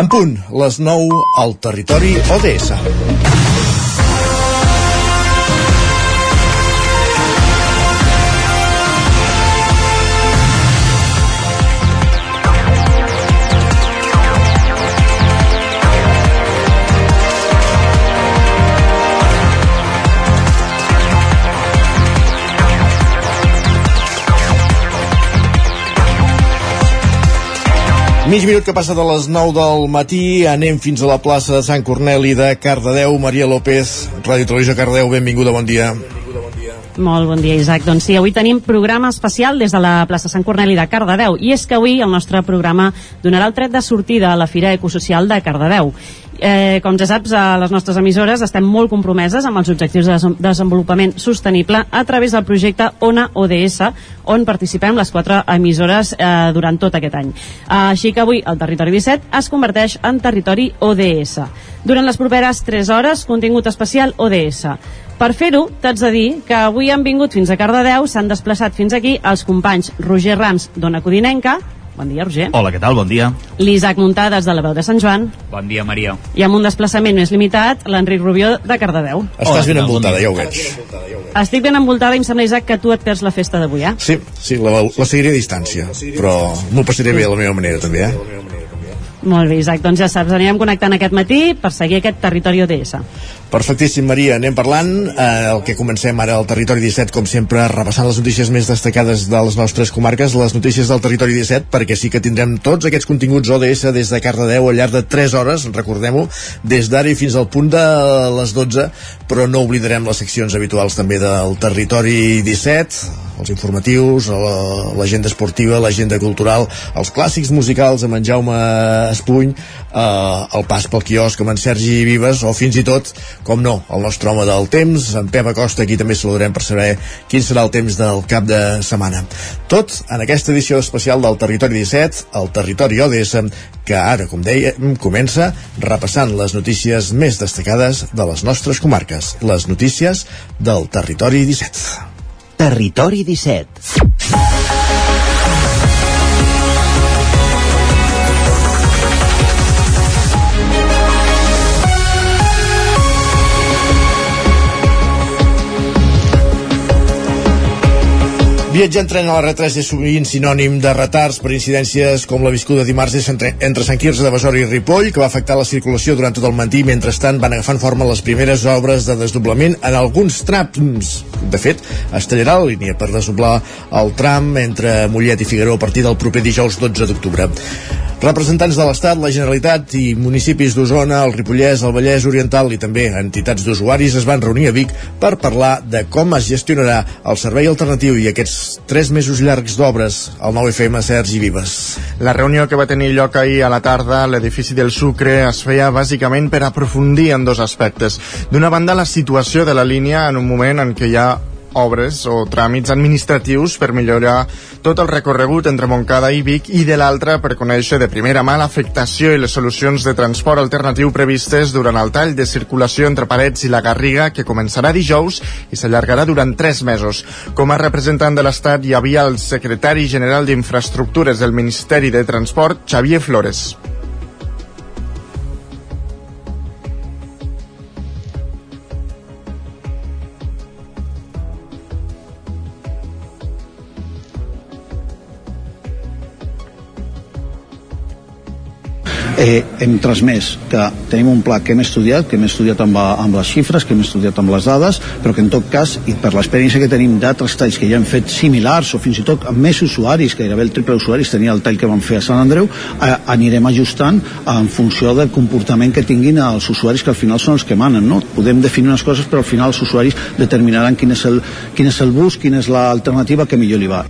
En punt, les 9 al territori ODS. Mig minut que passa de les 9 del matí, anem fins a la plaça de Sant Corneli de Cardedeu. Maria López, Ràdio Televisió Cardedeu, benvinguda, bon dia. Molt bon dia, Isaac. Doncs sí, avui tenim programa especial des de la plaça Sant Corneli de Cardedeu. I és que avui el nostre programa donarà el tret de sortida a la Fira Ecosocial de Cardedeu. Eh, com ja saps, a les nostres emissores estem molt compromeses amb els objectius de desenvolupament sostenible a través del projecte ONA ODS, on participem les quatre emissores eh, durant tot aquest any. Així que avui el Territori 17 es converteix en Territori ODS. Durant les properes 3 hores, contingut especial ODS. Per fer-ho, t'haig de dir que avui han vingut fins a Cardedeu, s'han desplaçat fins aquí els companys Roger Rams, d'Ona Codinenca, Bon dia, Roger. Hola, què tal? Bon dia. L'Isaac Muntades, de la veu de Sant Joan. Bon dia, Maria. I amb un desplaçament més limitat, l'Enric Rubió, de Cardedeu. Estàs ben envoltada, ja ho veig. Estic ben envoltada i em sembla, Isaac, que tu et perds la festa d'avui, eh? Sí, sí, la, la seguiré a distància, però m'ho passaré bé a la meva manera, també, eh? Molt bé, Isaac, doncs ja saps, anirem connectant aquest matí per seguir aquest territori ODS. Perfectíssim, Maria. Anem parlant. Eh, el que comencem ara al Territori 17, com sempre, repassant les notícies més destacades de les nostres comarques, les notícies del Territori 17, perquè sí que tindrem tots aquests continguts ODS des de Cardedeu al llarg de 3 hores, recordem-ho, des d'ara i fins al punt de les 12, però no oblidarem les seccions habituals també del Territori 17, els informatius, l'agenda esportiva, l'agenda cultural, els clàssics musicals amb en Jaume Espuny, eh, el pas pel quiosc amb en Sergi Vives, o fins i tot com no, el nostre home del temps, en Pep Acosta, aquí també saludarem per saber quin serà el temps del cap de setmana. Tot en aquesta edició especial del Territori 17, el Territori ODS, que ara, com deia, comença repassant les notícies més destacades de les nostres comarques, les notícies del Territori 17. Territori 17. Viatjar en tren a la R3 és sovint sinònim de retards per incidències com la viscuda dimarts entre, entre Sant Quirze de Besora i Ripoll, que va afectar la circulació durant tot el matí. Mentrestant, van agafant forma les primeres obres de desdoblament en alguns trams. De fet, es tallarà la línia per desdoblar el tram entre Mollet i Figueró a partir del proper dijous 12 d'octubre. Representants de l'Estat, la Generalitat i municipis d'Osona, el Ripollès, el Vallès Oriental i també entitats d'usuaris es van reunir a Vic per parlar de com es gestionarà el servei alternatiu i aquests tres mesos llargs d'obres al 9FM Sergi Vives. La reunió que va tenir lloc ahir a la tarda a l'edifici del Sucre es feia bàsicament per aprofundir en dos aspectes. D'una banda, la situació de la línia en un moment en què hi ha obres o tràmits administratius per millorar tot el recorregut entre Montcada i Vic i de l'altra per conèixer de primera mà l'afectació i les solucions de transport alternatiu previstes durant el tall de circulació entre Parets i la Garriga que començarà dijous i s'allargarà durant tres mesos. Com a representant de l'Estat hi havia el secretari general d'Infraestructures del Ministeri de Transport, Xavier Flores. Eh, hem transmès que tenim un pla que hem estudiat, que hem estudiat amb, amb les xifres, que hem estudiat amb les dades, però que en tot cas, i per l'experiència que tenim d'altres talls que ja hem fet similars o fins i tot amb més usuaris, que gairebé el triple usuaris tenia el tall que vam fer a Sant Andreu, eh, anirem ajustant en funció del comportament que tinguin els usuaris que al final són els que manen, no? Podem definir unes coses però al final els usuaris determinaran quin és el, quin és el bus, quina és l'alternativa que millor li va.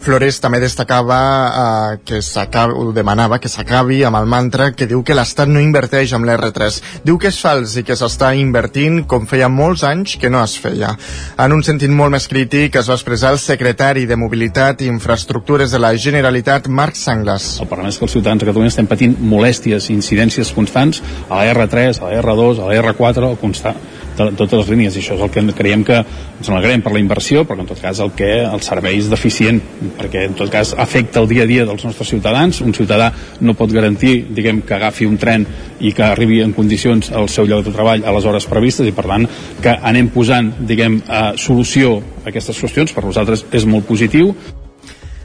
Flores també destacava eh, que s'acabi, o demanava que s'acabi amb el mantra que diu que l'Estat no inverteix amb l'R3. Diu que és fals i que s'està invertint com feia molts anys que no es feia. En un sentit molt més crític es va expressar el secretari de Mobilitat i Infraestructures de la Generalitat, Marc Sanglas. El problema és que els ciutadans de Catalunya estem patint molèsties i incidències constants a la R3, a la R2, a la R4, constant de, totes les línies i això és el que creiem que ens alegrem per la inversió però en tot cas el que els serveis deficient perquè en tot cas afecta el dia a dia dels nostres ciutadans. Un ciutadà no pot garantir diguem que agafi un tren i que arribi en condicions al seu lloc de treball a les hores previstes i per tant que anem posant diguem a solució a aquestes qüestions. Per nosaltres és molt positiu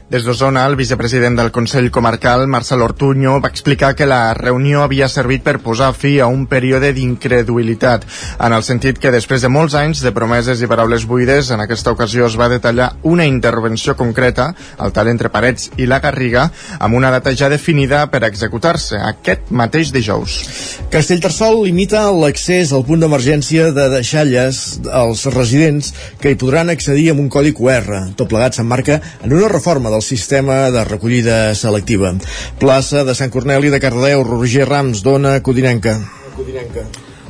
des d'Osona, el vicepresident del Consell Comarcal, Marcel Ortuño, va explicar que la reunió havia servit per posar fi a un període d'incredulitat, en el sentit que després de molts anys de promeses i paraules buides, en aquesta ocasió es va detallar una intervenció concreta, el tal entre Parets i la Garriga, amb una data ja definida per executar-se, aquest mateix dijous. Castellterçol limita l'accés al punt d'emergència de deixalles als residents que hi podran accedir amb un codi QR. Tot plegat s'emmarca en una reforma del sistema de recollida selectiva. Plaça de Sant Corneli de Cardedeu, Roger Rams, dona Codinenca. Codinenca.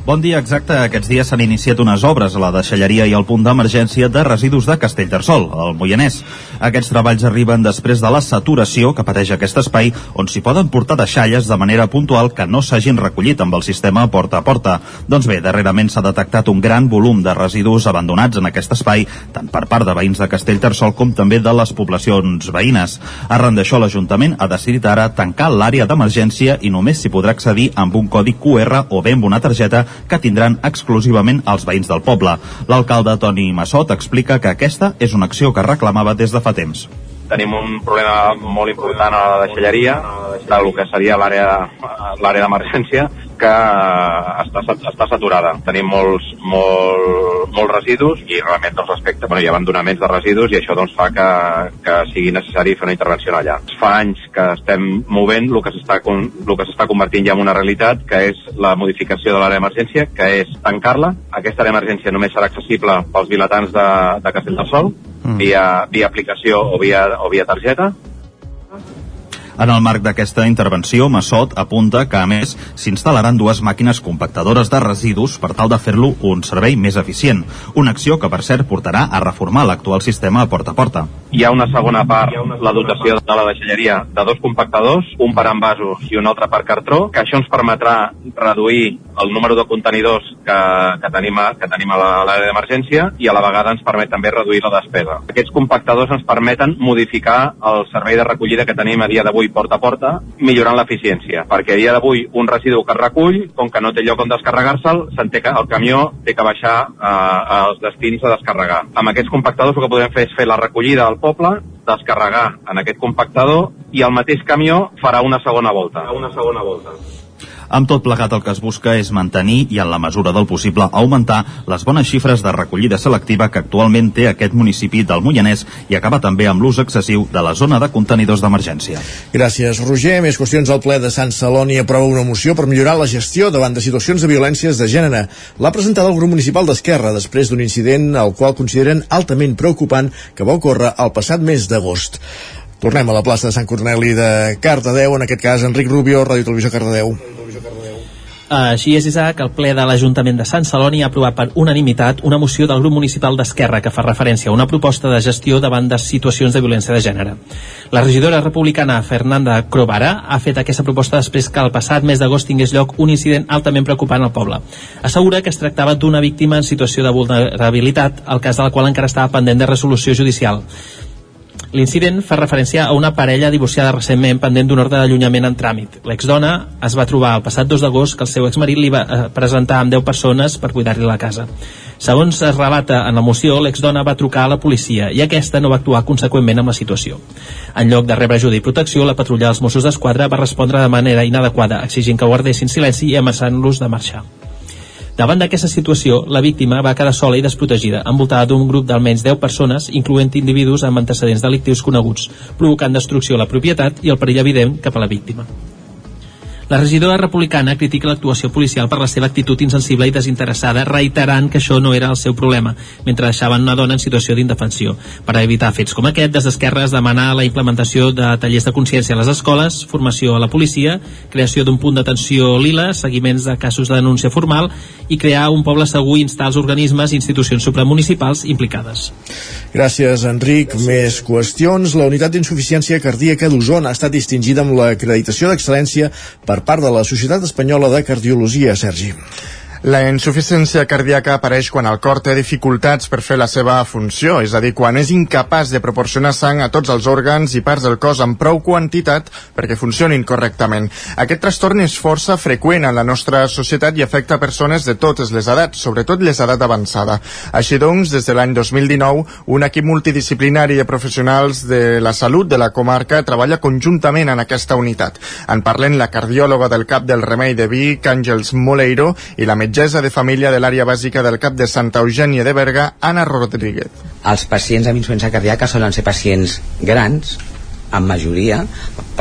Bon dia, exacte. Aquests dies s'han iniciat unes obres a la deixalleria i al punt d'emergència de residus de Castellterçol, al Moianès. Aquests treballs arriben després de la saturació que pateix aquest espai, on s'hi poden portar deixalles de manera puntual que no s'hagin recollit amb el sistema porta a porta. Doncs bé, darrerament s'ha detectat un gran volum de residus abandonats en aquest espai, tant per part de veïns de Castellterçol com també de les poblacions veïnes. Arran d'això, l'Ajuntament ha decidit ara tancar l'àrea d'emergència i només s'hi podrà accedir amb un codi QR o bé amb una targeta que tindran exclusivament els veïns del poble. L'alcalde Toni Massot explica que aquesta és una acció que reclamava des de fa temps. Tenim un problema molt important a la deixalleria, del que seria l'àrea d'emergència, que està, està saturada. Tenim molts, molt, molts residus i realment doncs, respecte, bueno, hi ha abandonaments de residus i això doncs, fa que, que sigui necessari fer una intervenció allà. Fa anys que estem movent el que s'està el que s'està convertint ja en una realitat, que és la modificació de l'àrea d'emergència, que és tancar-la. Aquesta àrea d'emergència només serà accessible pels vilatans de, de Castellterçol, mm. via, via aplicació o via, o via targeta, en el marc d'aquesta intervenció, Massot apunta que, a més, s'instal·laran dues màquines compactadores de residus per tal de fer-lo un servei més eficient. Una acció que, per cert, portarà a reformar l'actual sistema a porta a porta. Hi ha una segona part, la dotació de la deixalleria de dos compactadors, un per envasos i un altre per cartró, que això ens permetrà reduir el número de contenidors que, que tenim a, que tenim a l'àrea d'emergència i a la vegada ens permet també reduir la despesa. Aquests compactadors ens permeten modificar el servei de recollida que tenim a dia d'avui porta a porta, millorant l'eficiència, perquè a dia d'avui un residu que es recull, com que no té lloc on descarregar-se'l, el camió té que baixar eh, als destins a descarregar. Amb aquests compactadors el que podem fer és fer la recollida al poble, descarregar en aquest compactador i el mateix camió farà una segona volta. Una segona volta. Amb tot plegat el que es busca és mantenir i en la mesura del possible augmentar les bones xifres de recollida selectiva que actualment té aquest municipi del Moianès i acabar també amb l'ús excessiu de la zona de contenidors d'emergència. Gràcies, Roger. Més qüestions al ple de Sant Celoni aprova una moció per millorar la gestió davant de situacions de violències de gènere. L'ha presentat el grup municipal d'Esquerra després d'un incident al qual consideren altament preocupant que va ocórrer el passat mes d'agost. Tornem a la plaça de Sant Corneli de Cardedeu, en aquest cas Enric Rubio, Ràdio Televisió Cardedeu. Així és, Isaac, el ple de l'Ajuntament de Sant Celoni ha aprovat per unanimitat una moció del grup municipal d'Esquerra que fa referència a una proposta de gestió davant de situacions de violència de gènere. La regidora republicana Fernanda Crovara ha fet aquesta proposta després que el passat mes d'agost tingués lloc un incident altament preocupant al poble. Assegura que es tractava d'una víctima en situació de vulnerabilitat, el cas de la qual encara estava pendent de resolució judicial. L'incident fa referència a una parella divorciada recentment pendent d'un ordre d'allunyament en tràmit. L'exdona es va trobar el passat 2 d'agost que el seu exmarit li va eh, presentar amb 10 persones per cuidar-li la casa. Segons es relata en la moció, l'exdona va trucar a la policia i aquesta no va actuar conseqüentment amb la situació. En lloc de rebre ajuda i protecció, la patrulla dels Mossos d'Esquadra va respondre de manera inadequada, exigint que guardessin silenci i amenaçant-los de marxar. Davant d'aquesta situació, la víctima va quedar sola i desprotegida, envoltada d'un grup d'almenys 10 persones, incloent individus amb antecedents delictius coneguts, provocant destrucció a la propietat i el perill evident cap a la víctima. La regidora republicana critica l'actuació policial per la seva actitud insensible i desinteressada, reiterant que això no era el seu problema, mentre deixaven una dona en situació d'indefensió. Per evitar fets com aquest, des d'Esquerra es demana la implementació de tallers de consciència a les escoles, formació a la policia, creació d'un punt d'atenció lila, seguiments de casos de denúncia formal i crear un poble segur i instar els organismes i institucions supramunicipals implicades. Gràcies, Enric. Més qüestions. La unitat d'insuficiència cardíaca d'Osona ha estat distingida amb l'acreditació d'excel·lència per per part de la Societat Espanyola de Cardiologia, Sergi. La insuficiència cardíaca apareix quan el cor té dificultats per fer la seva funció, és a dir, quan és incapaç de proporcionar sang a tots els òrgans i parts del cos amb prou quantitat perquè funcionin correctament. Aquest trastorn és força freqüent en la nostra societat i afecta persones de totes les edats, sobretot les edat avançada. Així doncs, des de l'any 2019, un equip multidisciplinari de professionals de la salut de la comarca treballa conjuntament en aquesta unitat. En parlen la cardiòloga del CAP del Remei de Vic, Àngels Moleiro, i la metgessa de família de l'àrea bàsica del CAP de Santa Eugènia de Berga, Anna Rodríguez. Els pacients amb insuficiència cardíaca solen ser pacients grans, en majoria,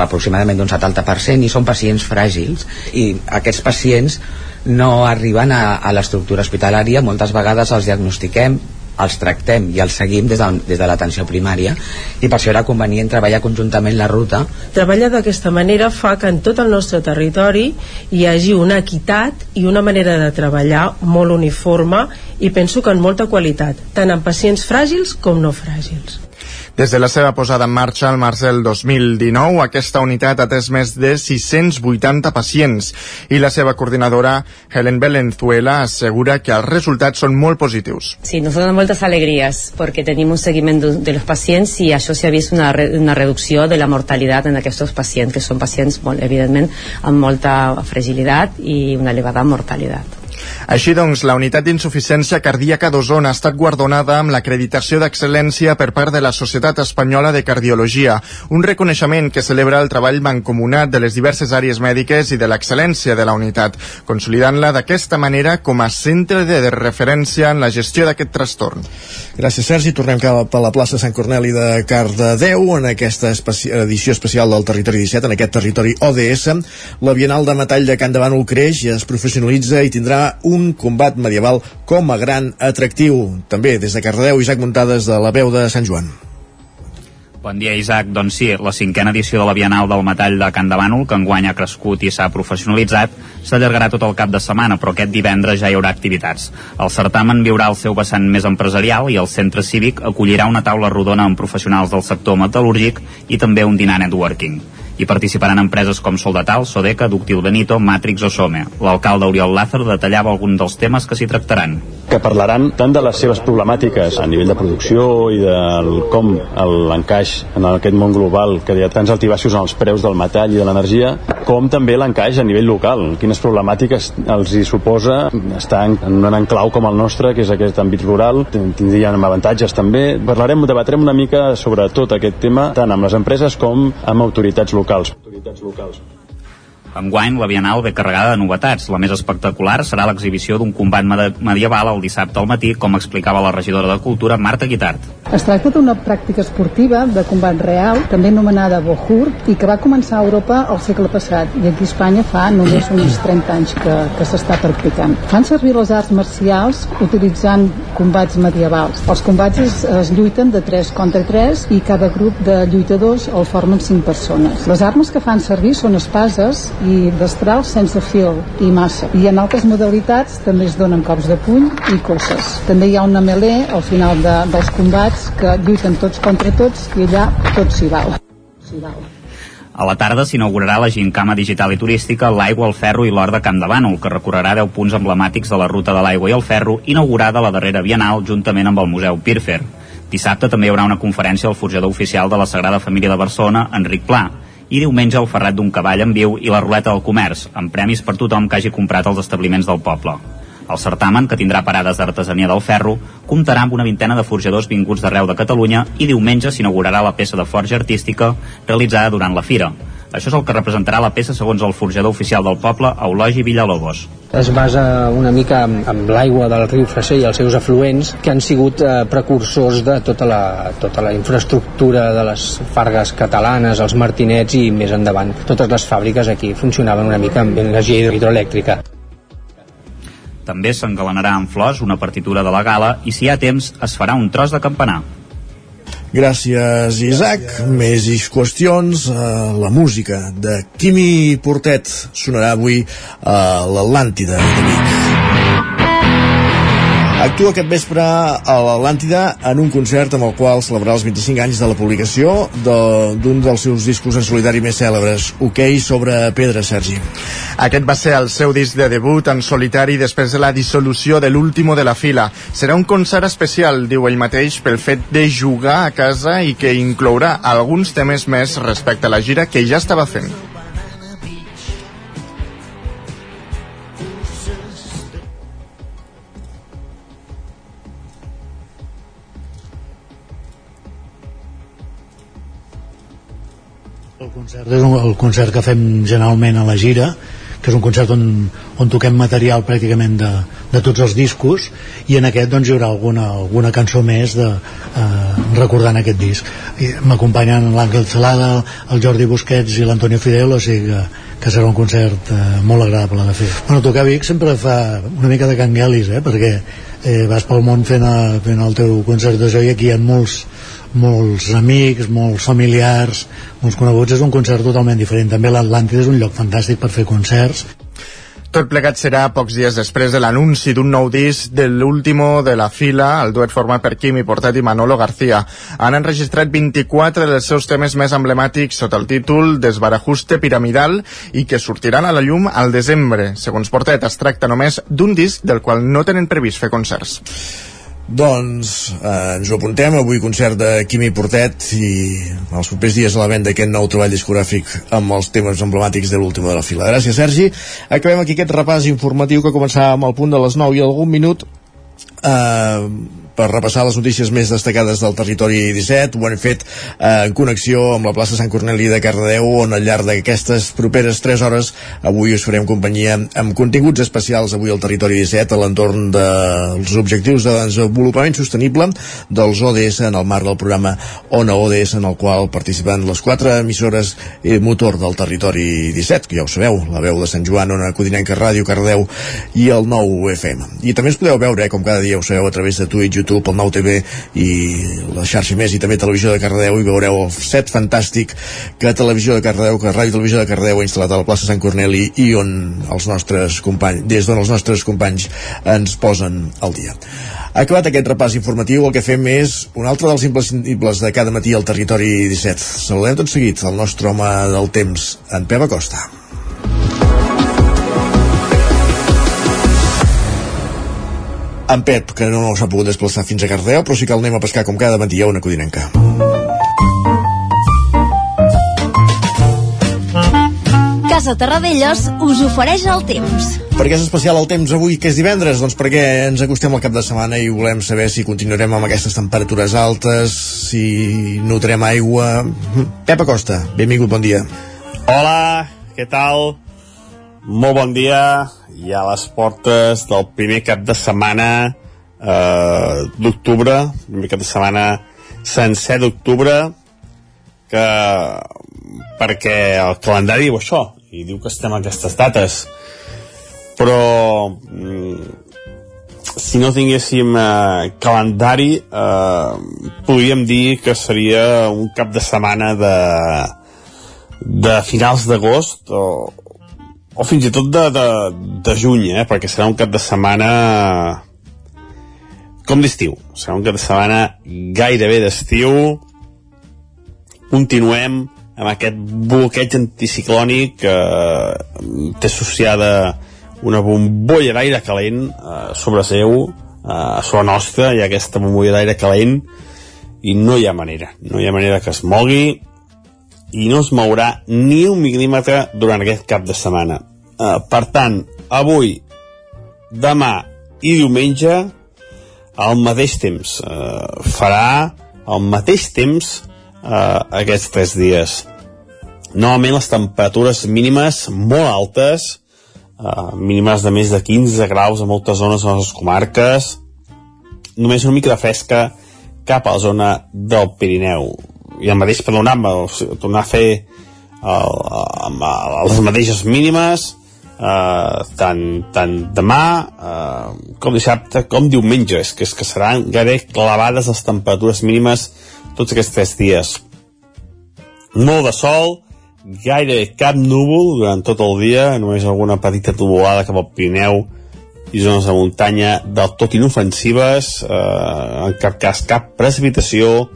aproximadament d'un 70%, i són pacients fràgils. I aquests pacients no arriben a, a l'estructura hospitalària, moltes vegades els diagnostiquem els tractem i els seguim des de, des de l'atenció primària i per això era convenient treballar conjuntament la ruta. Treballar d'aquesta manera fa que en tot el nostre territori hi hagi una equitat i una manera de treballar molt uniforme i penso que en molta qualitat, tant en pacients fràgils com no fràgils. Des de la seva posada en marxa al març del 2019, aquesta unitat ha atès més de 680 pacients i la seva coordinadora, Helen Valenzuela, assegura que els resultats són molt positius. Sí, nos dan moltes alegries perquè tenim un seguiment de los pacients i això s'ha vist una, una reducció de la mortalitat en aquests pacients, que són pacients, molt, evidentment, amb molta fragilitat i una elevada mortalitat. Així doncs, la unitat d'insuficiència cardíaca d'Osona ha estat guardonada amb l'acreditació d'excel·lència per part de la Societat Espanyola de Cardiologia, un reconeixement que celebra el treball mancomunat de les diverses àrees mèdiques i de l'excel·lència de la unitat, consolidant-la d'aquesta manera com a centre de referència en la gestió d'aquest trastorn. Gràcies, Sergi. Tornem cap a la plaça Sant Corneli de Cardedeu en aquesta especi edició especial del Territori 17, en aquest territori ODS. La Bienal de Metall de Can de Bànol creix, es professionalitza i tindrà un combat medieval com a gran atractiu. També des de Cardedeu, Isaac Muntades de la veu de Sant Joan. Bon dia, Isaac. Doncs sí, la cinquena edició de la Bienal del Metall de Can de Bànol, que enguany ha crescut i s'ha professionalitzat, s'allargarà tot el cap de setmana, però aquest divendres ja hi haurà activitats. El certamen viurà el seu vessant més empresarial i el centre cívic acollirà una taula rodona amb professionals del sector metal·lúrgic i també un dinar networking. Hi participaran empreses com Soldatal, Sodeca, Ductil Benito, Matrix o Some. L'alcalde Oriol Lázaro detallava algun dels temes que s'hi tractaran. Que parlaran tant de les seves problemàtiques a nivell de producció i de com l'encaix en aquest món global, que hi ha tants altibaixos en els preus del metall i de l'energia, com també l'encaix a nivell local. Quines problemàtiques els hi suposa estar en un enclau com el nostre, que és aquest àmbit rural, tindrien avantatges també. Parlarem, debatrem una mica sobre tot aquest tema, tant amb les empreses com amb autoritats locals locals. Autoritats locals. Enguany, la Bienal ve carregada de novetats. La més espectacular serà l'exhibició d'un combat medieval el dissabte al matí, com explicava la regidora de Cultura, Marta Guitart. Es tracta d'una pràctica esportiva de combat real, també anomenada Bohur, i que va començar a Europa al segle passat, i aquí a Espanya fa només uns 30 anys que, que s'està practicant. Fan servir les arts marcials utilitzant combats medievals. Els combats es, es lluiten de 3 contra 3 i cada grup de lluitadors el formen 5 persones. Les armes que fan servir són espases i destrals sense fil i massa. I en altres modalitats també es donen cops de puny i cosses. També hi ha una melé al final de, dels combats que lluiten tots contra tots i allà tot s'hi val. S'hi val. A la tarda s'inaugurarà la gincama digital i turística L'aigua, el ferro i l'or de Camp de Bànol, que recorrerà 10 punts emblemàtics de la ruta de l'aigua i el ferro, inaugurada la darrera Bienal juntament amb el Museu Pirfer. Dissabte també hi haurà una conferència al forjador oficial de la Sagrada Família de Barcelona, Enric Pla, i diumenge el ferrat d'un cavall en viu i la ruleta del comerç, amb premis per tothom que hagi comprat als establiments del poble. El certamen, que tindrà parades d'artesania del ferro, comptarà amb una vintena de forjadors vinguts d'arreu de Catalunya i diumenge s'inaugurarà la peça de forja artística realitzada durant la fira. Això és el que representarà la peça segons el forjador oficial del poble, Eulogi Villalobos. Es basa una mica amb, amb l'aigua del riu Freser i els seus afluents, que han sigut eh, precursors de tota la, tota la infraestructura de les fargues catalanes, els martinets i més endavant. Totes les fàbriques aquí funcionaven una mica amb energia hidroelèctrica. També s'engalanarà amb flors una partitura de la gala i si hi ha temps es farà un tros de campanar. Gràcies, Isaac. Més qüestions. Uh, la música de Quimi Portet sonarà avui a l'Atlàntida de Vic. Actua aquest vespre a l'Atlàntida en un concert amb el qual celebrarà els 25 anys de la publicació d'un de, dels seus discos en solidari més cèlebres, OK sobre pedra, Sergi. Aquest va ser el seu disc de debut en solitari després de la dissolució de l'último de la fila. Serà un concert especial, diu ell mateix, pel fet de jugar a casa i que inclourà alguns temes més respecte a la gira que ja estava fent. Concert és un, el concert que fem generalment a la gira, que és un concert on, on toquem material pràcticament de, de tots els discos i en aquest doncs, hi haurà alguna, alguna cançó més de, eh, recordant aquest disc. M'acompanyen l'Àngel Celada el Jordi Busquets i l'Antonio Fidel o sigui que, que serà un concert eh, molt agradable de fer. Bueno, tocar Vic sempre fa una mica de canguelis eh, perquè eh, vas pel món fent, a, fent el teu concert de joia aquí hi ha molts molts amics, molts familiars, molts coneguts, és un concert totalment diferent. També l'Atlàntida és un lloc fantàstic per fer concerts. Tot plegat serà pocs dies després de l'anunci d'un nou disc de l'último de la fila, el duet format per Quimi Portet i Manolo García. Han enregistrat 24 dels seus temes més emblemàtics sota el títol Desbarajuste Piramidal i que sortiran a la llum al desembre. Segons Portet, es tracta només d'un disc del qual no tenen previst fer concerts. Doncs eh, ens ho apuntem, avui concert de Quimi Portet i els propers dies a la venda aquest nou treball discogràfic amb els temes emblemàtics de l'última de la fila. Gràcies, Sergi. Acabem aquí aquest repàs informatiu que començava amb el punt de les 9 i algun minut eh, per repassar les notícies més destacades del territori 17. Ho hem fet eh, en connexió amb la plaça Sant Corneli de Cardedeu, on al llarg d'aquestes properes 3 hores avui us farem companyia amb continguts especials avui al territori 17 a l'entorn dels objectius de desenvolupament sostenible dels ODS en el marc del programa ONA ODS en el qual participen les quatre emissores eh, motor del territori 17, que ja ho sabeu, la veu de Sant Joan, Ona Codinenca Ràdio, Cardeu i el nou FM. I també ens podeu veure, eh, com cada dia ho sabeu, a través de Twitch, YouTube, el nou TV i la xarxa més i també Televisió de Cardedeu i veureu el set fantàstic que Televisió de Cardedeu, que Ràdio Televisió de Cardedeu ha instal·lat a la plaça Sant Corneli i on els nostres companys, des d'on els nostres companys ens posen al dia. Acabat aquest repàs informatiu, el que fem és un altre dels imprescindibles de cada matí al territori 17. Saludem tot seguit el nostre home del temps, en Pep Acosta. En Pep, que no s'ha pogut desplaçar fins a Cardeu, però sí que el anem a pescar com cada matí a una codinenca. Casa Terradellos us ofereix el temps. Per què és especial el temps avui, que és divendres? Doncs perquè ens acostem al cap de setmana i volem saber si continuarem amb aquestes temperatures altes, si notarem aigua... Pep Acosta, benvingut, bon dia. Hola, què tal? Molt bon dia. I a les portes del primer cap de setmana eh, d'octubre, primer cap de setmana sencer d'octubre, que perquè el calendari diu això, i diu que estem a aquestes dates, però mm, si no tinguéssim eh, calendari eh, podríem dir que seria un cap de setmana de, de finals d'agost o, o fins i tot de, de, de juny, eh? perquè serà un cap de setmana com d'estiu. Serà un cap de setmana gairebé d'estiu. Continuem amb aquest bloqueig anticiclònic que eh, té associada una bombolla d'aire calent eh, sobre seu, eh, sobre nostra, ha aquesta bombolla d'aire calent i no hi ha manera, no hi ha manera que es mogui i no es mourà ni un mil·límetre durant aquest cap de setmana. Uh, per tant, avui, demà i diumenge, al mateix temps, uh, farà al mateix temps uh, aquests tres dies. Normalment les temperatures mínimes molt altes, uh, mínimes de més de 15 graus a moltes zones de les comarques, només una mica de fresca cap a la zona del Pirineu i el mateix per donar, tornar a fer el, el, les mateixes mínimes eh, tant, tant demà eh, com dissabte com diumenge. És que, és que seran gairebé clavades les temperatures mínimes tots aquests tres dies. Molt de sol gairebé cap núvol durant tot el dia només alguna petita tubolada cap al Pirineu i zones de muntanya del tot inofensives, eh, en cap cas cap precipitació,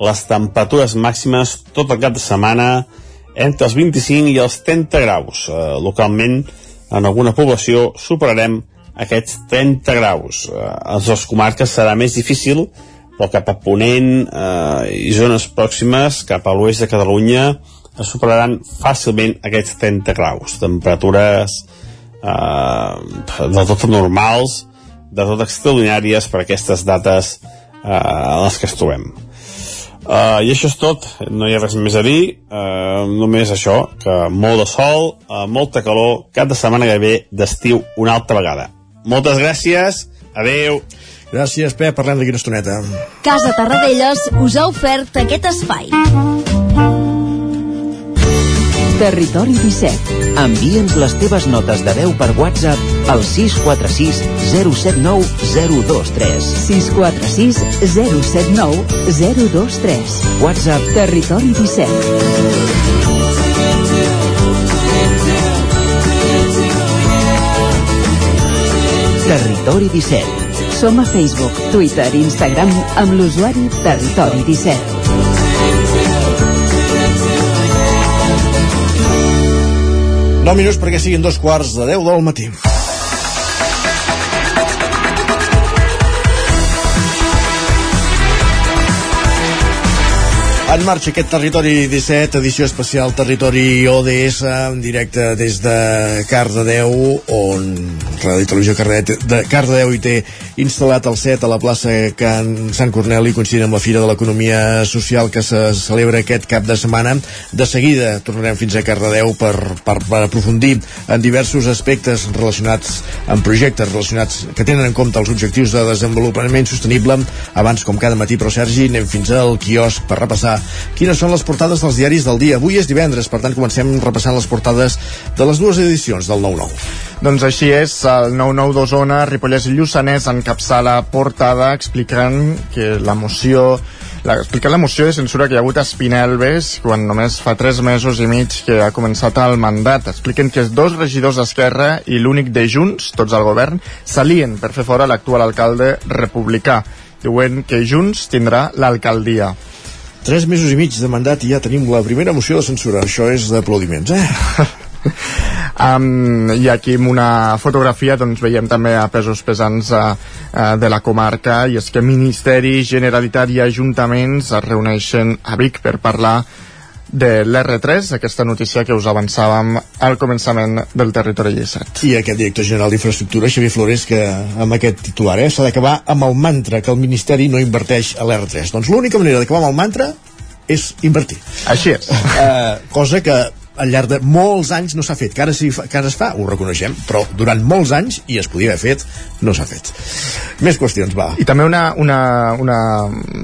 les temperatures màximes tot el cap de setmana entre els 25 i els 30 graus. Eh, localment, en alguna població, superarem aquests 30 graus. Eh, a les comarques serà més difícil, però cap a Ponent eh, i zones pròximes, cap a l'oest de Catalunya, es superaran fàcilment aquests 30 graus. Temperatures eh, del tot normals, de tot extraordinàries per aquestes dates eh, en les que es trobem. Uh, I això és tot, no hi ha res més a dir, uh, només això, que molt de sol, uh, molta calor, cap de setmana gairebé d'estiu una altra vegada. Moltes gràcies, adeu. Gràcies, Pep, parlem d'aquí una estoneta. Casa Tarradellas us ha ofert aquest espai. Territori 17. Envia'ns les teves notes de veu per WhatsApp al 646 079 023. 646 079 023. WhatsApp Territori 17. Territori 17. Som a Facebook, Twitter i Instagram amb l'usuari Territori 17. 9 minuts perquè siguin dos quarts de 10 del matí. En marxa aquest Territori 17, edició especial Territori ODS, en directe des de Cardedeu, on Ràdio Televisió de Cardedeu hi té instal·lat el set a la plaça Can Sant Corneli, coincidint amb la Fira de l'Economia Social que se celebra aquest cap de setmana. De seguida tornarem fins a Cardedeu per, per, per aprofundir en diversos aspectes relacionats amb projectes relacionats que tenen en compte els objectius de desenvolupament sostenible. Abans, com cada matí, però Sergi, anem fins al quiosc per repassar quines són les portades dels diaris del dia. Avui és divendres, per tant comencem repassant les portades de les dues edicions del 9-9. Doncs així és, el 9-9 d'Osona, Ripollès i Lluçanès encapçala portada explicant que la moció explicant la moció de censura que hi ha hagut a Espinelves quan només fa 3 mesos i mig que ha començat el mandat. Expliquen que dos regidors d'Esquerra i l'únic de Junts, tots al govern, salien per fer fora l'actual alcalde republicà. Diuen que Junts tindrà l'alcaldia. Tres mesos i mig de mandat i ja tenim la primera moció de censura. Això és d'aplaudiments, eh? Um, I aquí amb una fotografia doncs, veiem també a pesos pesants uh, uh, de la comarca i és que Ministeri, Generalitat i Ajuntaments es reuneixen a Vic per parlar de l'R3, aquesta notícia que us avançàvem al començament del territori 17. I aquest director general d'Infraestructura, Xavier Flores, que amb aquest titular eh, s'ha d'acabar amb el mantra que el Ministeri no inverteix a l'R3. Doncs l'única manera d'acabar amb el mantra és invertir. Així és. Uh, cosa que al llarg de molts anys no s'ha fet, que ara, sí, que ara es fa, ho reconeixem, però durant molts anys, i es podia haver fet, no s'ha fet. Més qüestions, va. I també una, una, una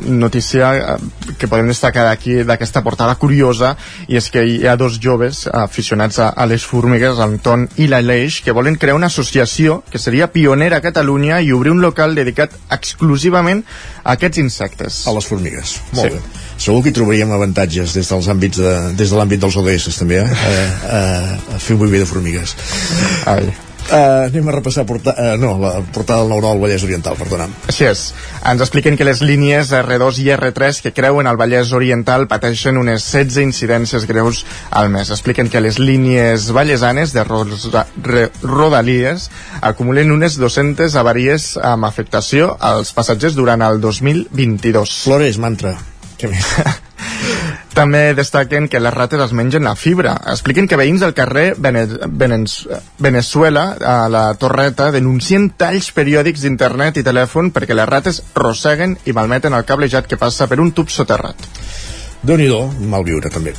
notícia eh, que podem destacar d'aquí, d'aquesta portada curiosa, i és que hi ha dos joves aficionats a, a les formigues, l'Anton i l'Aleix, que volen crear una associació que seria pionera a Catalunya i obrir un local dedicat exclusivament a aquests insectes. A les formigues. Molt sí. bé. Segur que hi trobaríem avantatges des dels àmbits de, des de l'àmbit dels ODS també, eh? A, a, a fer un moviment de formigues. Ai. Uh, anem a repassar porta uh, no, la portada del 9 al Vallès Oriental, perdona. Així és. Ens expliquen que les línies R2 i R3 que creuen el Vallès Oriental pateixen unes 16 incidències greus al mes. Expliquen que les línies vallesanes de roda, re, Rodalies acumulen unes 200 avaries amb afectació als passatgers durant el 2022. Flores, mantra. Què més? També destaquen que les rates es mengen la fibra. Expliquen que veïns del carrer Vene Venezuela, a la Torreta, denuncien talls periòdics d'internet i telèfon perquè les rates rosseguen i malmeten el cablejat que passa per un tub soterrat déu nhi mal viure també.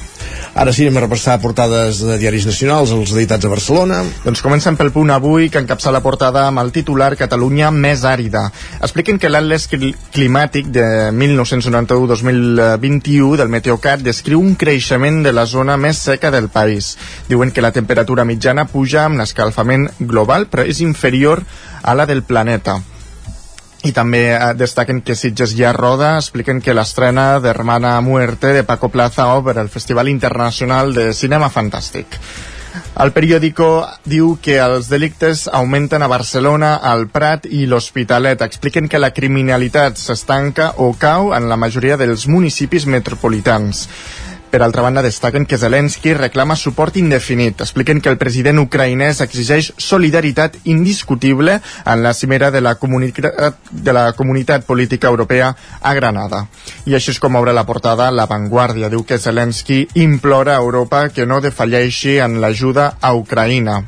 Ara sí, anem a repassar portades de diaris nacionals, els editats a Barcelona. Doncs comencem pel punt avui, que encapça la portada amb el titular Catalunya més àrida. Expliquen que l'Atles Climàtic de 1991-2021 del Meteocat descriu un creixement de la zona més seca del país. Diuen que la temperatura mitjana puja amb l'escalfament global, però és inferior a la del planeta i també eh, destaquen que Sitges ja roda, expliquen que l'estrena d'Hermana Muerte de Paco Plaza obre el Festival Internacional de Cinema Fantàstic. El periòdico diu que els delictes augmenten a Barcelona, al Prat i l'Hospitalet. Expliquen que la criminalitat s'estanca o cau en la majoria dels municipis metropolitans. Per altra banda, destaquen que Zelensky reclama suport indefinit. Expliquen que el president ucraïnès exigeix solidaritat indiscutible en la cimera de la, de la comunitat política europea a Granada. I així és com obre la portada La Vanguardia. Diu que Zelensky implora a Europa que no defalleixi en l'ajuda a Ucraïna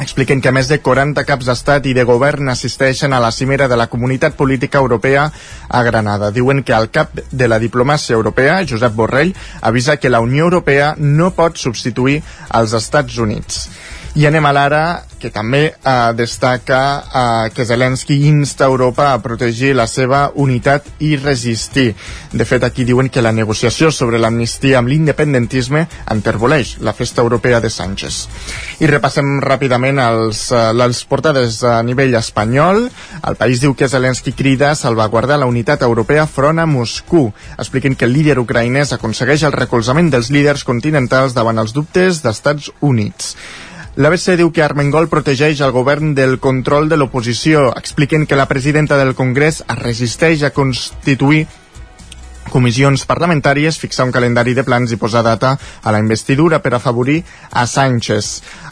expliquen que més de 40 caps d'estat i de govern assisteixen a la cimera de la Comunitat Política Europea a Granada. Diuen que el cap de la diplomàcia europea, Josep Borrell, avisa que la Unió Europea no pot substituir els Estats Units. I anem a l'ara, que també eh, destaca eh, que Zelensky insta Europa a protegir la seva unitat i resistir. De fet, aquí diuen que la negociació sobre l'amnistia amb l'independentisme enterboleix la festa europea de Sánchez. I repassem ràpidament els, eh, les portades a nivell espanyol. El país diu que Zelensky crida a salvaguardar la unitat europea front a Moscou. Expliquen que el líder ucraïnès aconsegueix el recolzament dels líders continentals davant els dubtes d'Estats Units. L'ABC diu que Armengol protegeix el govern del control de l'oposició. Expliquen que la presidenta del Congrés es resisteix a constituir comissions parlamentàries, fixar un calendari de plans i posar data a la investidura per afavorir a Sánchez.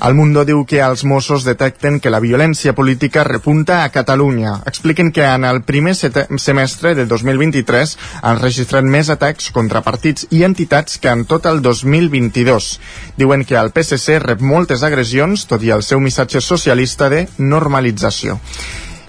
El Mundo diu que els Mossos detecten que la violència política repunta a Catalunya. Expliquen que en el primer semestre de 2023 han registrat més atacs contra partits i entitats que en tot el 2022. Diuen que el PSC rep moltes agressions, tot i el seu missatge socialista de normalització.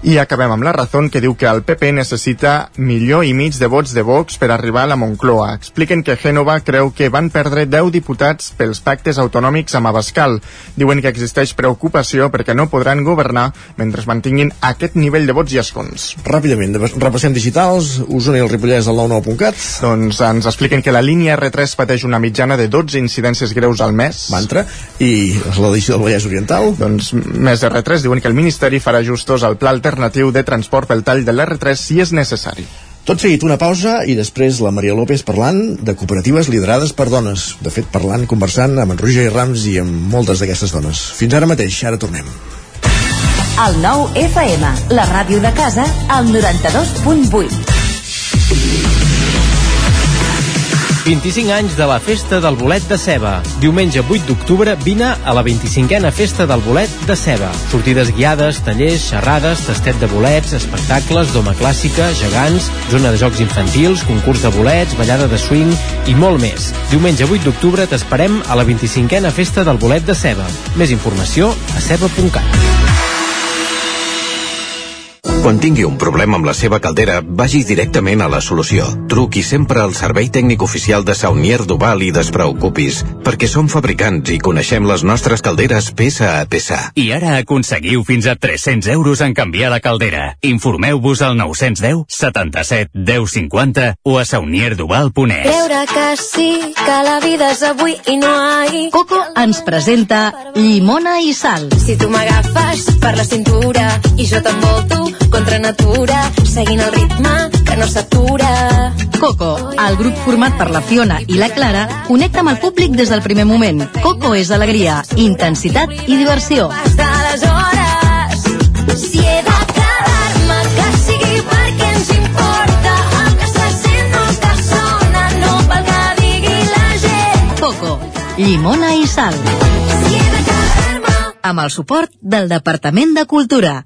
I acabem amb la raó que diu que el PP necessita milió i mig de vots de Vox per arribar a la Moncloa. Expliquen que Gènova creu que van perdre 10 diputats pels pactes autonòmics amb Abascal. Diuen que existeix preocupació perquè no podran governar mentre mantinguin aquest nivell de vots i escons. Ràpidament, repassem digitals, Osona i el Ripollès al 99.cat. Doncs ens expliquen que la línia R3 pateix una mitjana de 12 incidències greus al mes. Mantra. I l'edició del Vallès Oriental? Doncs més R3 diuen que el Ministeri farà justos al pla alternatiu alternatiu de transport pel tall de l'R3 si és necessari. Tot seguit una pausa i després la Maria López parlant de cooperatives liderades per dones. De fet, parlant, conversant amb en Roger Rams i amb moltes d'aquestes dones. Fins ara mateix, ara tornem. El nou FM, la ràdio de casa, al 92.8. 25 anys de la Festa del Bolet de Ceba. Diumenge 8 d'octubre vine a la 25a Festa del Bolet de Ceba. Sortides guiades, tallers, xerrades, tastet de bolets, espectacles, doma clàssica, gegants, zona de jocs infantils, concurs de bolets, ballada de swing i molt més. Diumenge 8 d'octubre t'esperem a la 25a Festa del Bolet de Ceba. Més informació a ceba.cat. Quan tingui un problema amb la seva caldera, vagi directament a la solució. Truqui sempre al servei tècnic oficial de Saunier Duval i despreocupis, perquè som fabricants i coneixem les nostres calderes peça a peça. I ara aconseguiu fins a 300 euros en canviar la caldera. Informeu-vos al 910 77 10 50 o a saunierduval.es. Creure que sí, que la vida és avui i no ahir. Coco ens presenta Llimona i Sal. Si tu m'agafes per la cintura i jo t'envolto contra natura, seguint el ritme que no s'atura. Coco, el grup format per la Fiona i la Clara, connecta amb el públic des del primer moment. Coco és alegria, intensitat i diversió. Hasta si he de quedar-me, que sigui perquè ens importa el que se sent, el que sona, no pel que digui la gent. Coco, llimona i sal. Si he de Amb el suport del Departament de Cultura.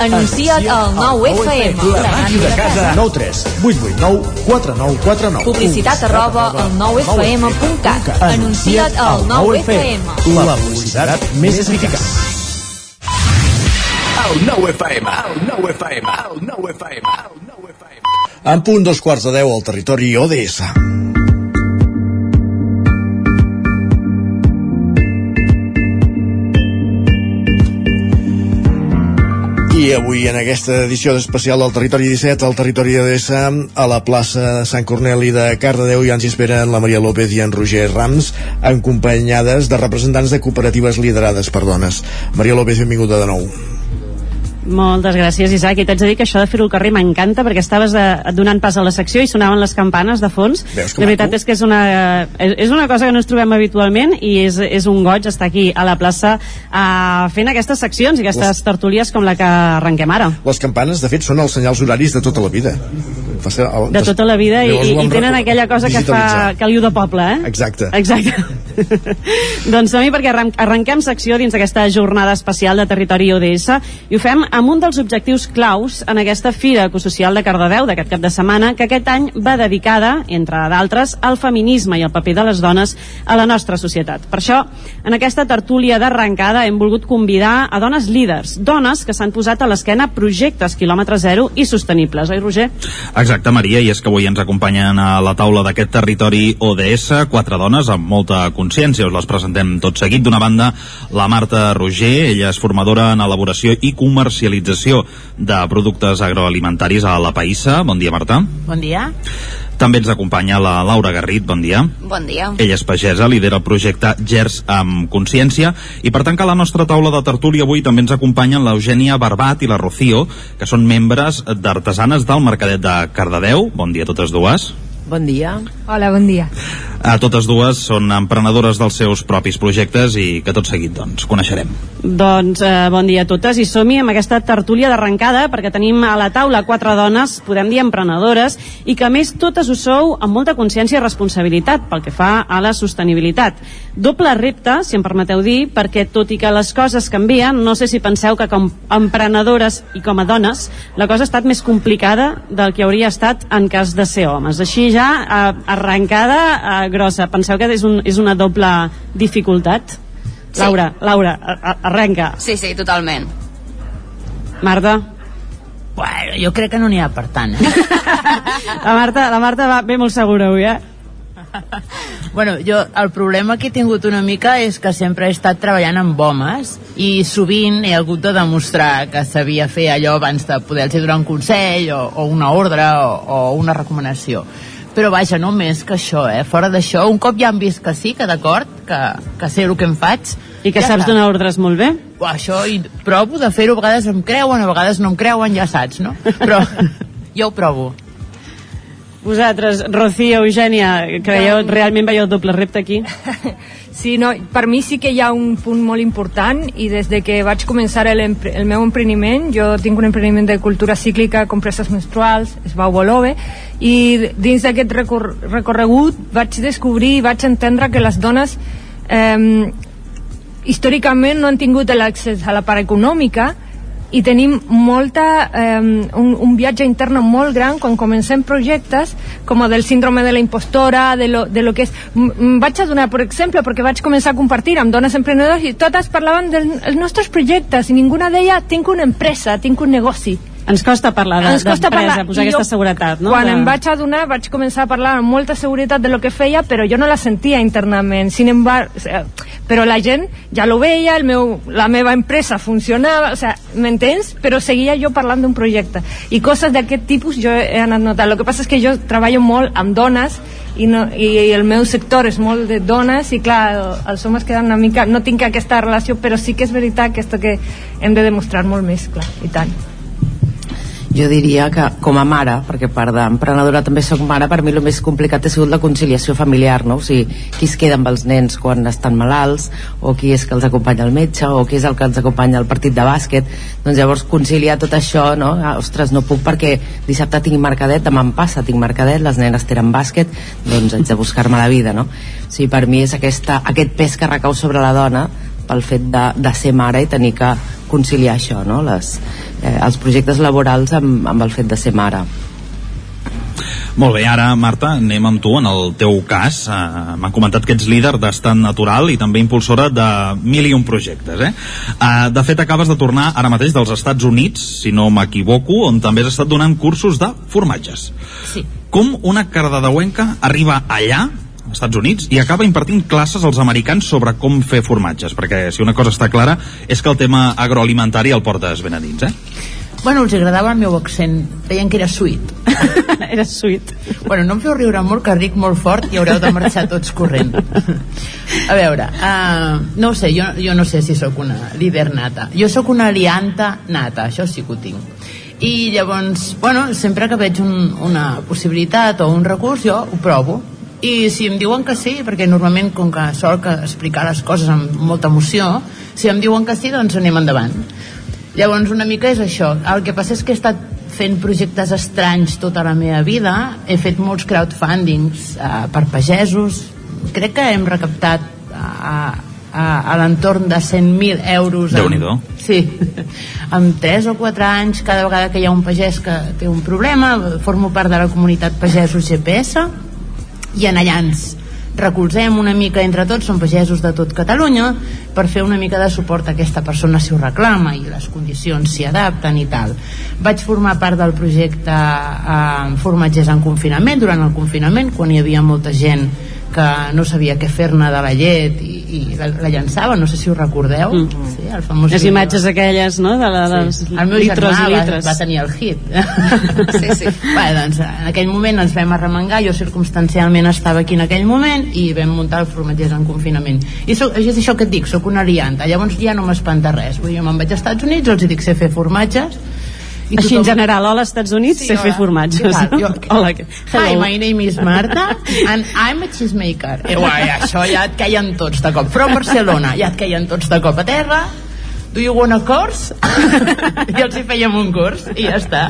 Anuncia't al 9FM. La màquina de casa. 9 3 8 8 9 4 9 4 9. Publicitat arroba al 9FM.cat. Anuncia't al 9FM. La publicitat més eficaç. El 9FM, el 9FM, el 9FM, el 9FM. En punt dos quarts de deu al territori ODS. Avui en aquesta edició especial del Territori 17, al Territori ODS, a la plaça de Sant Corneli de Cardedeu ja ens hi esperen la Maria López i en Roger Rams, acompanyades de representants de cooperatives liderades per dones. Maria López, benvinguda de nou. Moltes gràcies, Isaac. I t'haig de dir que això de fer-ho al carrer m'encanta perquè estaves eh, donant pas a la secció i sonaven les campanes de fons. Veus La veritat maco? és que és una, és és una cosa que no ens trobem habitualment i és, és un goig estar aquí a la plaça uh, fent aquestes seccions i aquestes tertúlies com la que arrenquem ara. Les campanes, de fet, són els senyals horaris de tota la vida. Fa ser- el- De tota la vida i, i, tenen aquella cosa que fa caliu de poble, eh? Exacte. Exacte. doncs som-hi perquè arrenquem secció dins d'aquesta jornada especial de territori ODS i ho fem amb un dels objectius claus en aquesta Fira Ecosocial de Cardedeu d'aquest cap de setmana que aquest any va dedicada, entre d'altres, al feminisme i al paper de les dones a la nostra societat. Per això, en aquesta tertúlia d'arrencada hem volgut convidar a dones líders, dones que s'han posat a l'esquena projectes quilòmetre zero i sostenibles, oi Roger? Exacte, Maria, i és que avui ens acompanyen a la taula d'aquest territori ODS quatre dones amb molta consciència. Us les presentem tot seguit. D'una banda, la Marta Roger, ella és formadora en elaboració i comercialització de productes agroalimentaris a la Païssa. Bon dia, Marta. Bon dia. També ens acompanya la Laura Garrit. Bon dia. Bon dia. Ella és pagesa, lidera el projecte Gers amb Consciència i per tant que a la nostra taula de tertúlia avui també ens acompanyen l'Eugènia Barbat i la Rocío, que són membres d'Artesanes del Mercadet de Cardedeu. Bon dia a totes dues. Bon dia. Hola, bon dia. A totes dues són emprenedores dels seus propis projectes i que tot seguit doncs coneixerem. Doncs eh, bon dia a totes i som-hi amb aquesta tertúlia d'arrencada perquè tenim a la taula quatre dones, podem dir emprenedores, i que a més totes ho sou amb molta consciència i responsabilitat pel que fa a la sostenibilitat. Doble repte, si em permeteu dir, perquè tot i que les coses canvien, no sé si penseu que com a emprenedores i com a dones la cosa ha estat més complicada del que hauria estat en cas de ser homes. Així ja, eh, arrencada eh, grossa. Penseu que és, un, és una doble dificultat? Sí. Laura, Laura, arrenca. Sí, sí, totalment. Marta? Bueno, jo crec que no n'hi ha per tant. Eh? La Marta, la Marta va bé molt segura avui, eh? bueno, jo el problema que he tingut una mica és que sempre he estat treballant amb homes i sovint he hagut de demostrar que sabia fer allò abans de poder-los donar un consell o, o una ordre o, o una recomanació. Però vaja, no més que això, eh? Fora d'això, un cop ja han vist que sí, que d'acord, que, que sé el que em faig... I que saps donar ordres molt bé? Buah, això, i provo de fer-ho, a vegades em creuen, a vegades no em creuen, ja saps, no? Però jo ho provo. Vosaltres, Rocío, Eugènia, creieu, realment veieu el doble repte aquí? Sí, no, per mi sí que hi ha un punt molt important i des de que vaig començar el, el meu empreniment, jo tinc un empreniment de cultura cíclica, compresses menstruals, es va Bolove, i dins d'aquest recor recorregut vaig descobrir i vaig entendre que les dones eh, històricament no han tingut l'accés a la part econòmica i tenim molta, eh, un, un viatge intern molt gran quan comencem projectes com el del síndrome de la impostora, de lo, de lo que és... M- Vaig a donar, per exemple, perquè vaig començar a compartir amb dones emprenedores i totes parlaven dels nostres projectes i ninguna deia tinc una empresa, tinc un negoci. Ens costa parlar d'empresa, posar I aquesta seguretat, no? Quan De- em vaig adonar, vaig començar a parlar amb molta seguretat de lo que feia, però jo no la sentia internament. Sin embargo, sea, però la gent ja lo veia, el meu, la meva empresa funcionava, o sea, m'entens? Però seguia jo parlant d'un projecte. I coses d'aquest tipus jo he anat notant. El que passa és que jo treballo molt amb dones i, no, i el meu sector és molt de dones i clar, els homes queden una mica no tinc aquesta relació, però sí que és veritat que esto que hem de demostrar molt més, clar, i tant Jo diria que com a mare, perquè part d'emprenedora també sóc mare, per mi el més complicat ha sigut la conciliació familiar, no? O sigui, qui es queda amb els nens quan estan malalts, o qui és que els acompanya al metge, o qui és el que els acompanya al partit de bàsquet. Doncs llavors conciliar tot això, no? Ah, ostres, no puc perquè dissabte tinc mercadet, demà em passa, tinc mercadet, les nenes tenen bàsquet, doncs haig de buscar-me la vida, no? O sigui, per mi és aquesta, aquest pes que recau sobre la dona pel fet de, de ser mare i tenir que conciliar això, no? Les, eh, els projectes laborals amb, amb el fet de ser mare. Molt bé, ara, Marta, anem amb tu en el teu cas. Uh, M'han comentat que ets líder d'estat natural i també impulsora de mil i un projectes. Eh? Uh, de fet, acabes de tornar ara mateix dels Estats Units, si no m'equivoco, on també has estat donant cursos de formatges. Sí. Com una cardedeuenca arriba allà als Estats Units i acaba impartint classes als americans sobre com fer formatges, perquè si una cosa està clara és que el tema agroalimentari el portes ben a dins, eh? Bueno, els agradava el meu accent. Deien que era sweet. era sweet. Bueno, no em feu riure molt, que ric molt fort i haureu de marxar tots corrent. A veure, uh, no ho sé, jo, jo no sé si sóc una líder nata. Jo sóc una alianta nata, això sí que ho tinc. I llavors, bueno, sempre que veig un, una possibilitat o un recurs, jo ho provo. I si em diuen que sí, perquè normalment com que sol que explicar les coses amb molta emoció, si em diuen que sí, doncs anem endavant. Llavors una mica és això. El que passa és que he estat fent projectes estranys tota la meva vida. He fet molts crowdfundings uh, per pagesos. Crec que hem recaptat a, a, a l'entorn de 100.000 euros. déu nhi Sí, en 3 o 4 anys, cada vegada que hi ha un pagès que té un problema, formo part de la comunitat Pagesos GPS i ens recolzem una mica entre tots, som pagesos de tot Catalunya, per fer una mica de suport a aquesta persona si ho reclama i les condicions s'hi adapten i tal. Vaig formar part del projecte eh, Formatgers en confinament, durant el confinament, quan hi havia molta gent que no sabia què fer-ne de la llet i, i la, la llançava, no sé si ho recordeu Mm. sí, el famós Les imatges aquelles, no?, de la, dels Sí. El meu litres germà i va, litres. va tenir el hit. sí, sí. Bé, doncs, en aquell moment ens vam arremengar, jo circumstancialment estava aquí en aquell moment i vam muntar el formatgers en confinament. I soc, és això que et dic, sóc una alianta, llavors ja no m'espanta res. Vull dir, jo me'n vaig als Estats Units, els dic sé fer formatges, I Així en general, hola, als Estats Units, Sí, sé fer formatges. Què tal? Jo- Hola, que- Hi, hello. my name is Marta and I'm a cheesemaker. I guai, això ja et queien tots de cop. From Barcelona, ja et queien tots de cop a terra. Do you want a course? I els hi fèiem un curs i ja està.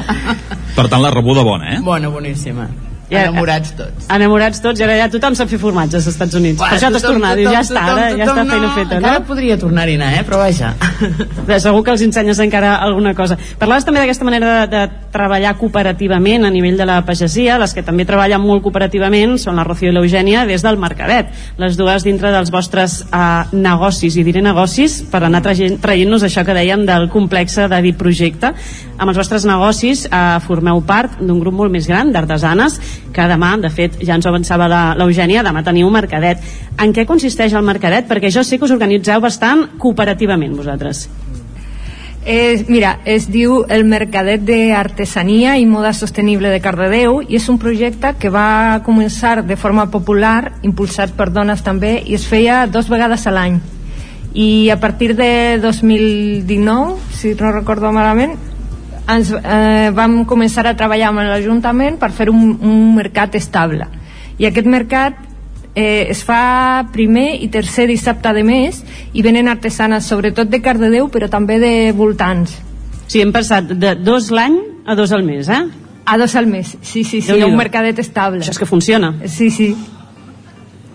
Per tant, la rebuda bona, eh? Bona, boníssima. Ja- Enamorats tots. Enamorats tots, i ara ja tothom sap fer formatges als Estats Units. Uah, per això t'has tothom, tornat, dius, tothom, ja està, ara, ja està no. feina feta, no? Encara podria tornar-hi anar, eh? però vaja. Bé, segur que els ensenyes encara alguna cosa. Parlaves també d'aquesta manera de, de treballar cooperativament a nivell de la pagesia, les que també treballen molt cooperativament són la Rocío i l'Eugènia des del Mercadet, les dues dintre dels vostres eh, negocis, i diré negocis per anar traient- traient-nos això que dèiem del complex de projecte. Amb els vostres negocis eh, formeu part d'un grup molt més gran d'artesanes que demà, de fet, ja ens ho avançava l'Eugènia, demà teniu un mercadet. En què consisteix el mercadet? Perquè jo sé que us organitzeu bastant cooperativament vosaltres. Es, mira, es diu el Mercadet d'Artesania i Moda Sostenible de Cardedeu i és un projecte que va començar de forma popular, impulsat per dones també, i es feia dos vegades a l'any. I a partir de 2019, si no recordo malament, ens, eh, vam començar a treballar amb l'Ajuntament per fer un, un mercat estable. I aquest mercat eh, es fa primer i tercer dissabte de mes i venen artesanes sobretot de Cardedeu però també de voltants Sí, hem passat de dos l'any a dos al mes, eh? a dos al mes, sí, sí, sí, un mercadet estable Això és que funciona. sí, sí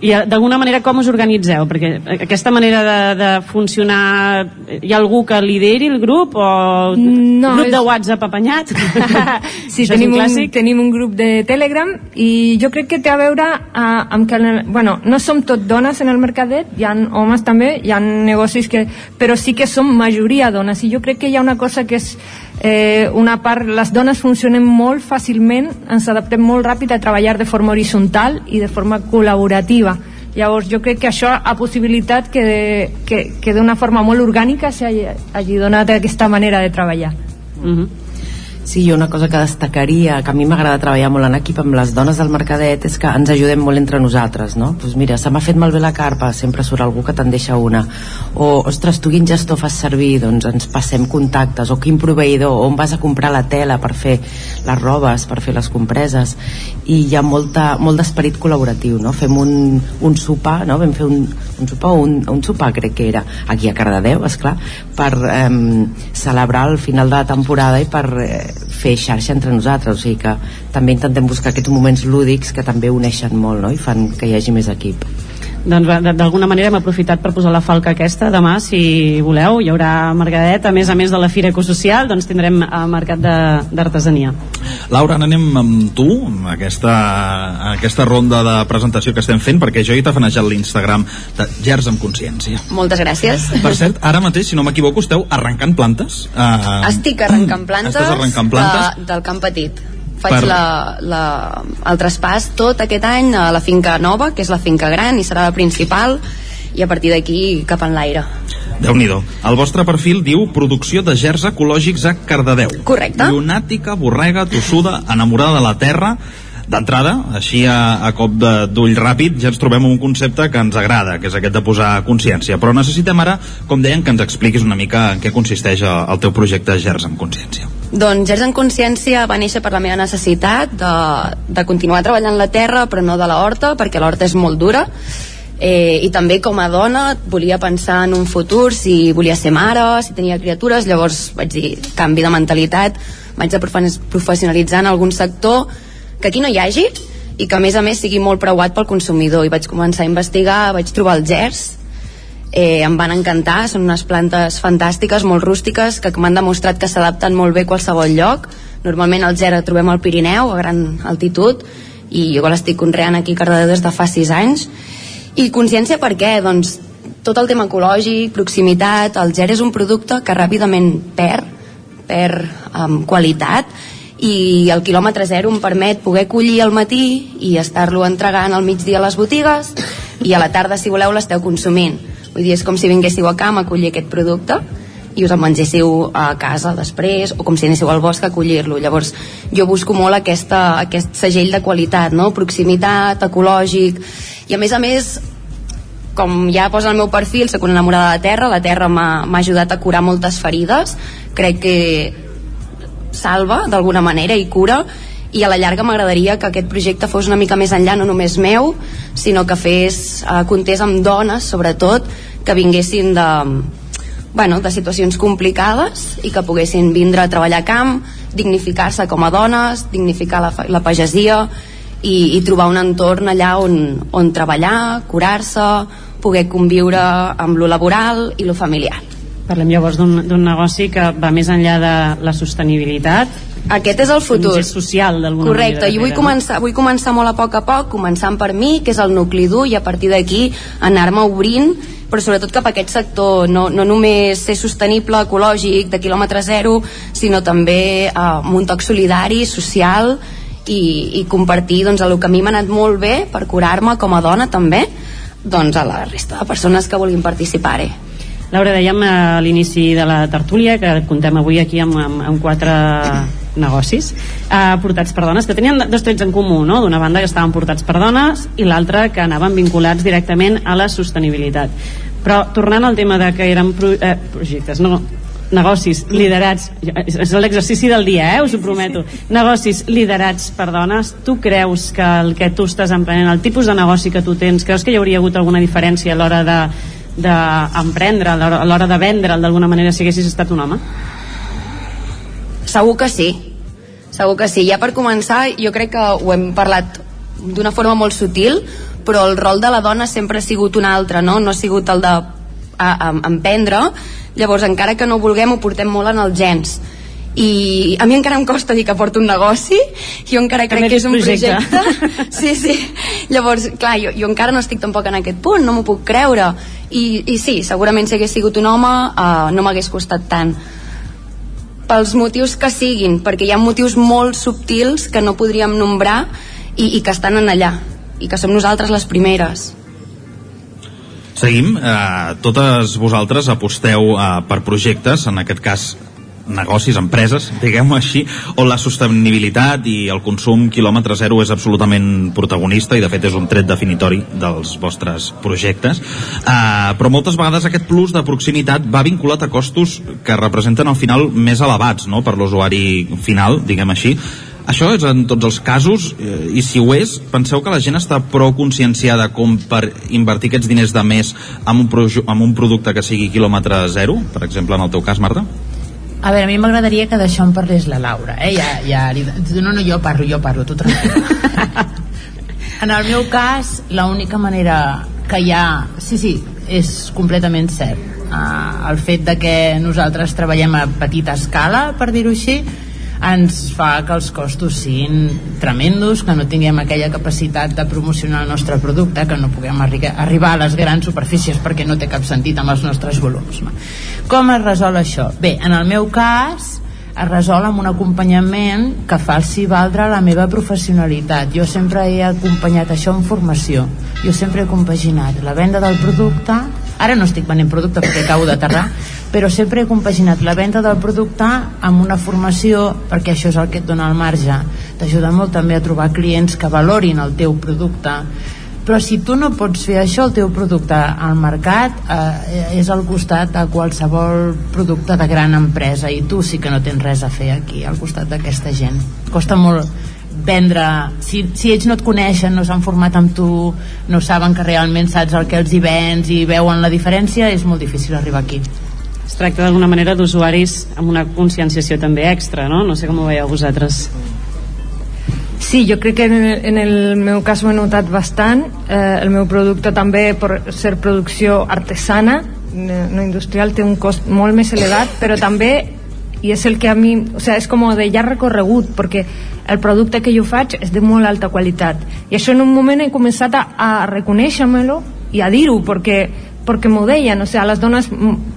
I eh, d'alguna manera com us organitzeu? Perquè aquesta manera de, de funcionar hi ha algú que lideri el grup o No, grup és- de WhatsApp apanyat? Sí, tenim un un, tenim un grup de Telegram i jo crec que té a veure uh, amb que, bueno, no som tot dones en el mercadet, hi ha homes també, hi ha negocis que... però sí que som majoria dones i jo crec que hi ha una cosa que és eh, una part, les dones funcionem molt fàcilment, ens adaptem molt ràpid a treballar de forma horitzontal i de forma col·laborativa llavors jo crec que això ha possibilitat que, de, que, que d'una forma molt orgànica s'hagi hagi donat aquesta manera de treballar Mhm. Sí, una cosa que destacaria, que a mi m'agrada treballar molt en equip amb les dones del Mercadet, és que ens ajudem molt entre nosaltres, no? Pues mira, se m'ha fet malbé la carpa, sempre surt algú que te'n deixa una. O, ostres, tu quin gestor fas servir? Doncs ens passem contactes. O quin proveïdor? On vas a comprar la tela per fer les robes, per fer les compreses? I hi ha molta, molt d'esperit col·laboratiu, no? Fem un, un sopar, no? Vam fer un, un sopar, un, un sopar crec que era, aquí a Cardedeu, esclar, per eh, celebrar el final de la temporada i per eh, fer xarxa entre nosaltres, o sigui que també intentem buscar aquests moments lúdics que també uneixen molt no? i fan que hi hagi més equip. Doncs d'alguna manera hem aprofitat per posar la falca aquesta. Demà, si voleu, hi haurà mercadet. A més a més de la Fira Ecosocial, doncs tindrem el mercat de- d'artesania. Laura, anem amb tu, amb aquesta, aquesta ronda de presentació que estem fent, perquè jo he tafanejat l'Instagram de Gers amb Consciència. Moltes gràcies. Per cert, ara mateix, si no m'equivoco, esteu arrencant plantes? Uh, Estic arrencant plantes, Estàs arrencant plantes? De, del Camp Petit. Faig Per- la, la, el traspàs tot aquest any a la finca nova, que és la finca gran, i serà la principal, i a partir d'aquí cap en l'aire. déu nhi El vostre perfil diu producció de gers ecològics a Cardedeu. Correcte. Llunàtica, borrega, tossuda, enamorada de la terra. D'entrada, així a, a cop d'ull ràpid, ja ens trobem un concepte que ens agrada, que és aquest de posar consciència. Però necessitem ara, com deien, que ens expliquis una mica en què consisteix el, teu projecte Gers amb Consciència. Doncs Gers en Consciència va néixer per la meva necessitat de, de continuar treballant la terra, però no de la horta, perquè la horta és molt dura. Eh, I també com a dona volia pensar en un futur, si volia ser mare, si tenia criatures, llavors vaig dir, canvi de mentalitat, vaig profe- professionalitzar en algun sector que aquí no hi hagi i que a més a més sigui molt preuat pel consumidor i vaig començar a investigar, vaig trobar els gers eh, em van encantar, són unes plantes fantàstiques, molt rústiques, que m'han demostrat que s'adapten molt bé a qualsevol lloc. Normalment el ger el trobem al Pirineu, a gran altitud, i jo l'estic conreant aquí a Cardedeu des de fa 6 anys. I consciència per què? Doncs tot el tema ecològic, proximitat, el ger és un producte que ràpidament perd, perd um, qualitat, i el quilòmetre zero em permet poder collir al matí i estar-lo entregant al migdia a les botigues i a la tarda, si voleu, l'esteu consumint. Vull dir, és com si vinguéssiu a camp a collir aquest producte i us el mengéssiu a casa després o com si anéssiu al bosc a collir-lo llavors jo busco molt aquesta, aquest segell de qualitat, no? proximitat, ecològic i a més a més com ja posa el meu perfil, soc una enamorada de la terra, la terra m'ha ajudat a curar moltes ferides, crec que salva d'alguna manera i cura i a la llarga m'agradaria que aquest projecte fos una mica més enllà, no només meu, sinó que fes, eh, comptés amb dones, sobretot, que vinguessin de, bueno, de situacions complicades i que poguessin vindre a treballar a camp, dignificar-se com a dones, dignificar la, la pagesia i, i trobar un entorn allà on, on treballar, curar-se, poder conviure amb lo laboral i lo familiar. Parlem llavors d'un negoci que va més enllà de la sostenibilitat. Aquest és el futur. Un gest social, d'alguna manera. Correcte, i vull començar, vull començar molt a poc a poc, començant per mi, que és el nucli dur, i a partir d'aquí anar-me obrint, però sobretot cap a aquest sector, no, no només ser sostenible, ecològic, de quilòmetre zero, sinó també eh, amb un toc solidari, social, i, i compartir doncs, el que a mi m'ha anat molt bé per curar-me com a dona també, doncs a la resta de persones que vulguin participar-hi. Laura, dèiem a l'inici de la tertúlia que contem avui aquí amb, amb, amb quatre negocis eh, portats per dones, que tenien dos trets en comú no? d'una banda que estaven portats per dones i l'altra que anaven vinculats directament a la sostenibilitat. Però tornant al tema de que eren pro, eh, projectes, no, negocis liderats, és l'exercici del dia eh, us ho prometo, negocis liderats per dones, tu creus que el que tu estàs emprenent, el tipus de negoci que tu tens, creus que hi hauria hagut alguna diferència a l'hora de d'emprendre, a l'hora- de vendre'l d'alguna manera si haguessis estat un home? Segur que sí. Segur que sí. Ja per començar, jo crec que ho hem parlat d'una forma molt sutil, però el rol de la dona sempre ha sigut un altre, no? No ha sigut el de a, a, emprendre. Llavors, encara que no ho vulguem, ho portem molt en els gens. I a mi encara em costa dir que porto un negoci, jo encara crec que és un projecte. projecte. Sí, sí. Llavors, clar, jo, jo encara no estic tampoc en aquest punt, no m'ho puc creure. I, I sí, segurament si hagués sigut un home uh, no m'hagués costat tant pels motius que siguin, perquè hi ha motius molt subtils que no podríem nombrar i, i que estan en allà i que som nosaltres les primeres Seguim. Eh, totes vosaltres aposteu eh, per projectes, en aquest cas negocis, empreses, diguem-ho així, on la sostenibilitat i el consum quilòmetre zero és absolutament protagonista i de fet és un tret definitori dels vostres projectes. Uh, però moltes vegades aquest plus de proximitat va vinculat a costos que representen al final més elevats no? per l'usuari final, diguem així. Això és en tots els casos eh, i si ho és, penseu que la gent està prou conscienciada com per invertir aquests diners de més en un, en un producte que sigui quilòmetre zero, per exemple en el teu cas, Marta? A veure, a mi m'agradaria que d'això en parlés la Laura, eh? Ja, ja, li- no, no, jo parlo, jo parlo, tu tranquil. en el meu cas, l'única manera que hi ha... Sí, sí, és completament cert. Uh, el fet de que nosaltres treballem a petita escala, per dir-ho així, ens fa que els costos siguin tremendos, que no tinguem aquella capacitat de promocionar el nostre producte, que no puguem arri arribar a les grans superfícies perquè no té cap sentit amb els nostres volums. Com es resol això? Bé, en el meu cas es resol amb un acompanyament que faci valdre la meva professionalitat. Jo sempre he acompanyat això en formació. Jo sempre he compaginat la venda del producte ara no estic venent producte perquè acabo d'aterrar però sempre he compaginat la venda del producte amb una formació perquè això és el que et dona el marge. T'ajuda molt també a trobar clients que valorin el teu producte. Però si tu no pots fer això, el teu producte al mercat eh, és al costat de qualsevol producte de gran empresa i tu sí que no tens res a fer aquí al costat d'aquesta gent. Costa molt vendre si, si ells no et coneixen, no s'han format amb tu no saben que realment saps el que els hi vens i veuen la diferència és molt difícil arribar aquí Es tracta d'alguna manera d'usuaris amb una conscienciació també extra, no? No sé com ho veieu vosaltres. Sí, jo crec que en el, en el meu cas ho he notat bastant. Eh, el meu producte també, per ser producció artesana, no no industrial, té un cost molt més elevat, però també, i és el que a mi, o sea, és com de ja recorregut, perquè el producte que jo faig és de molt alta qualitat. I això en un moment he començat a, a reconèixer-me-lo i a dir-ho, perquè perquè m'ho deien, o sigui, les dones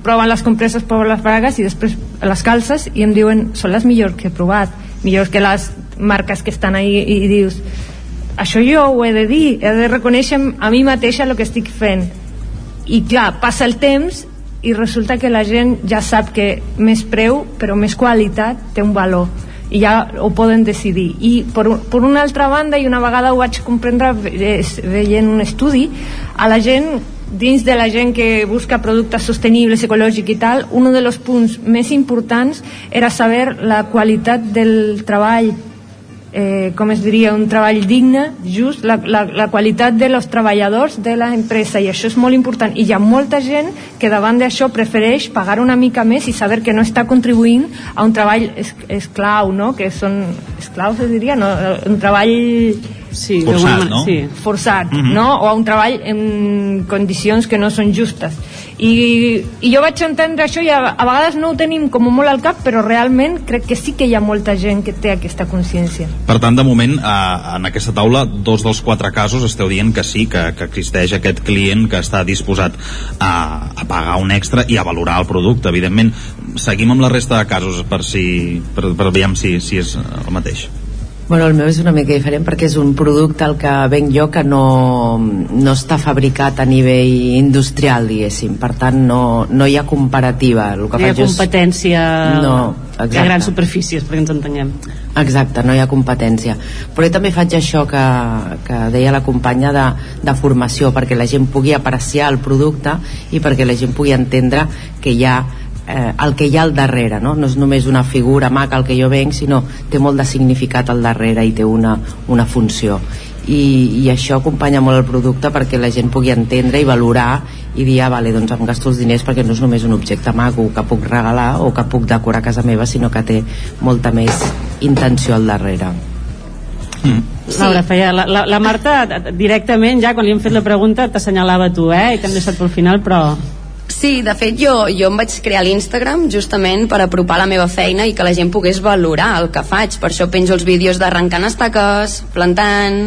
proven les compreses, proven les bragues i després les calces i em diuen són les millors que he provat, millors que les marques que estan ahí i, i dius això jo ho he de dir, he de reconèixer a mi mateixa el que estic fent. I clar, passa el temps i resulta que la gent ja sap que més preu però més qualitat té un valor. I ja ho poden decidir. I per, per una altra banda i una vegada ho vaig comprendre ve- veient un estudi a la gent dins de la gent que busca productes sostenibles, ecològics i tal, un dels punts més importants era saber la qualitat del treball eh, com es diria, un treball digne, just la, la, la qualitat de los treballadors de la empresa i això és molt important i hi ha molta gent que davant d'això prefereix pagar una mica més i saber que no està contribuint a un treball es, esclau, no? que són esclaus, es diria, no? un treball sí, Forçat, no? sí, forçat, Mhm. no? o a un treball en condicions que no són justes i, i jo vaig entendre això i a, a vegades no ho tenim com molt al cap però realment crec que sí que hi ha molta gent que té aquesta consciència Per tant, de moment, eh, en aquesta taula, dos dels quatre casos esteu dient que sí, que, que existeix aquest client que està disposat a, a pagar un extra i a valorar el producte, evidentment. Seguim amb la resta de casos per, si, per, per veure si, si és el mateix. Bueno, el meu és una mica diferent perquè és un producte al que venc jo que no, no està fabricat a nivell industrial, diguéssim. Per tant, no, no hi ha comparativa. El que No hi ha faig és- competència No, de exacte. grans superfícies, perquè ens entenguem. Exacte, no hi ha competència. Però jo també faig això que, que deia la companya de, de formació, perquè la gent pugui apreciar el producte i perquè la gent pugui entendre que hi ha eh, el que hi ha al darrere, no? no és només una figura maca el que jo venc, sinó té molt de significat al darrere i té una, una funció. I, i això acompanya molt el producte perquè la gent pugui entendre i valorar i dir, ah, vale, doncs em gasto els diners perquè no és només un objecte maco que puc regalar o que puc decorar a casa meva, sinó que té molta més intenció al darrere. Sí. Laura, feia, la, la, la Marta directament ja quan li hem fet la pregunta t'assenyalava tu, eh? I t'hem deixat pel final, però... Sí, de fet jo, jo em vaig crear l'Instagram justament per apropar la meva feina i que la gent pogués valorar el que faig. Per això penjo els vídeos d'arrencant estaques, plantant,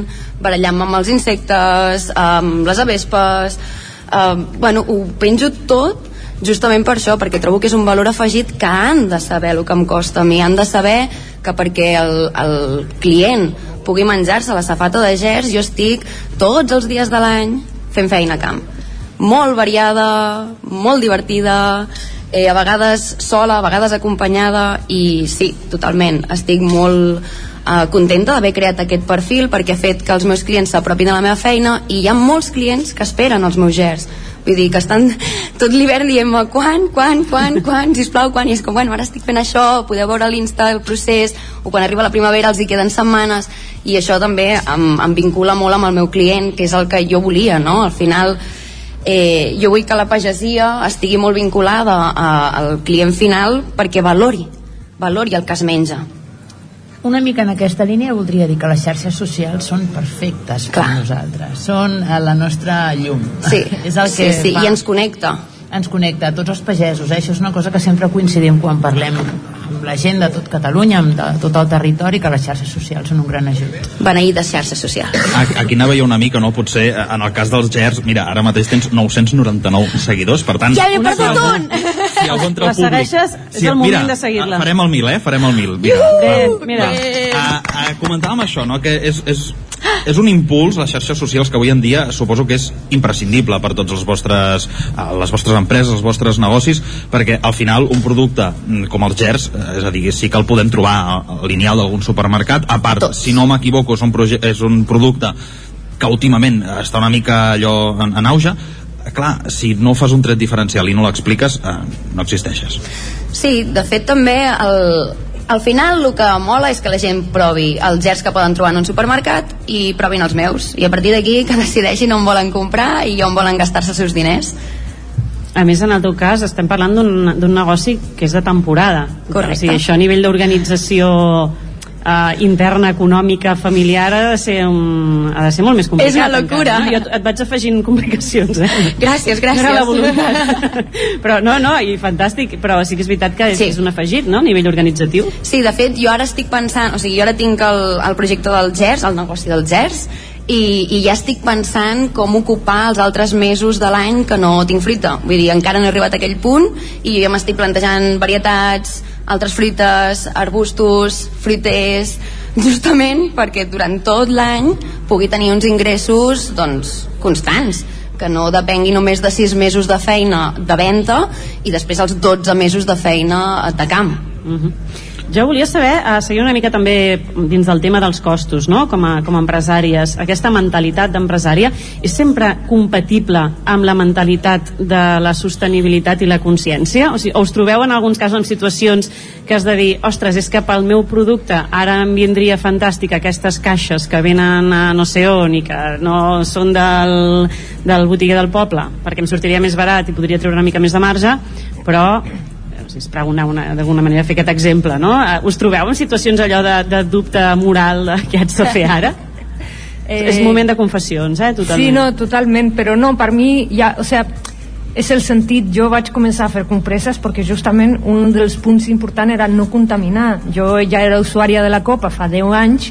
barallant-me amb els insectes, amb les avespes... Eh, bueno, ho penjo tot justament per això, perquè trobo que és un valor afegit que han de saber el que em costa a mi, han de saber que perquè el, el client pugui menjar-se la safata de gers, jo estic tots els dies de l'any fent feina a camp molt variada, molt divertida eh, a vegades sola, a vegades acompanyada i sí, totalment, estic molt eh, contenta d'haver creat aquest perfil perquè ha fet que els meus clients s'apropin a la meva feina i hi ha molts clients que esperen els meus gers. Vull dir que estan tot l'hivern dient-me quan, quan, quan, quan, sisplau, quan? I és com, bueno, ara estic fent això podeu veure a l'Insta el procés o quan arriba la primavera els hi queden setmanes. I això també em, em vincula molt amb el meu client que és el que jo volia, no? al final eh, jo vull que la pagesia estigui molt vinculada a, al client final perquè valori valori el que es menja Una mica en aquesta línia voldria dir que les xarxes socials són perfectes per nosaltres. Són eh, la nostra llum. Sí, és el que sí, sí, fa... i ens connecta. Ens connecta a tots els pagesos. Eh? Això és una cosa que sempre coincidim quan parlem amb la gent de tot Catalunya, amb de, tot el territori, que les xarxes socials són un gran ajut. Beneïdes xarxes socials. Aquí anava jo una mica, no? Potser, eh, en el cas dels GERS, mira, ara mateix tens 999 seguidors, per tant... Ja si perdut algun- un! Si algú entre La el públic... segueixes? És el moment de seguir-la. Farem el mil, eh? Farem el mil. Mira, Bé, mira. a, a, comentàvem això, no? que és, és, és un impuls, les xarxes socials, que avui en dia suposo que és imprescindible per tots els vostres, eh, les vostres empreses, els vostres negocis, perquè al final un producte mm, com els GERS, eh, és a dir, sí que el podem trobar al lineal d'algun supermercat, a part, si no m'equivoco, és, un és un producte que últimament està una mica allò en, en auge, clar, si no fas un tret diferencial i no l'expliques, eh, no existeixes. Sí, de fet també el, al final el que mola és que la gent provi els gers que poden trobar en un supermercat i provin els meus i a partir d'aquí que decideixin on volen comprar i on volen gastar-se els seus diners A més, en el teu cas, estem parlant d'un negoci que és de temporada. Correcte. O sigui, això a nivell d'organització eh, interna, econòmica, familiar, ha de ser, un, ha de ser molt més complicat. És una locura. Encara, no? Jo et, et vaig afegint complicacions, eh? Gràcies, gràcies. No era la voluntat. però no, no, i fantàstic, però sí que és veritat que és, Sí. és un afegit, no?, a nivell organitzatiu. Sí, de fet, jo ara estic pensant, o sigui, jo ara tinc el, el projecte del GERS, el negoci del GERS, i, i ja estic pensant com ocupar els altres mesos de l'any que no tinc fruita. Vull dir, encara no he arribat a aquell punt i jo ja m'estic plantejant varietats, altres fruites, arbustos, fruiters, justament perquè durant tot l'any pugui tenir uns ingressos doncs, constants que no depengui només de 6 mesos de feina de venda i després els 12 mesos de feina de camp. Mhm. Jo volia saber, uh, seguir una mica també dins del tema dels costos, no? com, a, com a empresàries. Aquesta mentalitat d'empresària és sempre compatible amb la mentalitat de la sostenibilitat i la consciència? O, sigui, us trobeu en alguns casos en situacions que has de dir, ostres, és que pel meu producte ara em vindria fantàstic aquestes caixes que venen a no sé on i que no són del, del botiguer del poble, perquè em sortiria més barat i podria treure una mica més de marge, però si es pregunta una- d'alguna manera fer aquest exemple, no? Eh, Us trobeu en situacions allò de, de dubte moral què haig de fer ara? Eh, és moment de confessions, eh? Totalment. Sí, no, totalment, però no, per mi ja, o sea, és el sentit, jo vaig començar a fer compreses perquè justament un dels punts importants era no contaminar. Jo ja era usuària de la copa fa 10 anys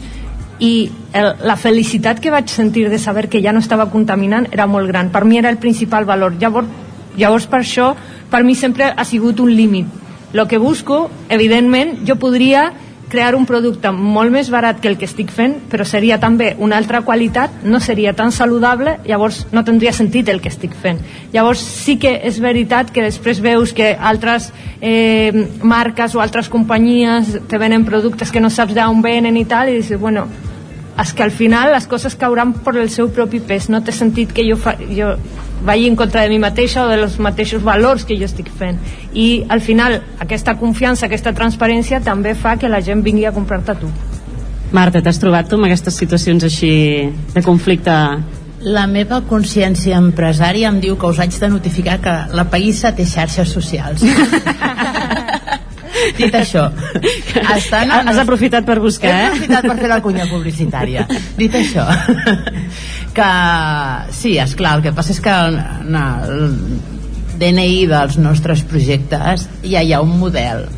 i el, la felicitat que vaig sentir de saber que ja no estava contaminant era molt gran. Per mi era el principal valor. Llavors, llavors per això, per mi sempre ha sigut un límit. Lo que busco, evidentment, jo podria crear un producte molt més barat que el que estic fent, però seria també una altra qualitat, no seria tan saludable, llavors no tindria sentit el que estic fent. Llavors sí que és veritat que després veus que altres eh, marques o altres companyies te venen productes que no saps d'on venen i tal, i dius, bueno, és que al final les coses cauran per el seu propi pes, no té sentit que jo, fa, jo vagi en contra de mi mateixa o dels mateixos valors que jo estic fent i al final aquesta confiança, aquesta transparència també fa que la gent vingui a comprar-te a tu Marta, t'has trobat tu amb aquestes situacions així de conflicte? La meva consciència empresària em diu que us haig de notificar que la Païssa té xarxes socials. Dit això, estan Has aprofitat per buscar, He eh? aprofitat per fer la cunya publicitària. Dit això, que sí, és clar, el que passa és que en el DNI dels nostres projectes ja hi ha un model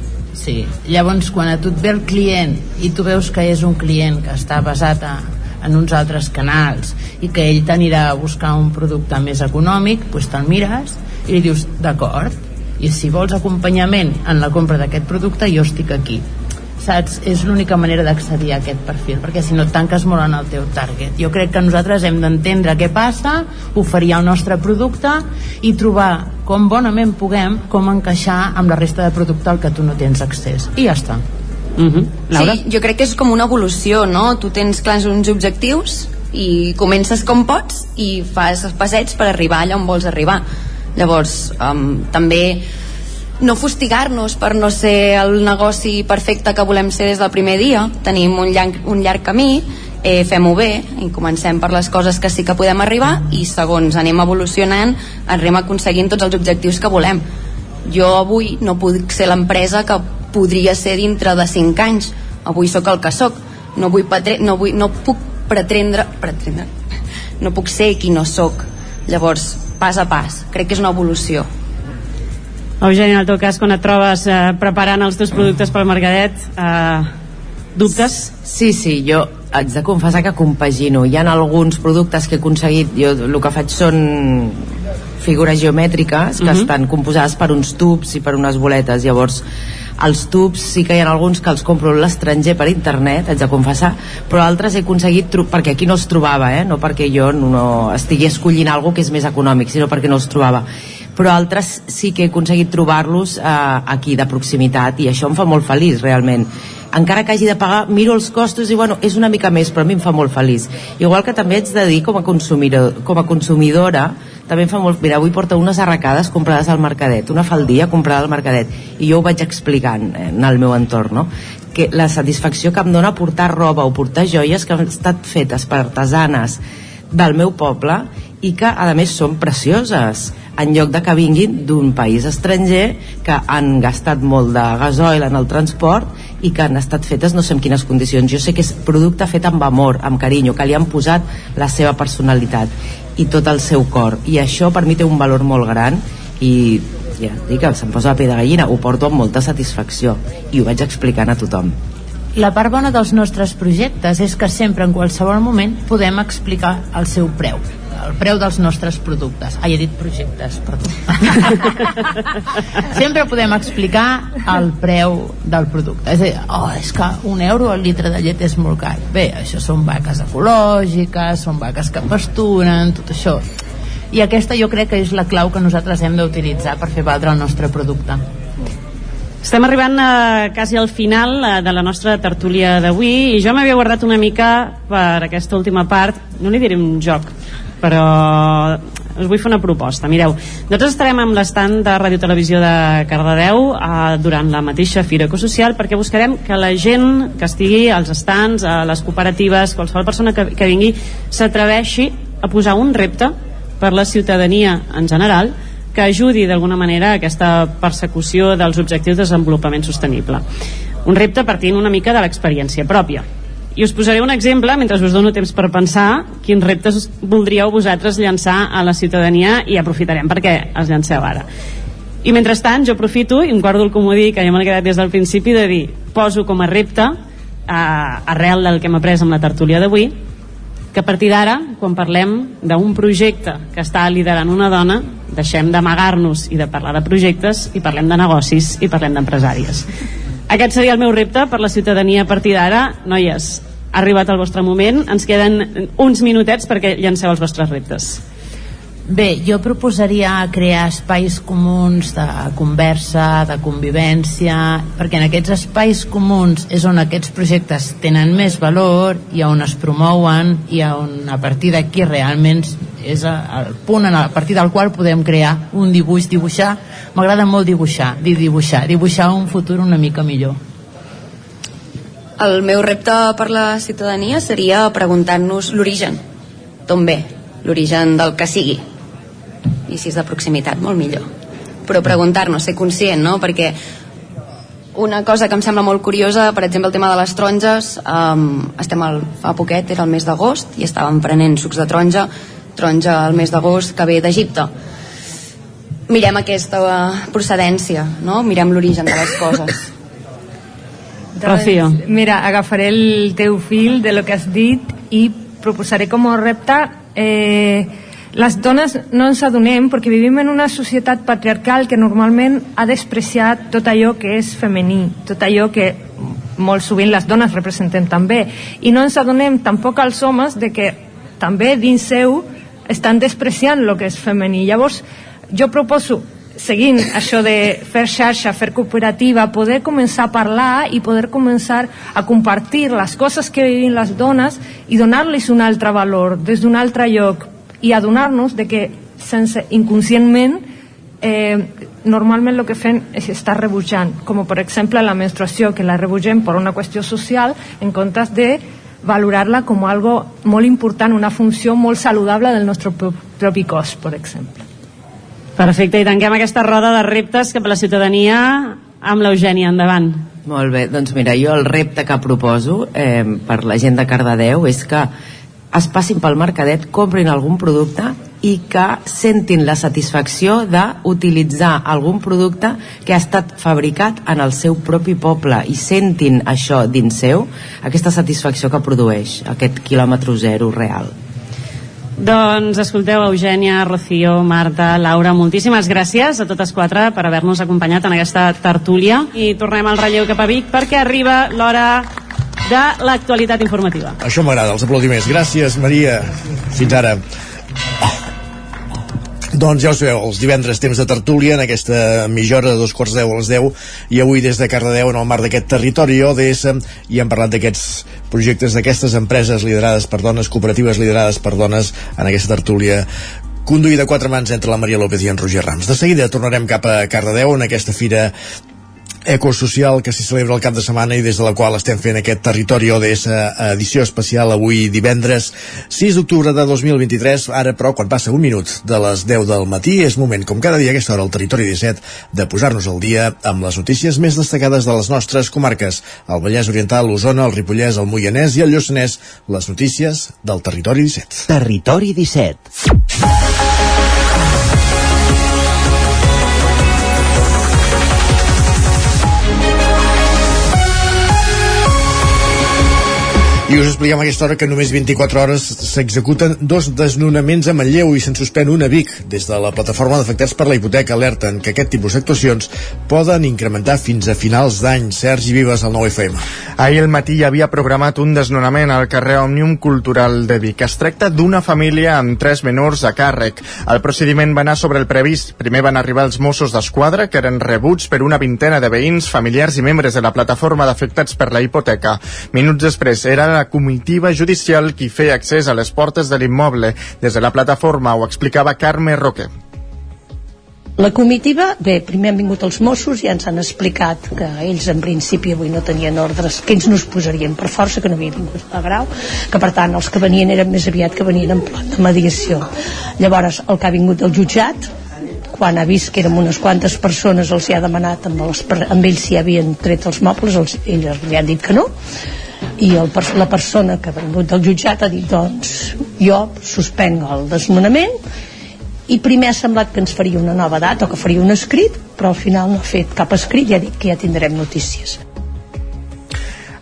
Sí, llavors quan a tu et ve el client i tu veus que és un client que està basat a, en uns altres canals i que ell t'anirà a buscar un producte més econòmic, doncs te'l mires i li dius, d'acord, i si vols acompanyament en la compra d'aquest producte jo estic aquí saps? És l'única manera d'accedir a aquest perfil, perquè si no et tanques molt en el teu target. Jo crec que nosaltres hem d'entendre què passa, oferir el nostre producte i trobar com bonament puguem com encaixar amb la resta de producte al que tu no tens accés i ja està Mm -hmm. Laura? Sí, jo crec que és com una evolució, no? Tu tens clars uns objectius i comences com pots i fas els passeigs per arribar allà on vols arribar. Llavors, um, també no fustigar-nos per no ser el negoci perfecte que volem ser des del primer dia. Tenim un llarg, un llarg camí, eh, fem-ho bé i comencem per les coses que sí que podem arribar i segons anem evolucionant anem aconseguint tots els objectius que volem. Jo avui no puc ser l'empresa que podria ser dintre de 5 anys. Avui sóc el que sóc. No, vull patre, no, vull, no puc pretendre, pretendre... No puc ser qui no sóc. Llavors, pas a pas. Crec que és una evolució. Eugeni, en el teu cas, quan et trobes eh, preparant els teus productes pel mercadet, eh, dubtes? Sí, sí, jo haig de confessar que compagino. Hi ha alguns productes que he aconseguit, jo el que faig són figures geomètriques que Mhm. estan composades per uns tubs i per unes boletes, llavors els tubs sí que hi ha alguns que els compro a l'estranger per internet, haig de confessar, però altres he aconseguit, perquè aquí no els trobava, eh? no perquè jo no, no estigui escollint alguna que és més econòmic, sinó perquè no els trobava. Però altres sí que he aconseguit trobar-los eh, aquí de proximitat i això em fa molt feliç realment. Encara que hagi de pagar, miro els costos i bueno, és una mica més, però a mi em fa molt feliç. Igual que també haig de dir com a, consumidor, com a consumidora també em fa molt... Mira, avui porto unes arracades comprades al Mercadet, una faldilla comprada al Mercadet, i jo ho vaig explicant eh, en el meu entorn, no? que la satisfacció que em dona portar roba o portar joies que han estat fetes per artesanes del meu poble i que a més són precioses en lloc de que vinguin d'un país estranger que han gastat molt de gasoil en el transport i que han estat fetes no sé en quines condicions. Jo sé que és producte fet amb amor, amb carinyo que li han posat la seva personalitat i tot el seu cor. I això per mi té un valor molt gran i ja dic que se'm posa la pell de gallina ho porto amb molta satisfacció i ho vaig explicant a tothom. La part bona dels nostres projectes és que sempre en qualsevol moment podem explicar el seu preu el preu dels nostres productes. Ah, he dit projectes, perdó. Sempre podem explicar el preu del producte. És a dir, oh, és que un euro al litre de llet és molt car. Bé, això són vaques ecològiques són vaques que pasturen, tot això. I aquesta jo crec que és la clau que nosaltres hem d'utilitzar per fer valdre el nostre producte. Estem arribant a, quasi al final eh, de la nostra tertúlia d'avui i jo m'havia guardat una mica per aquesta última part, no li diré un joc, però us vull fer una proposta. Mireu, nosaltres estarem amb l'estand de Ràdio Televisió de Cardedeu eh, durant la mateixa Fira Ecosocial perquè buscarem que la gent que estigui als estands, a les cooperatives, qualsevol persona que, que vingui, s'atreveixi a posar un repte per la ciutadania en general que ajudi d'alguna manera a aquesta persecució dels objectius de desenvolupament sostenible. Un repte partint una mica de l'experiència pròpia. I us posaré un exemple, mentre us dono temps per pensar, quins reptes voldríeu vosaltres llançar a la ciutadania i aprofitarem perquè els llanceu ara. I mentrestant, jo aprofito i em guardo el comodí que ja m'ha quedat des del principi de dir, poso com a repte, eh, arrel del que hem après amb la tertúlia d'avui, que a partir d'ara, quan parlem d'un projecte que està liderant una dona, deixem d'amagar-nos i de parlar de projectes i parlem de negocis i parlem d'empresàries. Aquest seria el meu repte per la ciutadania a partir d'ara. Noies, ha arribat el vostre moment, ens queden uns minutets perquè llanceu els vostres reptes. Bé, jo proposaria crear espais comuns de conversa, de convivència, perquè en aquests espais comuns és on aquests projectes tenen més valor i on es promouen i on a partir d'aquí realment és el punt a partir del qual podem crear un dibuix, dibuixar. M'agrada molt dibuixar, dir dibuixar, dibuixar un futur una mica millor. El meu repte per la ciutadania seria preguntar-nos l'origen, d'on ve, l'origen del que sigui. I si és de proximitat, molt millor. Però preguntar-nos, ser conscient, no? Perquè una cosa que em sembla molt curiosa, per exemple, el tema de les taronges, um, estem al, fa poquet, era el mes d'agost, i estàvem prenent sucs de taronja, taronja al mes d'agost que ve d'Egipte. Mirem aquesta procedència, no? Mirem l'origen de les coses. Rocío. Mira, agafaré el teu fil de lo que has dit i proposaré com a repte eh, les dones no ens adonem perquè vivim en una societat patriarcal que normalment ha despreciat tot allò que és femení, tot allò que molt sovint les dones representem també. I no ens adonem tampoc als homes de que també dins seu estan despreciant el que és femení. Llavors jo proposo seguint això de fer xarxa, fer cooperativa, poder començar a parlar i poder començar a compartir les coses que vivim les dones i donar-los un altre valor des d'un altre lloc i adonar-nos de que sense inconscientment eh, normalment el que fem és estar rebutjant, com per exemple la menstruació, que la rebutgem per una qüestió social en comptes de valorarla com algo molt important, una funció molt saludable del nostre pro- propi cos, per exemple. Perfecte, i tanquem aquesta roda de reptes cap a la ciutadania amb l'Eugènia, endavant. Molt bé, doncs mira, jo el repte que proposo eh, per la gent de Cardedeu és que es passin pel mercadet, comprin algun producte i que sentin la satisfacció d'utilitzar algun producte que ha estat fabricat en el seu propi poble i sentin això dins seu, aquesta satisfacció que produeix aquest quilòmetre zero real. Doncs escolteu, Eugènia, Rocío, Marta, Laura, moltíssimes gràcies a totes quatre per haver-nos acompanyat en aquesta tertúlia i tornem al relleu cap a Vic perquè arriba l'hora de l'actualitat informativa. Això m'agrada, els aplaudiments. Gràcies, Maria. Fins ara. Doncs ja ho sabeu, els divendres temps de tertúlia en aquesta mitja de dos quarts de deu a les 10 i avui des de Cardedeu en el mar d'aquest territori ODS i hem parlat d'aquests projectes d'aquestes empreses liderades per dones, cooperatives liderades per dones en aquesta tertúlia conduïda a quatre mans entre la Maria López i en Roger Rams. De seguida tornarem cap a Cardedeu en aquesta fira ecosocial que s'hi celebra el cap de setmana i des de la qual estem fent aquest territori ODS edició especial avui divendres 6 d'octubre de 2023 ara però quan passa un minut de les 10 del matí és moment com cada dia a aquesta hora al territori 17 de posar-nos al dia amb les notícies més destacades de les nostres comarques. El Vallès Oriental, l'Osona, el Ripollès, el Moianès i el Lluçanès. Les notícies del territori 17 Territori 17 I us expliquem a aquesta hora que només 24 hores s'executen dos desnonaments a Manlleu i se'n suspèn una a Vic. Des de la plataforma d'afectats per la hipoteca alerten que aquest tipus d'actuacions poden incrementar fins a finals d'any. Sergi Vives, al 9FM. Ahir al matí hi havia programat un desnonament al carrer Òmnium Cultural de Vic. Es tracta d'una família amb tres menors a càrrec. El procediment va anar sobre el previst. Primer van arribar els Mossos d'Esquadra, que eren rebuts per una vintena de veïns, familiars i membres de la plataforma d'afectats per la hipoteca. Minuts després era la comitiva judicial qui feia accés a les portes de l'immoble. Des de la plataforma ho explicava Carme Roque. La comitiva, bé, primer han vingut els Mossos i ja ens han explicat que ells en principi avui no tenien ordres, que ells no es posarien per força, que no havia vingut a grau, que per tant els que venien eren més aviat que venien en plan de mediació. Llavors, el que ha vingut del jutjat, quan ha vist que érem unes quantes persones, els hi ha demanat amb, els, amb ells si havien tret els mobles, els, ells li han dit que no, i el, la persona que ha vingut del jutjat ha dit doncs jo suspenc el desnonament i primer ha semblat que ens faria una nova data o que faria un escrit però al final no ha fet cap escrit i ha dit que ja tindrem notícies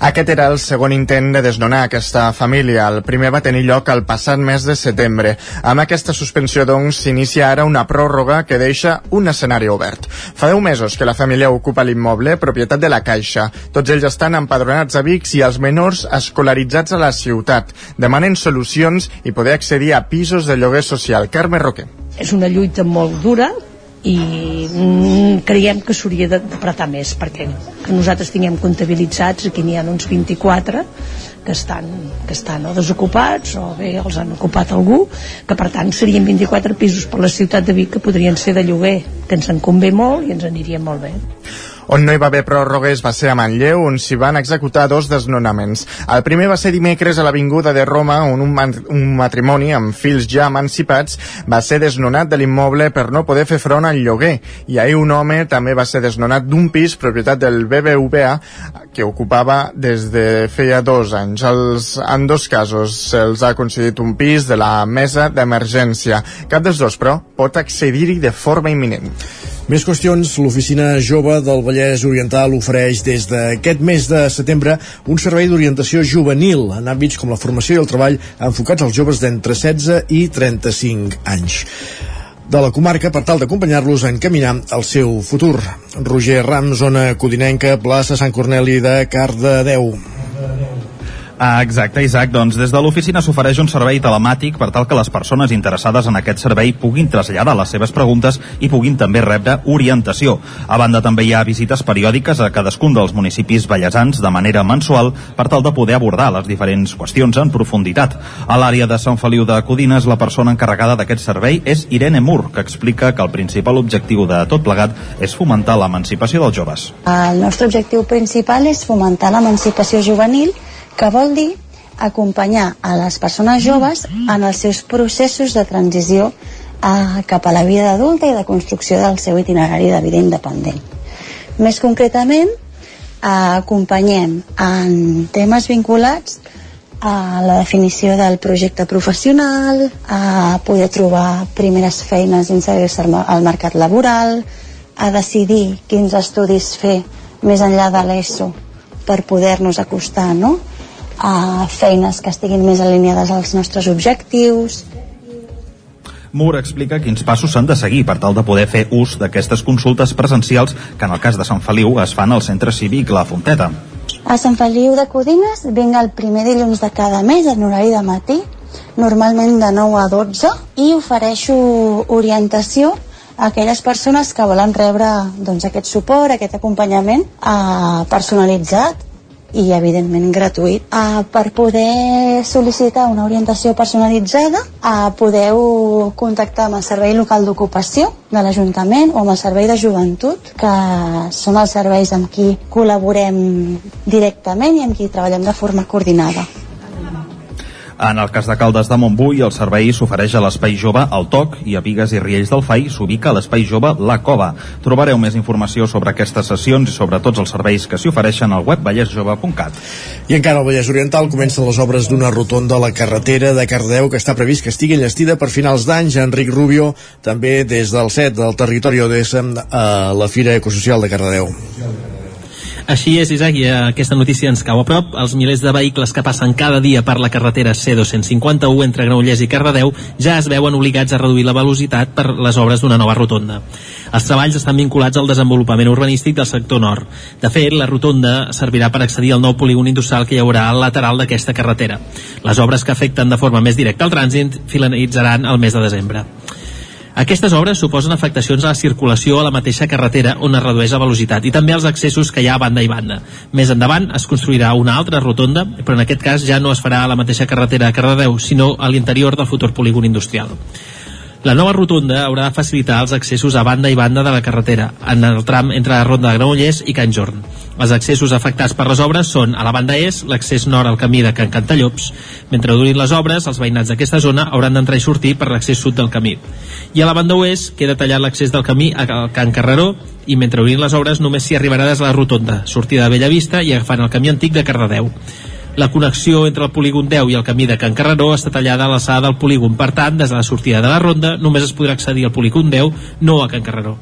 Aquest era el segon intent de desnonar aquesta família. El primer va tenir lloc el passat mes de setembre. Amb aquesta suspensió, doncs, s'inicia ara una pròrroga que deixa un escenari obert. Fa 10 mesos que la família ocupa l'immoble, propietat de la Caixa. Tots ells estan empadronats a Vic i els menors escolaritzats a la ciutat. Demanen solucions i poder accedir a pisos de lloguer social. Carme Roque. és una lluita molt dura i mm, creiem que s'hauria d'apretar més perquè que nosaltres tinguem comptabilitzats aquí n'hi ha uns 24 que estan, que estan o desocupats o bé els han ocupat algú que per tant serien 24 pisos per la ciutat de Vic que podrien ser de lloguer que ens en convé molt i ens aniria molt bé On no hi va haver pròrrogues va ser a Manlleu, on s'hi van executar dos desnonaments. El primer va ser dimecres a l'Avinguda de Roma, on un, un matrimoni amb fills ja emancipats va ser desnonat de l'immoble per no poder fer front al lloguer. I ahir un home també va ser desnonat d'un pis propietat del BBVA que ocupava des de feia dos anys. Els, en dos casos se'ls ha concedit un pis de la mesa d'emergència. Cap dels dos, però, pot accedir-hi de forma imminent. Més qüestions, l'Oficina Jove del Vallès Oriental ofereix des d'aquest mes de setembre un servei d'orientació juvenil en àmbits com la formació i el treball enfocats als joves d'entre 16 i 35 anys de la comarca per tal d'acompanyar-los a encaminar el seu futur. Roger Ram, zona codinenca, plaça Sant Corneli de Cardedeu. Ah, exacte, Isaac. Doncs des de l'oficina s'ofereix un servei telemàtic per tal que les persones interessades en aquest servei puguin traslladar les seves preguntes i puguin també rebre orientació. A banda, també hi ha visites periòdiques a cadascun dels municipis ballesans de manera mensual per tal de poder abordar les diferents qüestions en profunditat. A l'àrea de Sant Feliu de Codines, la persona encarregada d'aquest servei és Irene Mur, que explica que el principal objectiu de tot plegat és fomentar l'emancipació dels joves. El nostre objectiu principal és fomentar l'emancipació juvenil, que vol dir acompanyar a les persones joves en els seus processos de transició a, cap a la vida adulta i de construcció del seu itinerari de vida independent. Més concretament, eh, acompanyem en temes vinculats a la definició del projecte professional, a poder trobar primeres feines i inserir-se al mercat laboral, a decidir quins estudis fer més enllà de l'ESO per poder-nos acostar no? A feines que estiguin més alineades als nostres objectius, Mur explica quins passos s'han de seguir per tal de poder fer ús d'aquestes consultes presencials que en el cas de Sant Feliu es fan al centre cívic La Fonteta. A Sant Feliu de Codines vinc el primer dilluns de cada mes en horari de matí, normalment de 9 a 12, i ofereixo orientació a aquelles persones que volen rebre doncs, aquest suport, aquest acompanyament eh, personalitzat i evidentment gratuït uh, per poder sol·licitar una orientació personalitzada uh, podeu contactar amb el Servei Local d'Ocupació de l'Ajuntament o amb el Servei de Joventut que són els serveis amb qui col·laborem directament i amb qui treballem de forma coordinada. En el cas de Caldes de Montbui, el servei s'ofereix a l'Espai Jove al Toc i a Vigues i Riells del Fai s'ubica a l'Espai Jove La Cova. Trobareu més informació sobre aquestes sessions i sobre tots els serveis que s'hi ofereixen al web vallesjove.cat. I encara al Vallès Oriental comencen les obres d'una rotonda a la carretera de Cardeu que està previst que estigui enllestida per finals d'any. Enric Rubio, també des del set del territori Odessa a la Fira Ecosocial de Cardedeu. Així és, Isaac, i aquesta notícia ens cau a prop. Els milers de vehicles que passen cada dia per la carretera C251 entre Granollers i Cardedeu ja es veuen obligats a reduir la velocitat per les obres d'una nova rotonda. Els treballs estan vinculats al desenvolupament urbanístic del sector nord. De fet, la rotonda servirà per accedir al nou polígon industrial que hi haurà al lateral d'aquesta carretera. Les obres que afecten de forma més directa el trànsit finalitzaran el mes de desembre. Aquestes obres suposen afectacions a la circulació a la mateixa carretera on es redueix la velocitat i també als accessos que hi ha a banda i banda. Més endavant es construirà una altra rotonda, però en aquest cas ja no es farà a la mateixa carretera a Cardedeu, sinó a l'interior del futur polígon industrial. La nova rotonda haurà de facilitar els accessos a banda i banda de la carretera, en el tram entre la Ronda de Granollers i Can Jorn. Els accessos afectats per les obres són a la banda est, l'accés nord al camí de Can Cantallops. Mentre durin les obres, els veïnats d'aquesta zona hauran d'entrar i sortir per l'accés sud del camí. I a la banda oest queda tallat l'accés del camí a Can Carreró i mentre durin les obres només s'hi arribarà des de la rotonda, sortida de Bellavista i agafant el camí antic de Cardedeu. La connexió entre el polígon 10 i el camí de Can Carreró està tallada a l'alçada del polígon. Per tant, des de la sortida de la ronda, només es podrà accedir al polígon 10, no a Can Carreró.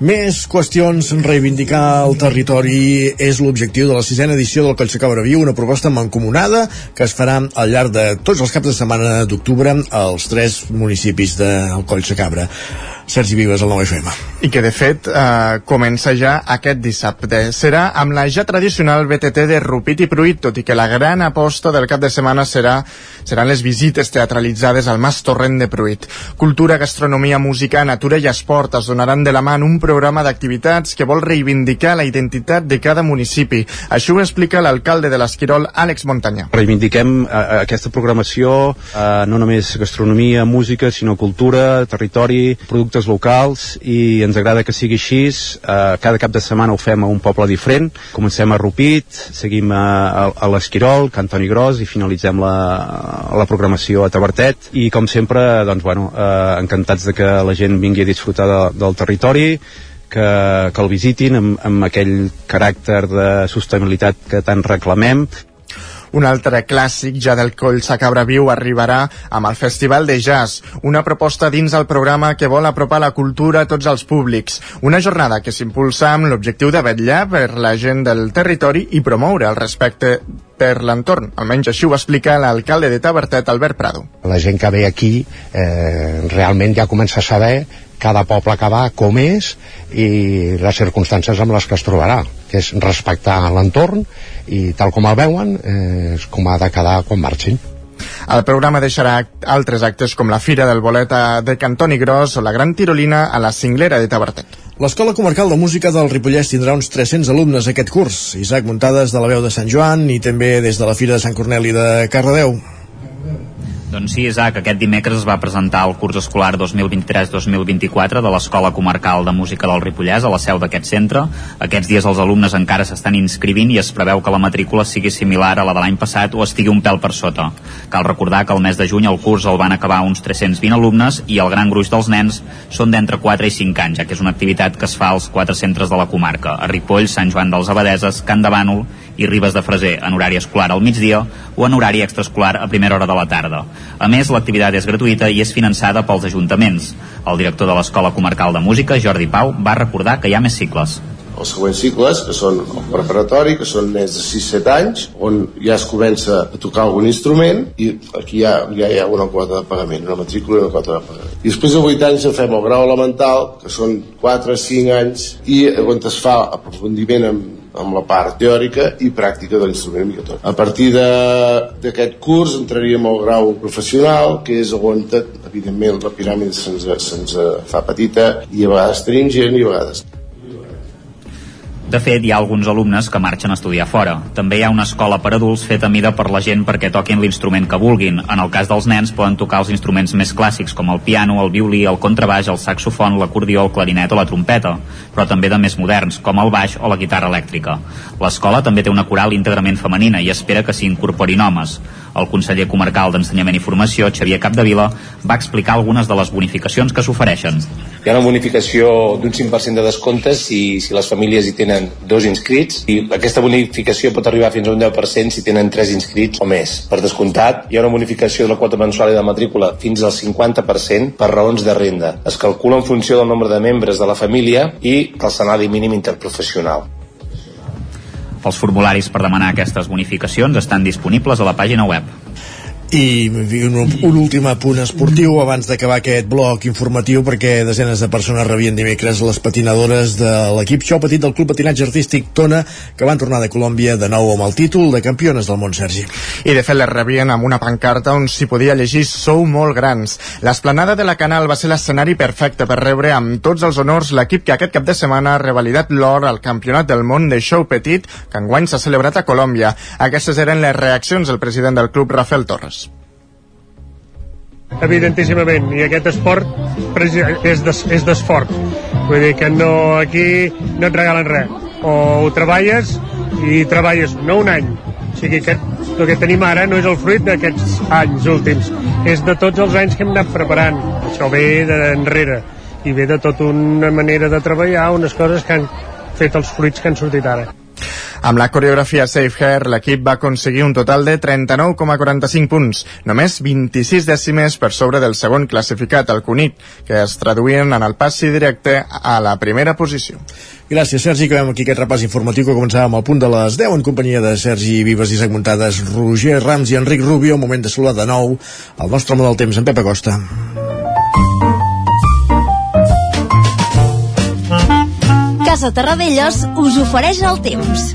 Més qüestions, reivindicar el territori és l'objectiu de la sisena edició del Coll Cabra Viu, una proposta mancomunada que es farà al llarg de tots els caps de setmana d'octubre als tres municipis del Coll Cabra. Sergi Vives, al 9FM. I que, de fet, eh, comença ja aquest dissabte. Serà amb la ja tradicional BTT de Rupit i Pruit, tot i que la gran aposta del cap de setmana serà, seran les visites teatralitzades al Mas Torrent de Pruit. Cultura, gastronomia, música, natura i esport es donaran de la mà en un programa d'activitats que vol reivindicar la identitat de cada municipi. Això ho explica l'alcalde de l'Esquirol, Àlex Montanyà. Reivindiquem eh, aquesta programació, eh, no només gastronomia, música, sinó cultura, territori, productes locals i ens agrada que sigui així. Eh, cada cap de setmana ho fem a un poble diferent. Comencem a Rupit, seguim a, a, a l'Esquirol, Cantoni Gros i finalitzem la, la programació a Tabertet. I com sempre, doncs, bueno, eh, encantats de que la gent vingui a disfrutar de, del territori, que, que el visitin amb, amb aquell caràcter de sostenibilitat que tant reclamem un altre clàssic ja del Coll Sacabra Viu arribarà amb el Festival de Jazz, una proposta dins el programa que vol apropar la cultura a tots els públics. Una jornada que s'impulsa amb l'objectiu de vetllar per la gent del territori i promoure el respecte per l'entorn. Almenys així ho explica l'alcalde de Tabertet, Albert Prado. La gent que ve aquí eh, realment ja comença a saber cada poble que va com és i les circumstàncies amb les que es trobarà que és respectar l'entorn i tal com el veuen eh, és com ha de quedar quan marxin El programa deixarà altres actes com la Fira del Boleta de Cantoni Gros o la Gran Tirolina a la Cinglera de Tabertet. L'Escola Comarcal de Música del Ripollès tindrà uns 300 alumnes aquest curs. Isaac Muntades de la veu de Sant Joan i també des de la Fira de Sant Corneli de Cardedeu. Doncs sí, Isaac, aquest dimecres es va presentar el curs escolar 2023-2024 de l'Escola Comarcal de Música del Ripollès a la seu d'aquest centre. Aquests dies els alumnes encara s'estan inscrivint i es preveu que la matrícula sigui similar a la de l'any passat o estigui un pèl per sota. Cal recordar que el mes de juny el curs el van acabar uns 320 alumnes i el gran gruix dels nens són d'entre 4 i 5 anys, ja que és una activitat que es fa als quatre centres de la comarca, a Ripoll, Sant Joan dels Abadeses, Can de Bànol i Ribes de Freser, en horari escolar al migdia o en horari extraescolar a primera hora de la tarda. A més, l'activitat és gratuïta i és finançada pels ajuntaments. El director de l'Escola Comarcal de Música, Jordi Pau, va recordar que hi ha més cicles. els següents cicles, que són el preparatori, que són nens de 6-7 anys, on ja es comença a tocar algun instrument, i aquí ja, ja hi ha una quota de pagament, una matrícula i una quota de pagament. I després de 8 anys ja fem el grau elemental, que són 4-5 anys, i on es fa aprofundiment amb, amb la part teòrica i pràctica de l'instrument tot. A partir d'aquest curs entraríem al grau professional, que és on, evidentment, la piràmide se'ns se'ns fa petita i a vegades tenim gent i a vegades De fet, hi ha alguns alumnes que marxen a estudiar fora. També hi ha una escola per adults feta a mida per la gent perquè toquin l'instrument que vulguin. En el cas dels nens poden tocar els instruments més clàssics com el piano, el violí, el contrabaix, el saxofon, l'acordió, el clarinet o la trompeta, però també de més moderns com el baix o la guitarra elèctrica. L'escola també té una coral íntegrament femenina i espera que s'hi incorporin homes. El conseller comarcal d'Ensenyament i Formació, Xavier Capdevila, va explicar algunes de les bonificacions que s'ofereixen. Hi ha una bonificació d'un 5% de descomptes si, si les famílies hi tenen dos inscrits i aquesta bonificació pot arribar fins a un 10% si tenen tres inscrits o més. Per descomptat, hi ha una bonificació de la quota mensual i de matrícula fins al 50% per raons de renda. Es calcula en funció del nombre de membres de la família i el salari mínim interprofessional. Els formularis per demanar aquestes bonificacions estan disponibles a la pàgina web. I un, un últim apunt esportiu abans d'acabar aquest bloc informatiu perquè desenes de persones rebien dimecres les patinadores de l'equip xou petit del Club Patinatge Artístic Tona que van tornar de Colòmbia de nou amb el títol de campiones del món, Sergi. I de fet les rebien amb una pancarta on s'hi podia llegir Sou molt grans. L'esplanada de la Canal va ser l'escenari perfecte per rebre amb tots els honors l'equip que aquest cap de setmana ha revalidat l'or al Campionat del Món de Show Petit que enguany s'ha celebrat a Colòmbia. Aquestes eren les reaccions del president del club, Rafael Torres. Evidentíssimament i aquest esport és d'es- és d'esforç vull dir que no, aquí no et regalen res. O ho treballes i treballes no un any. O sigui que el que tenim ara no és el fruit d'aquests anys últims. És de tots els anys que hem anat preparant. Això ve d'enrere. I ve de tota una manera de treballar unes coses que han fet els fruits que han sortit ara Amb la coreografia Safe Hair, l'equip va aconseguir un total de 39,45 punts, només 26 dècimes per sobre del segon classificat, el Cunit, que es traduïen en el passi directe a la primera posició. Gràcies, Sergi. Acabem aquí aquest repàs informatiu que començàvem al punt de les 10 en companyia de Sergi Vives, Isaac Muntades, Roger Rams i Enric Rubio. Moment de saludar de nou el nostre home del temps, en Pep Acosta. Casa Terradellos us ofereix el temps.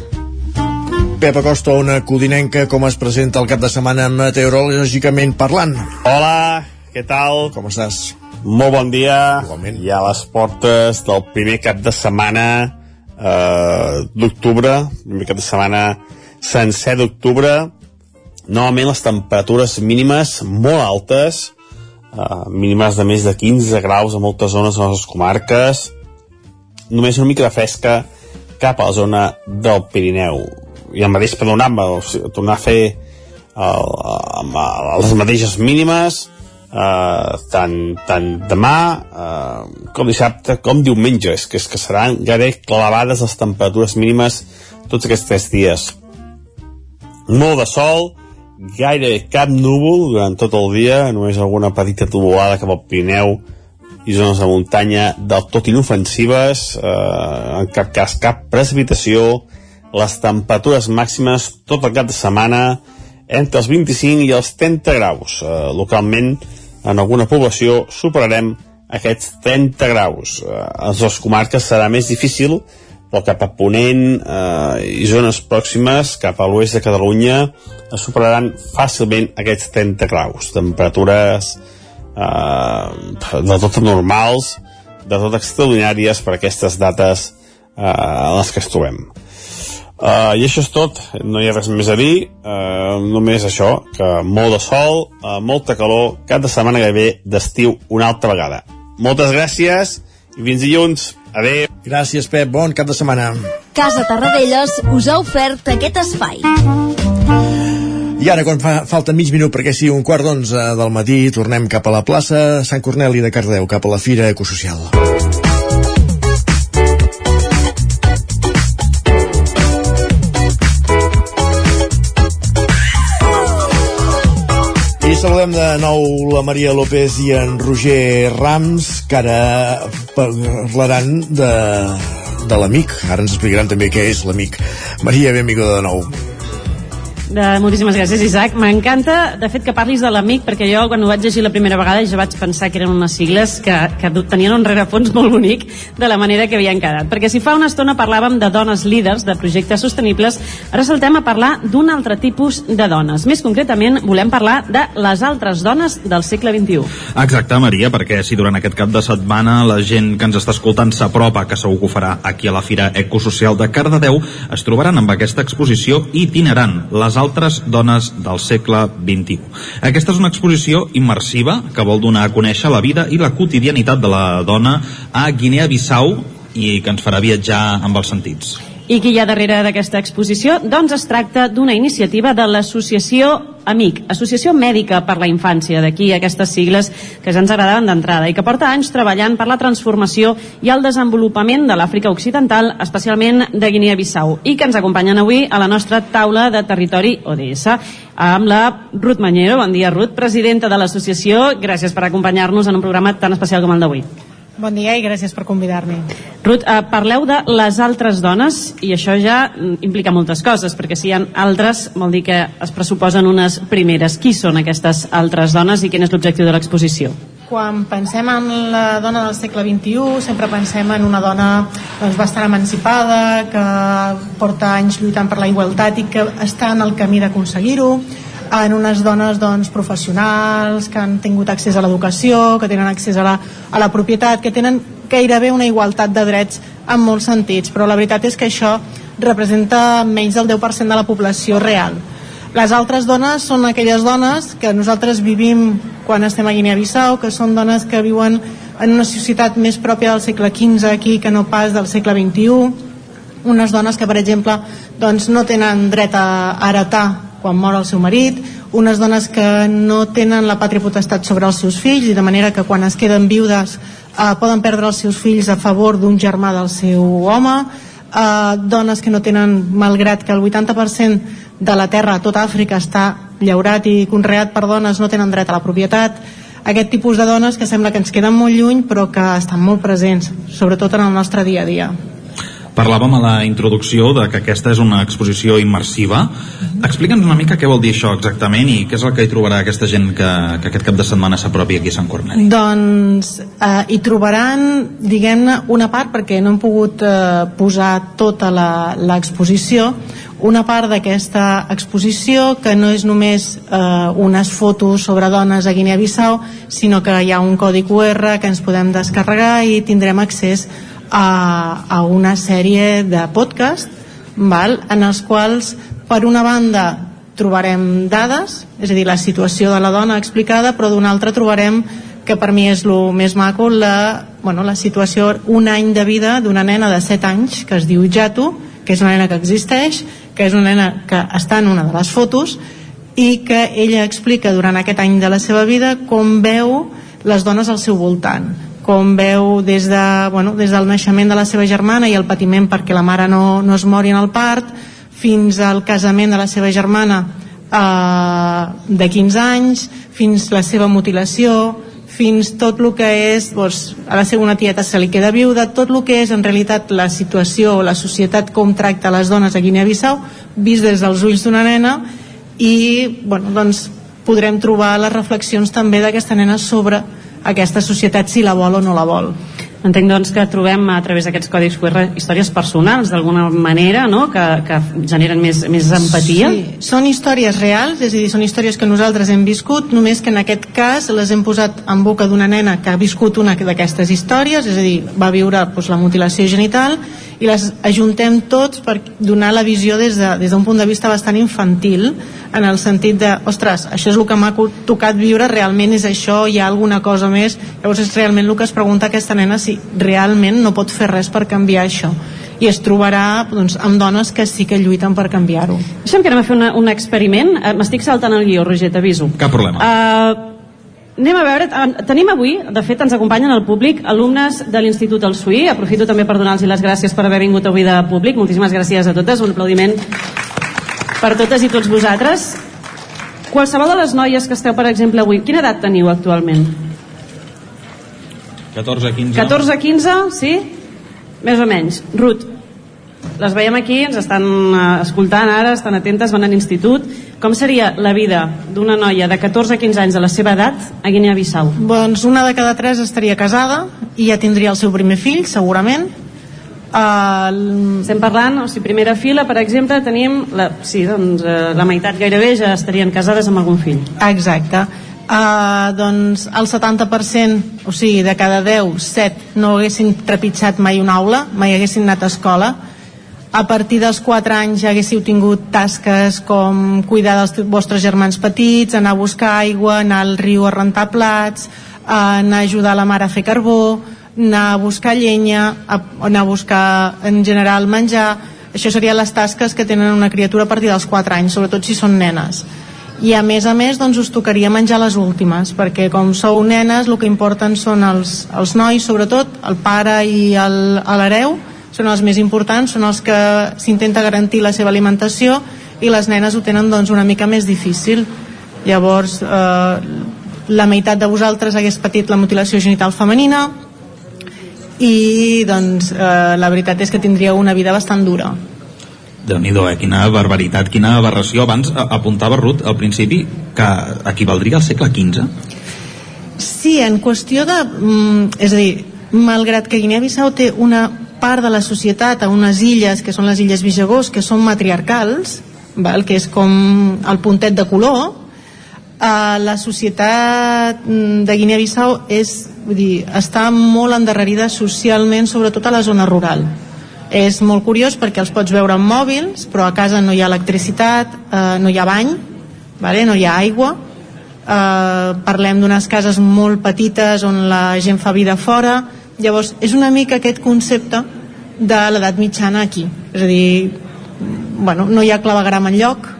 Pep Acosta, una codinenca, com es presenta el cap de setmana meteorològicament parlant? Hola, què tal? Com estàs? Molt bon dia. Igualment. Ja a les portes del primer cap de setmana eh, d'octubre, primer cap de setmana sencer d'octubre. Novament les temperatures mínimes molt altes, eh, mínimes de més de 15 graus a moltes zones de les nostres comarques, només una mica de fresca cap a la zona del Pirineu. I el mateix per donar, tornar a fer el, amb les mateixes mínimes, eh, tant, tant demà eh, com dissabte com diumenge és que, és que seran gairebé clavades les temperatures mínimes tots aquests tres dies molt de sol gairebé cap núvol durant tot el dia només alguna petita tubolada cap al Pirineu i zones de muntanya del tot inofensives eh, en cap cas cap precipitació les temperatures màximes tot el cap de setmana entre els 25 i els 30 graus. Eh, localment, en alguna població, superarem aquests 30 graus. Eh, a les dues comarques serà més difícil, però cap a Ponent eh, i zones pròximes, cap a l'oest de Catalunya, es superaran fàcilment aquests 30 graus. Temperatures eh, de tot normals, de tot extraordinàries per aquestes dates eh, en les que es trobem. Uh, I això és tot, no hi ha res més a dir, uh, només això, que molt de sol, uh, molta calor, cap de setmana que ve d'estiu una altra vegada. Moltes gràcies i fins dilluns. Adéu. Gràcies, Pep. Bon cap de setmana. Casa Tarradellas us ha ofert aquest espai. I ara, quan fa, falta mig minut perquè sigui un quart d'onze del matí, tornem cap a la plaça Sant Corneli de Cardeu, cap a la Fira Ecosocial. I saludem de nou la Maria López i en Roger Rams, que ara parlaran de, de l'amic. Ara ens explicaran també què és l'amic. Maria, benvinguda de nou. De, moltíssimes gràcies, Isaac. M'encanta, de fet, que parlis de l'amic, perquè jo, quan ho vaig llegir la primera vegada, ja vaig pensar que eren unes sigles que, que tenien un rerefons molt bonic de la manera que havien quedat. Perquè si fa una estona parlàvem de dones líders, de projectes sostenibles, ara saltem a parlar d'un altre tipus de dones. Més concretament, volem parlar de les altres dones del segle XXI. Exacte, Maria, perquè si durant aquest cap de setmana la gent que ens està escoltant s'apropa, que segur que ho farà aquí a la Fira Ecosocial de Cardedeu, es trobaran amb aquesta exposició itinerant, les altres dones del segle XXI. Aquesta és una exposició immersiva que vol donar a conèixer la vida i la quotidianitat de la dona a Guinea-Bissau i que ens farà viatjar amb els sentits. I qui hi ha darrere d'aquesta exposició? Doncs es tracta d'una iniciativa de l'associació AMIC, Associació Mèdica per la Infància, d'aquí aquestes sigles que ja ens agradaven d'entrada i que porta anys treballant per la transformació i el desenvolupament de l'Àfrica Occidental, especialment de Guinea-Bissau, i que ens acompanyen avui a la nostra taula de territori ODS amb la Ruth Mañero. Bon dia, Ruth, presidenta de l'associació. Gràcies per acompanyar-nos en un programa tan especial com el d'avui. Bon dia i gràcies per convidar-me. Ruth, eh, parleu de les altres dones i això ja implica moltes coses, perquè si hi ha altres vol dir que es pressuposen unes primeres. Qui són aquestes altres dones i quin és l'objectiu de l'exposició? Quan pensem en la dona del segle XXI, sempre pensem en una dona doncs, bastant emancipada, que porta anys lluitant per la igualtat i que està en el camí d'aconseguir-ho, en unes dones doncs, professionals que han tingut accés a l'educació, que tenen accés a la, a la propietat, que tenen gairebé una igualtat de drets en molts sentits, però la veritat és que això representa menys del 10% de la població real. Les altres dones són aquelles dones que nosaltres vivim quan estem a Guinea-Bissau, que són dones que viuen en una societat més pròpia del segle XV aquí que no pas del segle XXI, unes dones que, per exemple, doncs, no tenen dret a heretar quan mor el seu marit, unes dones que no tenen la pàtria potestat sobre els seus fills i de manera que quan es queden viudes eh, poden perdre els seus fills a favor d'un germà del seu home, eh, dones que no tenen, malgrat que el 80% de la terra a tota Àfrica està llaurat i conreat per dones, no tenen dret a la propietat, aquest tipus de dones que sembla que ens queden molt lluny però que estan molt presents, sobretot en el nostre dia a dia. Parlàvem a la introducció de que aquesta és una exposició immersiva. Explica'ns una mica què vol dir això exactament i què és el que hi trobarà aquesta gent que, que aquest cap de setmana s'apropi aquí a Sant Corneli. Doncs eh, hi trobaran, diguem-ne, una part, perquè no hem pogut eh, posar tota l'exposició, una part d'aquesta exposició que no és només eh, unes fotos sobre dones a Guinea-Bissau, sinó que hi ha un codi QR que ens podem descarregar i tindrem accés a, a una sèrie de podcast val? en els quals per una banda trobarem dades, és a dir, la situació de la dona explicada, però d'una altra trobarem que per mi és el més maco la, bueno, la situació, un any de vida d'una nena de 7 anys que es diu Jato, que és una nena que existeix, que és una nena que està en una de les fotos i que ella explica durant aquest any de la seva vida com veu les dones al seu voltant com veu des, de, bueno, des del naixement de la seva germana i el patiment perquè la mare no, no es mori en el part fins al casament de la seva germana eh, de 15 anys fins la seva mutilació fins tot el que és doncs, a la seva tieta se li queda viuda tot el que és en realitat la situació la societat com tracta les dones a Guinea-Bissau vist des dels ulls d'una nena i bueno, doncs, podrem trobar les reflexions també d'aquesta nena sobre aquesta societat si la vol o no la vol. Entenc doncs que trobem a través d'aquests codis QR històries personals d'alguna manera no? que, que generen més, més empatia. Sí, són històries reals, és a dir, són històries que nosaltres hem viscut, només que en aquest cas les hem posat en boca d'una nena que ha viscut una d'aquestes històries, és a dir, va viure doncs, la mutilació genital i les ajuntem tots per donar la visió des d'un de, des punt de vista bastant infantil en el sentit de, ostres, això és el que m'ha tocat viure, realment és això, hi ha alguna cosa més, llavors és realment el que es pregunta aquesta nena si realment no pot fer res per canviar això i es trobarà doncs, amb dones que sí que lluiten per canviar-ho. Deixa'm que anem a fer una, un experiment. Eh, M'estic saltant el guió, Roger, t'aviso. Cap problema. Uh, Anem a veure, eh, tenim avui, de fet ens acompanyen al públic, alumnes de l'Institut El Suí, aprofito també per donar-los les gràcies per haver vingut avui de públic, moltíssimes gràcies a totes, un aplaudiment per totes i tots vosaltres. Qualsevol de les noies que esteu, per exemple, avui, quina edat teniu actualment? 14, 15... 14, 15, sí? Més o menys. Ruth, les veiem aquí, ens estan eh, escoltant ara, estan atentes, van a l'institut. Com seria la vida d'una noia de 14 a 15 anys de la seva edat a Guinea-Bissau? Doncs una de cada tres estaria casada i ja tindria el seu primer fill, segurament. Uh, Estem parlant, o sigui, primera fila, per exemple, tenim la, sí, doncs, uh, la meitat gairebé ja estarien casades amb algun fill. Exacte. Uh, doncs el 70%, o sigui, de cada 10, 7 no haguessin trepitjat mai una aula, mai haguessin anat a escola, a partir dels 4 anys ja haguéssiu tingut tasques com cuidar dels vostres germans petits, anar a buscar aigua, anar al riu a rentar plats, anar a ajudar la mare a fer carbó, anar a buscar llenya, anar a buscar en general menjar, això serien les tasques que tenen una criatura a partir dels 4 anys, sobretot si són nenes. I a més a més doncs us tocaria menjar les últimes, perquè com sou nenes el que importen són els, els nois, sobretot el pare i l'hereu, són els més importants, són els que s'intenta garantir la seva alimentació i les nenes ho tenen doncs una mica més difícil. Llavors, eh, la meitat de vosaltres hagués patit la mutilació genital femenina i doncs eh, la veritat és que tindríeu una vida bastant dura déu nhi eh? quina barbaritat, quina aberració abans apuntava Ruth al principi que equivaldria al segle XV Sí, en qüestió de... Mm, és a dir, malgrat que Guinea-Bissau té una part de la societat a unes illes, que són les illes Vigegós, que són matriarcals, val? que és com el puntet de color, eh, la societat mm, de Guinea-Bissau és, vull dir, està molt endarrerida socialment, sobretot a la zona rural. És molt curiós perquè els pots veure amb mòbils, però a casa no hi ha electricitat, eh, no hi ha bany, vale? no hi ha aigua, eh, parlem d'unes cases molt petites on la gent fa vida fora llavors és una mica aquest concepte de l'edat mitjana aquí. És a dir, bueno, no hi ha clavegram en lloc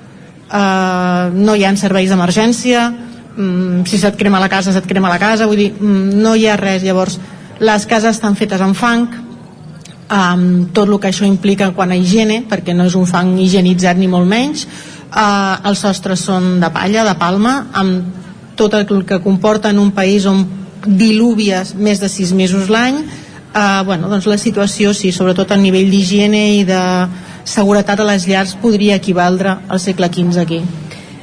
eh, no hi ha serveis d'emergència mm, si se't crema la casa, se't crema la casa vull dir, mm, no hi ha res. Llavors les cases estan fetes amb fang amb tot el que això implica quan a higiene, perquè no és un fang higienitzat ni molt menys. Eh, els sostres són de palla, de palma amb tot el que comporta en un país on diluvies més de sis mesos l'any eh, bueno, doncs la situació sí, sobretot a nivell d'higiene i de seguretat a les llars podria equivaldre al segle XV aquí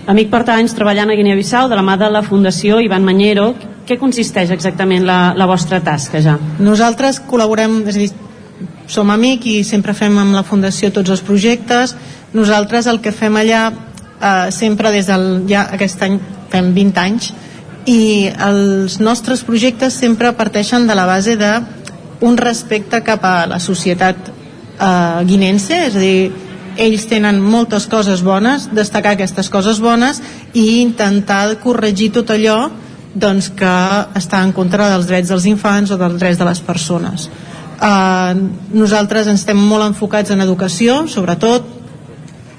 Amic porta anys treballant a Guinea-Bissau de la mà de la Fundació Ivan Mañero. Què consisteix exactament la, la vostra tasca ja? Nosaltres col·laborem, és a dir, som amic i sempre fem amb la Fundació tots els projectes. Nosaltres el que fem allà eh, sempre des del... ja aquest any fem 20 anys i els nostres projectes sempre parteixen de la base de un respecte cap a la societat eh, guinense, és a dir, ells tenen moltes coses bones, destacar aquestes coses bones i intentar corregir tot allò doncs, que està en contra dels drets dels infants o dels drets de les persones. Uh, nosaltres ens estem molt enfocats en educació, sobretot.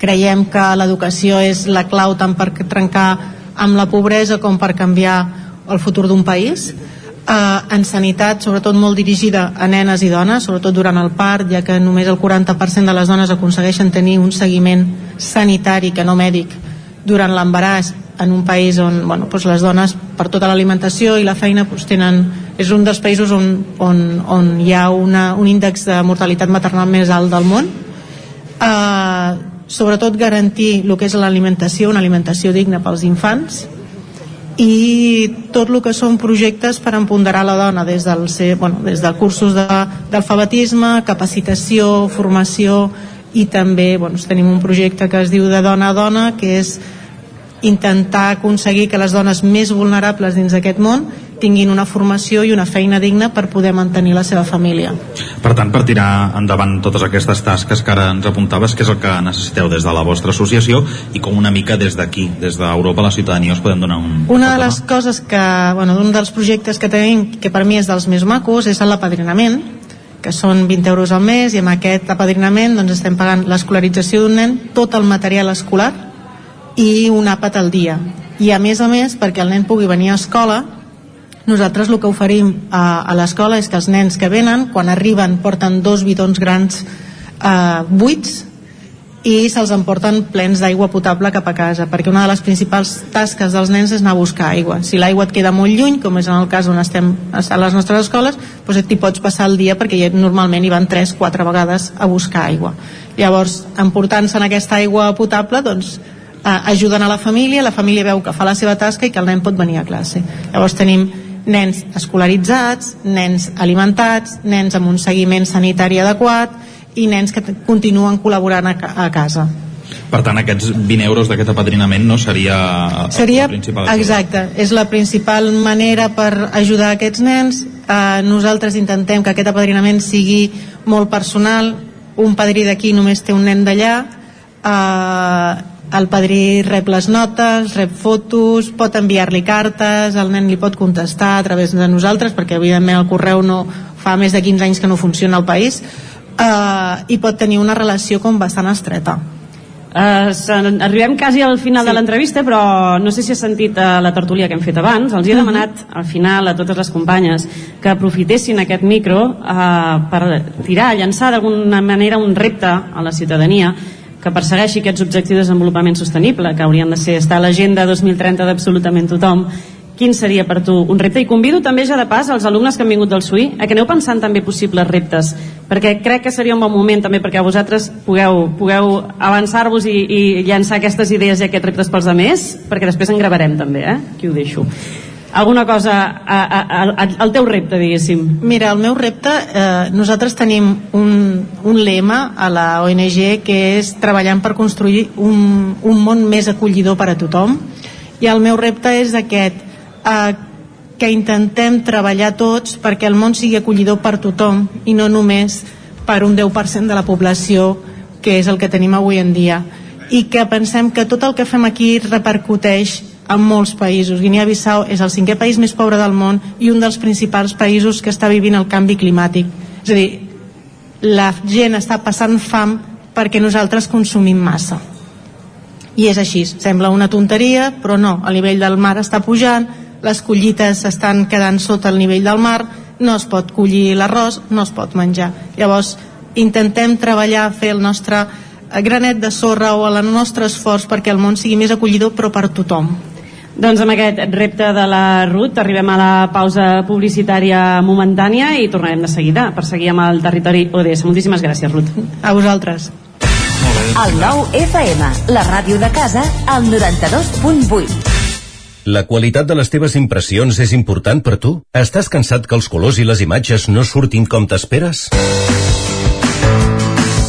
Creiem que l'educació és la clau tant per trencar amb la pobresa com per canviar el futur d'un país. Uh, en sanitat, sobretot molt dirigida a nenes i dones, sobretot durant el part, ja que només el 40% de les dones aconsegueixen tenir un seguiment sanitari que no mèdic durant l'embaràs en un país on bueno, doncs les dones per tota l'alimentació i la feina doncs tenen, és un dels països on, on, on hi ha una, un índex de mortalitat maternal més alt del món uh, sobretot garantir el que és l'alimentació una alimentació digna pels infants i tot el que són projectes per empoderar la dona des del, bueno, des del cursos de- d'alfabetisme, capacitació, formació i també bueno, tenim un projecte que es diu de dona a dona que és intentar aconseguir que les dones més vulnerables dins d'aquest món tinguin una formació i una feina digna per poder mantenir la seva família. Per tant, per tirar endavant totes aquestes tasques que ara ens apuntaves, què és el que necessiteu des de la vostra associació i com una mica des d'aquí, des d'Europa, la ciutadania, us podem donar un... Una de les coses que, bueno, un dels projectes que tenim, que per mi és dels més macos, és l'apadrinament, que són 20 euros al mes, i amb aquest apadrinament doncs, estem pagant l'escolarització d'un nen, tot el material escolar i un àpat al dia. I a més a més, perquè el nen pugui venir a escola, nosaltres el que oferim a, a l'escola és que els nens que venen, quan arriben, porten dos bidons grans eh, buits i se'ls emporten plens d'aigua potable cap a casa, perquè una de les principals tasques dels nens és anar a buscar aigua. Si l'aigua et queda molt lluny, com és en el cas on estem a les nostres escoles, doncs t'hi pots passar el dia perquè normalment hi van 3-4 vegades a buscar aigua. Llavors, emportant-se en aquesta aigua potable, doncs, eh, ajuden a la família, la família veu que fa la seva tasca i que el nen pot venir a classe. Llavors tenim nens escolaritzats, nens alimentats, nens amb un seguiment sanitari adequat i nens que continuen col·laborant a, a casa. Per tant, aquests 20 euros d'aquest apadrinament no seria, Seria, la principal ajuda. exacte, és la principal manera per ajudar aquests nens. Eh, nosaltres intentem que aquest apadrinament sigui molt personal, un padrí d'aquí només té un nen d'allà, eh, el padrí rep les notes, rep fotos, pot enviar-li cartes, el nen li pot contestar a través de nosaltres, perquè evidentment el correu no fa més de 15 anys que no funciona al país, eh, i pot tenir una relació com bastant estreta. Uh, arribem quasi al final sí. de l'entrevista però no sé si has sentit uh, la tertúlia que hem fet abans els he demanat al final a totes les companyes que aprofitessin aquest micro uh, per tirar, llançar d'alguna manera un repte a la ciutadania que persegueixi aquests objectius de desenvolupament sostenible que haurien de ser estar a l'agenda 2030 d'absolutament tothom quin seria per tu un repte? I convido també ja de pas als alumnes que han vingut del SUI a que aneu pensant també possibles reptes perquè crec que seria un bon moment també perquè vosaltres pugueu, pugueu avançar-vos i, i llançar aquestes idees i aquests reptes pels altres perquè després en gravarem també, eh? Aquí ho deixo. Alguna cosa a, a, a, al teu repte, diguéssim. Mira, el meu repte, eh, nosaltres tenim un, un lema a la ONG que és treballant per construir un, un món més acollidor per a tothom i el meu repte és aquest eh, que intentem treballar tots perquè el món sigui acollidor per tothom i no només per un 10% de la població que és el que tenim avui en dia i que pensem que tot el que fem aquí repercuteix en molts països. Guinea-Bissau és el cinquè país més pobre del món i un dels principals països que està vivint el canvi climàtic. És a dir, la gent està passant fam perquè nosaltres consumim massa. I és així, sembla una tonteria, però no, el nivell del mar està pujant, les collites estan quedant sota el nivell del mar, no es pot collir l'arròs, no es pot menjar. Llavors, intentem treballar, fer el nostre granet de sorra o el nostre esforç perquè el món sigui més acollidor, però per tothom. Doncs amb aquest repte de la Ruth arribem a la pausa publicitària momentània i tornarem de seguida per seguir amb el territori ODS. Moltíssimes gràcies, Ruth. A vosaltres. El nou FM, la ràdio de casa, al 92.8. La qualitat de les teves impressions és important per tu? Estàs cansat que els colors i les imatges no surtin com t'esperes?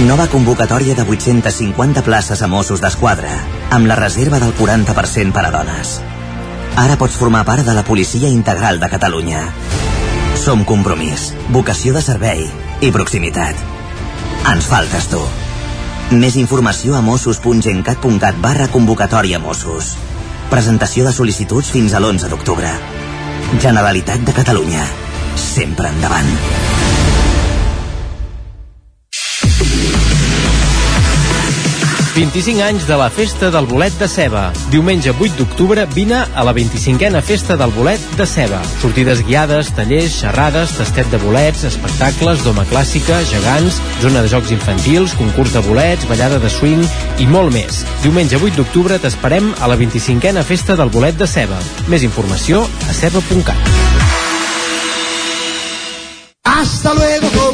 Nova convocatòria de 850 places a Mossos d'Esquadra, amb la reserva del 40% per a dones. Ara pots formar part de la Policia Integral de Catalunya. Som compromís, vocació de servei i proximitat. Ens faltes tu. Més informació a mossos.gencat.cat barra convocatòria Mossos. Presentació de sol·licituds fins a l'11 d'octubre. Generalitat de Catalunya. Sempre endavant. 25 anys de la Festa del Bolet de Ceba. Diumenge 8 d'octubre vine a la 25a Festa del Bolet de Ceba. Sortides guiades, tallers, xerrades, tastet de bolets, espectacles, doma clàssica, gegants, zona de jocs infantils, concurs de bolets, ballada de swing i molt més. Diumenge 8 d'octubre t'esperem a la 25a Festa del Bolet de Ceba. Més informació a ceba.cat. Hasta luego,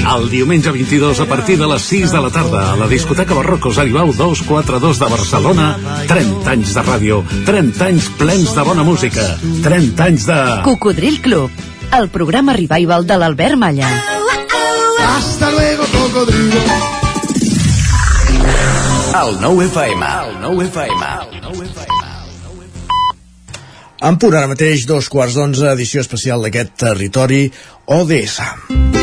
El diumenge 22 a partir de les 6 de la tarda a la discoteca Barrocos Aribau 242 de Barcelona 30 anys de ràdio 30 anys plens de bona música 30 anys de... Cocodril Club, el programa revival de l'Albert Malla. Hasta luego, cocodrilo. El nou FM. El nou FM. En punt ara mateix, dos quarts d'onze, edició especial d'aquest territori ODS.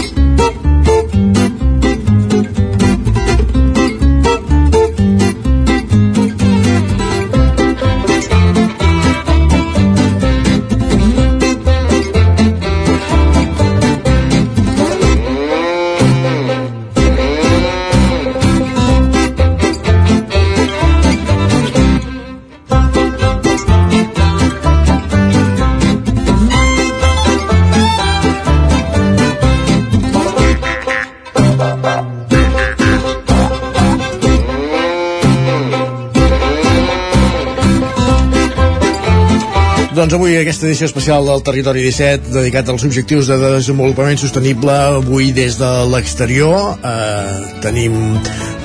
Doncs avui aquesta edició especial del Territori 17 dedicat als objectius de desenvolupament sostenible avui des de l'exterior eh, tenim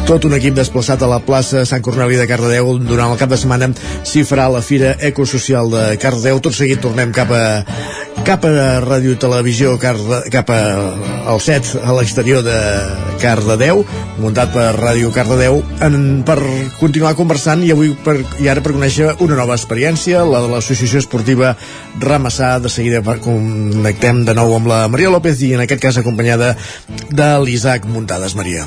tot un equip desplaçat a la plaça Sant Corneli de Cardedeu durant el cap de setmana s'hi farà la Fira Ecosocial de Cardedeu. Tot seguit tornem cap a cap a Ràdio Televisió Carde, cap a, al set a l'exterior de Cardedeu muntat per Ràdio Cardedeu. En, per continuar conversant i avui per, i ara per conèixer una nova experiència la de l'Associació Esportiva Ramassà. De seguida connectem de nou amb la Maria López i en aquest cas acompanyada de l'Isaac Muntades. Maria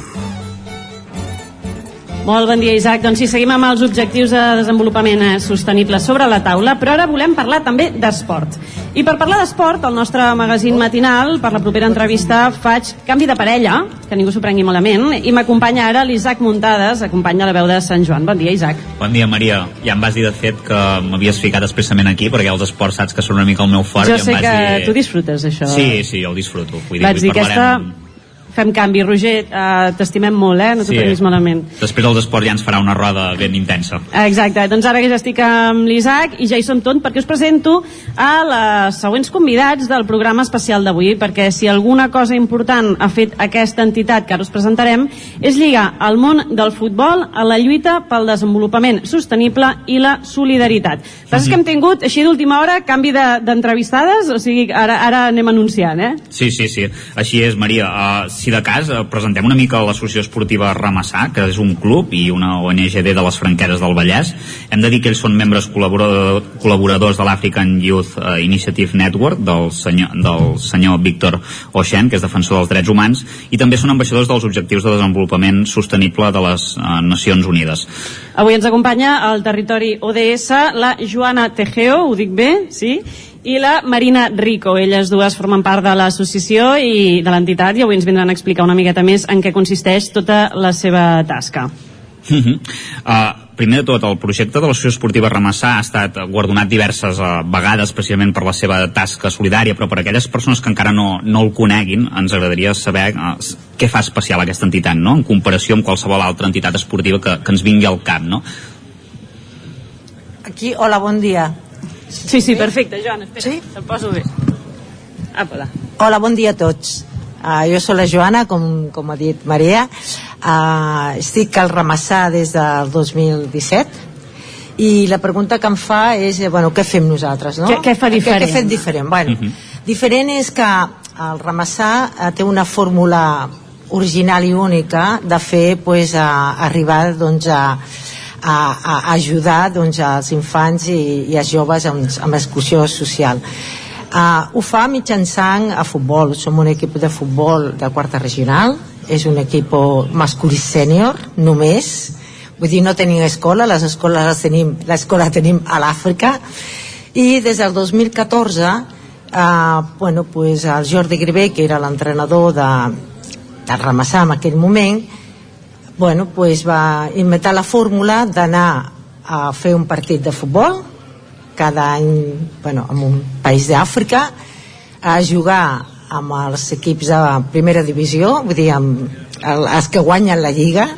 Molt bon dia, Isaac. Doncs sí, seguim amb els objectius de desenvolupament eh, sostenible sobre la taula, però ara volem parlar també d'esport. I per parlar d'esport, al nostre magazín matinal, per la propera entrevista, faig canvi de parella, que ningú s'ho prengui malament, i m'acompanya ara l'Isaac Muntades, acompanya la veu de Sant Joan. Bon dia, Isaac. Bon dia, Maria. Ja em vas dir, de fet, que m'havies ficat expressament aquí, perquè els esports saps que són una mica el meu fort. jo i em sé vas que dir... tu disfrutes, això. Sí, sí, jo el disfruto. Vull dir, Vaig dir, aquesta... Fem canvi. Roger, eh, t'estimem molt, eh? No t'ho Sí. prenguis malament. Després dels esports ja ens farà una roda ben intensa. Exacte, doncs ara que ja estic amb l'Isaac i ja hi som tot perquè us presento a les següents convidats del programa especial d'avui perquè si alguna cosa important ha fet aquesta entitat que ara us presentarem és lligar el món del futbol a la lluita pel desenvolupament sostenible i la solidaritat. El que passa és que hem tingut així d'última hora canvi de- d'entrevistades, o sigui, ara, ara anem anunciant, eh? Sí, sí, sí. Així és, Maria. Uh, si de cas, uh, presentem una mica l'Associació Esportiva Ramassà, que és un club i una ONGD de les Franqueres del Vallès. Hem de dir que ells són membres col·laborador, col·laboradors de l'African Youth uh, Initiative Network, del senyor, del senyor Víctor Oixen, que és defensor dels drets humans, i també són ambaixadors dels Objectius de Desenvolupament Sostenible de les uh, Nacions Unides. Avui ens acompanya al territori ODS la Joana Tejeo, ho dic bé, sí? I la Marina Rico. Elles dues formen part de l'associació i de l'entitat i avui ens vindran a explicar una miqueta més en què consisteix tota la seva tasca. Uh, primer de tot, el projecte de l'Associació Esportiva Ramassà ha estat guardonat diverses uh, vegades precisament per la seva tasca solidària, però per aquelles persones que encara no, no el coneguin, ens agradaria saber uh, què fa especial aquesta entitat, no? en comparació amb qualsevol altra entitat esportiva que, que ens vingui al cap. No? Aquí, hola, bon dia. Sí, sí, perfecte, Joan, espera, sí? te'l poso bé. Apa, Hola, bon dia a tots. Uh, jo sóc la Joana, com, com ha dit Maria. Uh, estic al Ramassà des del 2017 i la pregunta que em fa és, eh, bueno, què fem nosaltres, no? Què- què fa diferent? Què, què fem diferent? Bueno, diferent és que el Ramassà eh, té una fórmula original i única de fer pues, a, arribar doncs, a, a, a ajudar doncs, als infants i, i als joves amb, amb exclusió social. Uh, ho fa mitjançant a futbol. Som un equip de futbol de quarta regional, és un equip masculí sènior, només. Vull dir, no tenim escola, les escoles les tenim, l'escola tenim a l'Àfrica, i des del 2014 eh, bueno, pues el Jordi Gribé, que era l'entrenador de, de Ramassà en aquell moment, bueno, pues va inventar la fórmula d'anar a fer un partit de futbol cada any bueno, en un país d'Àfrica a jugar amb els equips de primera divisió vull dir, amb el- els que guanyen la Lliga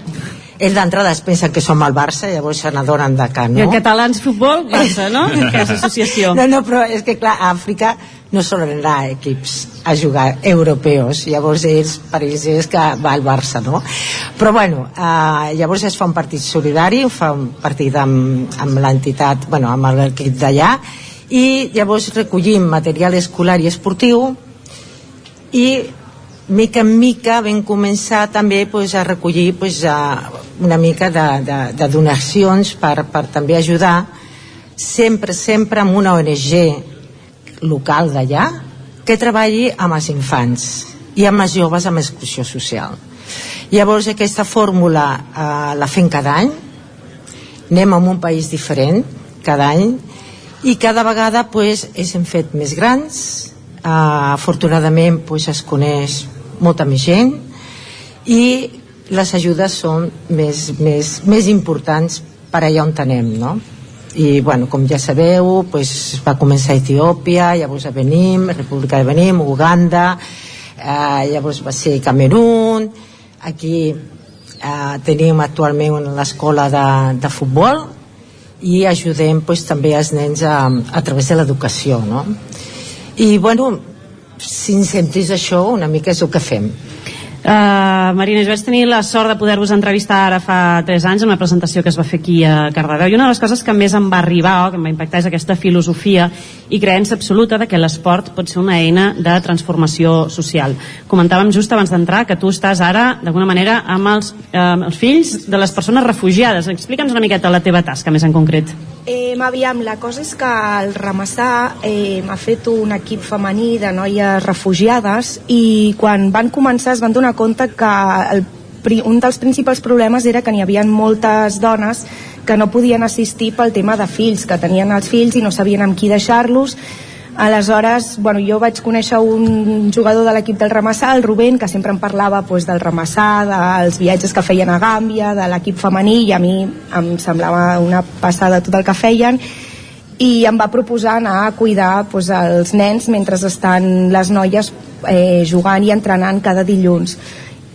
ells d'entrada es pensen que som el Barça llavors se n'adonen de que no I el Catalans Futbol, Barça, no? Que és associació. no, no, però és que clar, a Àfrica no solen anar equips a jugar europeus, llavors ells, per ells és que va al Barça, no? Però bueno, eh, llavors es fa un partit solidari, fa un partit amb, amb l'entitat, bueno, amb l'equip d'allà, i llavors recollim material escolar i esportiu i mica en mica vam començar també pues, a recollir pues, a una mica de, de, de donacions per, per també ajudar sempre, sempre amb una ONG local d'allà que treballi amb els infants i amb els joves amb exclusió social. Llavors aquesta fórmula eh, la fem cada any. Anem a un país diferent cada any i cada vegada pues, es hem fet més grans. Eh, afortunadament pues, es coneix molta més gent i les ajudes són més, més, més importants per allà on anem no? i bueno, com ja sabeu pues, va començar a Etiòpia llavors a Benim, República de Benim Uganda eh, llavors va ser Camerún aquí eh, tenim actualment l'escola de, de futbol i ajudem pues, també els nens a, a través de l'educació no? i bueno si ens sentis això una mica és el que fem Uh, Marina, jo vaig tenir la sort de poder-vos entrevistar ara fa 3 anys en una presentació que es va fer aquí a Cardedeu i una de les coses que més em va arribar o que em va impactar és aquesta filosofia i creença absoluta de que l'esport pot ser una eina de transformació social. Comentàvem just abans d'entrar que tu estàs ara d'alguna manera amb els, eh, els fills de les persones refugiades. Explica'ns una miqueta la teva tasca més en concret. Eh, aviam, la cosa és que el Ramassà eh, m'ha fet un equip femení de noies refugiades i quan van començar es van donar compte que el, un dels principals problemes era que n'hi havia moltes dones que no podien assistir pel tema de fills, que tenien els fills i no sabien amb qui deixar-los Aleshores, bueno, jo vaig conèixer un jugador de l'equip del Ramassà, el Rubén, que sempre em parlava pues, del Ramassà, dels viatges que feien a Gàmbia, de l'equip femení, i a mi em semblava una passada tot el que feien, i em va proposar anar a cuidar pues, els nens mentre estan les noies eh, jugant i entrenant cada dilluns.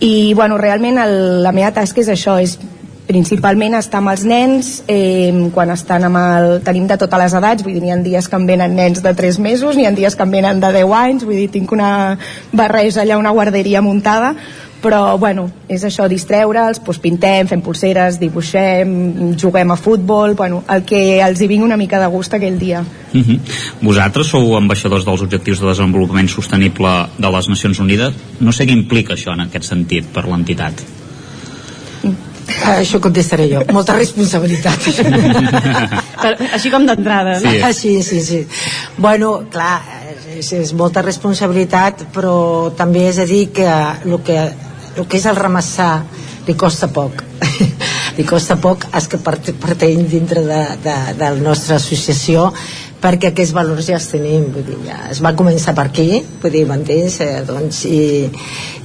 I bueno, realment el, la meva tasca és això, és principalment estar amb els nens eh, quan estan amb el... tenim de totes les edats, vull dir, n'hi ha dies que em venen nens de 3 mesos, n'hi ha dies que em venen de 10 anys, vull dir, tinc una barreja allà, una guarderia muntada, però bueno, és això, distreure'ls, doncs pintem, fem pulseres, dibuixem, juguem a futbol, bueno, el que els hi vingui una mica de gust aquell dia. Uh -huh. Vosaltres sou ambaixadors dels Objectius de Desenvolupament Sostenible de les Nacions Unides. No sé què implica això en aquest sentit per l'entitat. Ah, això contestaré jo, molta responsabilitat Per, així com d'entrada, no? Sí. Ah, sí, sí, sí. Bueno, clar, és, és molta responsabilitat, però també és a dir que el que, el que és el ramassar li costa poc. li costa poc els que pertany dintre de, de, de la nostra associació perquè aquests valors ja els tenim vull dir, ja es va començar per aquí vull dir, m'entens? Eh, doncs, i,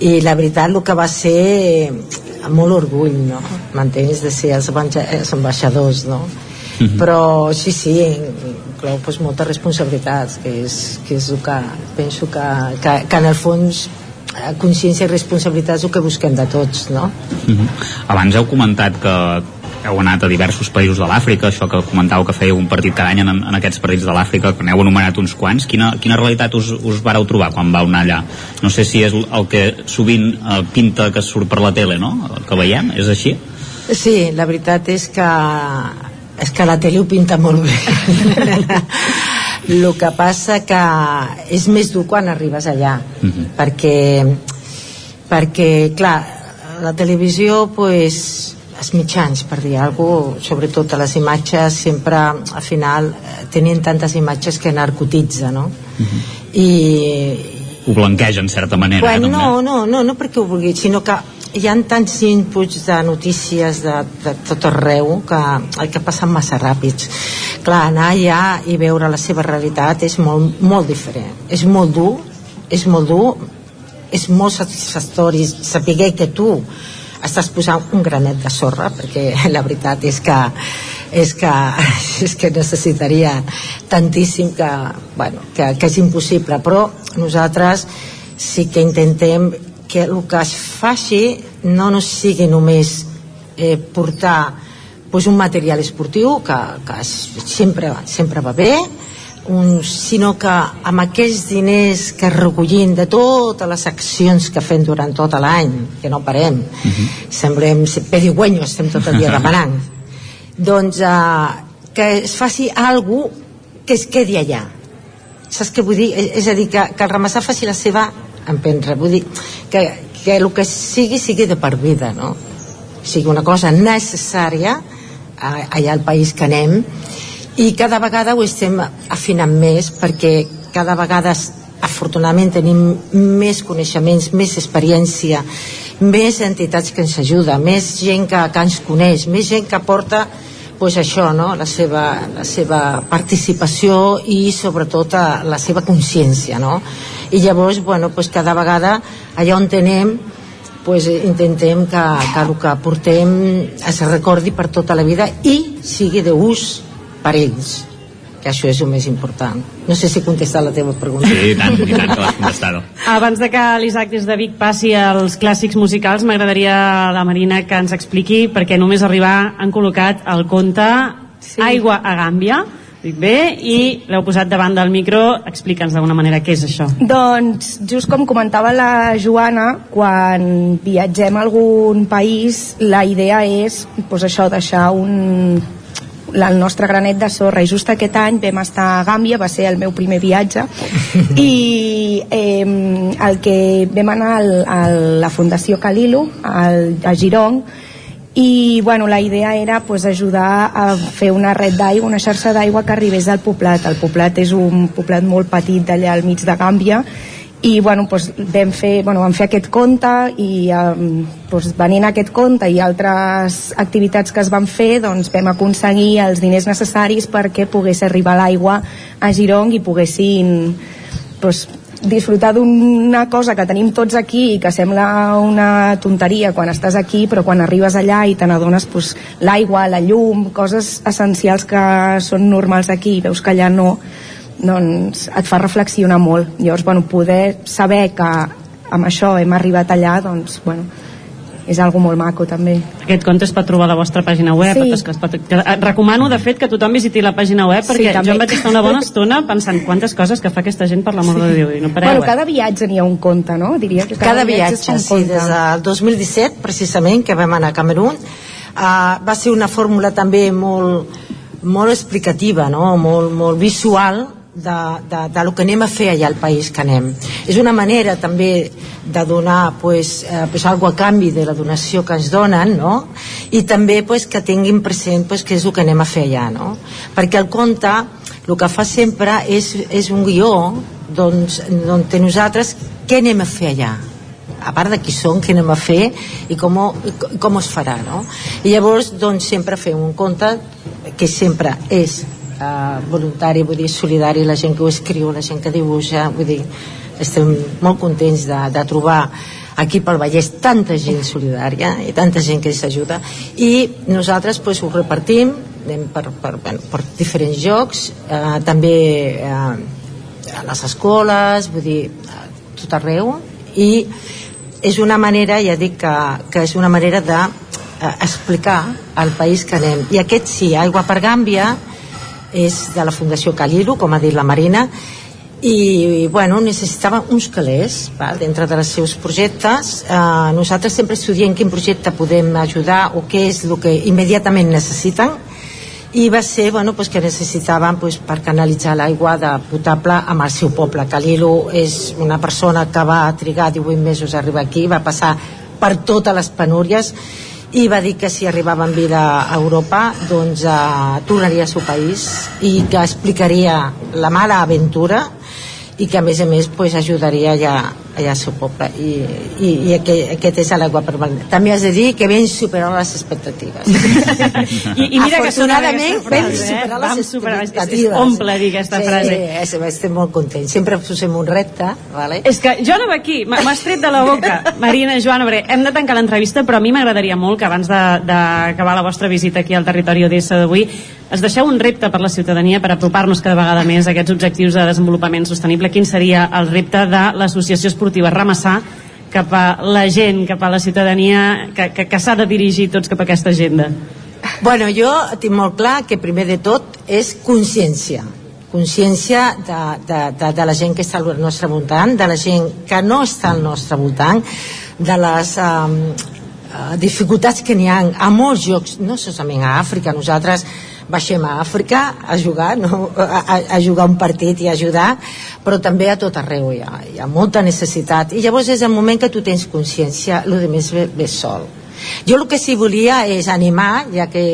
i la veritat el que va ser eh, amb molt orgull no? m'entens? de ser els, els ambaixadors no? Mhm. però sí, sí inclou pues, moltes responsabilitats que és, que és el que penso que, que, que en el fons eh, consciència i responsabilitat és el que busquem de tots no? Uh -huh. Abans heu comentat que heu anat a diversos països de l'Àfrica, això que comentàveu que fèieu un partit cada any en, en aquests partits de l'Àfrica, que n'heu anomenat uns quants. Quina, quina realitat us, us vareu trobar quan vau anar allà? No sé si és el que sovint eh, pinta que surt per la tele, no? El que veiem, és així? Sí, la veritat és que és que la tele ho pinta molt bé el que passa que és més dur quan arribes allà perquè perquè clar la televisió pues, els mitjans, per dir alguna cosa, sobretot a les imatges, sempre, al final, eh, tenien tantes imatges que narcotitza, no? I, Ho blanqueja, en certa manera. Bueno, eh, no, no, no, no perquè ho vulgui, sinó que hi ha tants inputs de notícies de, de tot arreu que el que passen massa ràpids. Clar, anar allà i veure la seva realitat és molt, molt diferent. És molt dur, és molt dur, és molt satisfactori saber que tu estàs posant un granet de sorra perquè la veritat és que és que, és que necessitaria tantíssim que, bueno, que, que és impossible. Però nosaltres sí que intentem que el que es faci no no sigui només eh, portar pues, un material esportiu que, que sempre, sempre va bé un, sinó que amb aquells diners que recollim de totes les accions que fem durant tot l'any, que no parem, semblem pedigüeños, estem tot el dia demanant, doncs eh, que es faci alguna que es quedi allà. Saps què vull dir? És, és a dir, que, que el ramassar faci la seva emprendre, vull dir que, que el que sigui, sigui de per vida, no? sigui una cosa necessària allà al país que anem i cada vegada ho estem afinant més perquè cada vegada afortunadament tenim més coneixements, més experiència més entitats que ens ajuden més gent que, que ens coneix més gent que porta pues això, no? la, seva, la seva participació i sobretot eh, la seva consciència no? i llavors bueno, pues cada vegada allà on tenem pues, intentem que, que el que portem es recordi per tota la vida i sigui d'ús per ells que això és el més important. No sé si he contestat la teva pregunta. Sí, i tant, i tant que l'has contestat. Abans de que l'Isaac des de Vic passi als clàssics musicals, m'agradaria la Marina que ens expliqui perquè només arribar han col·locat el conte sí. Aigua a Gàmbia. Dic bé, i l'heu posat davant del micro. Explica'ns d'alguna manera què és això. Doncs, just com comentava la Joana, quan viatgem a algun país, la idea és pues, això, deixar un, el nostre granet de sorra. I just aquest any vam estar a Gàmbia, va ser el meu primer viatge. I eh, el que vam anar al, a la Fundació Calilo al, a Girong i bueno, la idea era pues, ajudar a fer una red d'aigua, una xarxa d'aigua que arribés al poblat. El poblat és un poblat molt petit d'allà al mig de Gàmbia i bueno, pues, vam, fer, bueno, vam fer aquest conte i um, pues, venint a aquest conte i altres activitats que es van fer doncs, vam aconseguir els diners necessaris perquè pogués arribar l'aigua a Girong i poguessin pues, disfrutar d'una cosa que tenim tots aquí i que sembla una tonteria quan estàs aquí però quan arribes allà i te n'adones pues, l'aigua, la llum, coses essencials que són normals aquí i veus que allà no doncs et fa reflexionar molt llavors bueno, poder saber que amb això hem arribat allà doncs bueno, és algo molt maco també aquest conte es pot trobar a la vostra pàgina web Sí. es que es pot, que, et recomano de fet que tothom visiti la pàgina web Sí, perquè també. jo em vaig estar una bona estona pensant quantes coses que fa aquesta gent per l'amor de Déu i no pareu bueno, eh? cada viatge n'hi ha un conte no? diria que cada, viatge, és un sí, conte. des del 2017 precisament que vam anar a Camerún uh, va ser una fórmula també molt, molt explicativa no? molt, molt visual de, de, de lo que anem a fer allà al país que anem és una manera també de donar pues, eh, pues algo a canvi de la donació que ens donen no? i també pues, que tinguin present pues, què és el que anem a fer allà no? perquè el conte el que fa sempre és, és un guió doncs, on nosaltres què anem a fer allà a part de qui són, què anem a fer i com, com es farà no? i llavors doncs sempre fem un conte que sempre és eh, voluntari, vull dir, solidari la gent que ho escriu, la gent que dibuixa vull dir, estem molt contents de, de trobar aquí pel Vallès tanta gent solidària i tanta gent que s'ajuda i nosaltres pues, ho repartim anem per, per, bueno, per diferents jocs eh, també eh, a les escoles vull dir, a tot arreu. I és una manera, ja dic que, que és una manera de eh, explicar al país que anem. I aquest sí, Aigua per Gàmbia és de la Fundació Calilo com ha dit la Marina i bueno, necessitava uns calés val, dintre dels seus projectes. Eh, nosaltres sempre estudiem quin projecte podem ajudar o què és el que immediatament necessiten. I va ser bueno, pues, que necessitaven pues, per canalitzar l'aigua de potable amb el seu poble. Calilo és una persona que va trigar 18 mesos a arribar aquí, va passar per totes les penúries i va dir que si arribava en vida a Europa doncs eh, tornaria al seu país i que explicaria la mala aventura i que a més a més pues, ajudaria allà, allà al seu poble i, i, i aquest, aquest és l'aigua permanent també has de dir que ben superar les expectatives I, i mira que afortunadament eh? superar Vam les superar- és- és expectatives omple dir aquesta sí, frase. és, estem molt contents sempre posem un repte vale? És que jo anava aquí, m'ha- m'has tret de la boca, Marina, Joana, perquè hem de tancar l'entrevista, però a mi m'agradaria molt que abans d'acabar la vostra visita aquí al territori Odessa d'avui, es deixeu un repte per la ciutadania per apropar-nos cada vegada més a aquests objectius de desenvolupament sostenible. Quin seria el repte de l'associació esportiva Ramassar cap a la gent, cap a la ciutadania que, que, que s'ha de dirigir tots cap a aquesta agenda? Bueno, jo tinc molt clar que primer de tot és consciència consciència de, de, de, de la gent que està al nostre voltant, de la gent que no està al nostre voltant, de les um, uh, dificultats que n'hi ha a molts llocs, no solament a Àfrica, nosaltres baixem a Àfrica a jugar, no? a, a, a jugar un partit i a ajudar, però també a tot arreu hi ha, hi ha molta necessitat. I llavors és el moment que tu tens consciència, el de més ve, ve sol. Jo el que sí volia és animar, ja que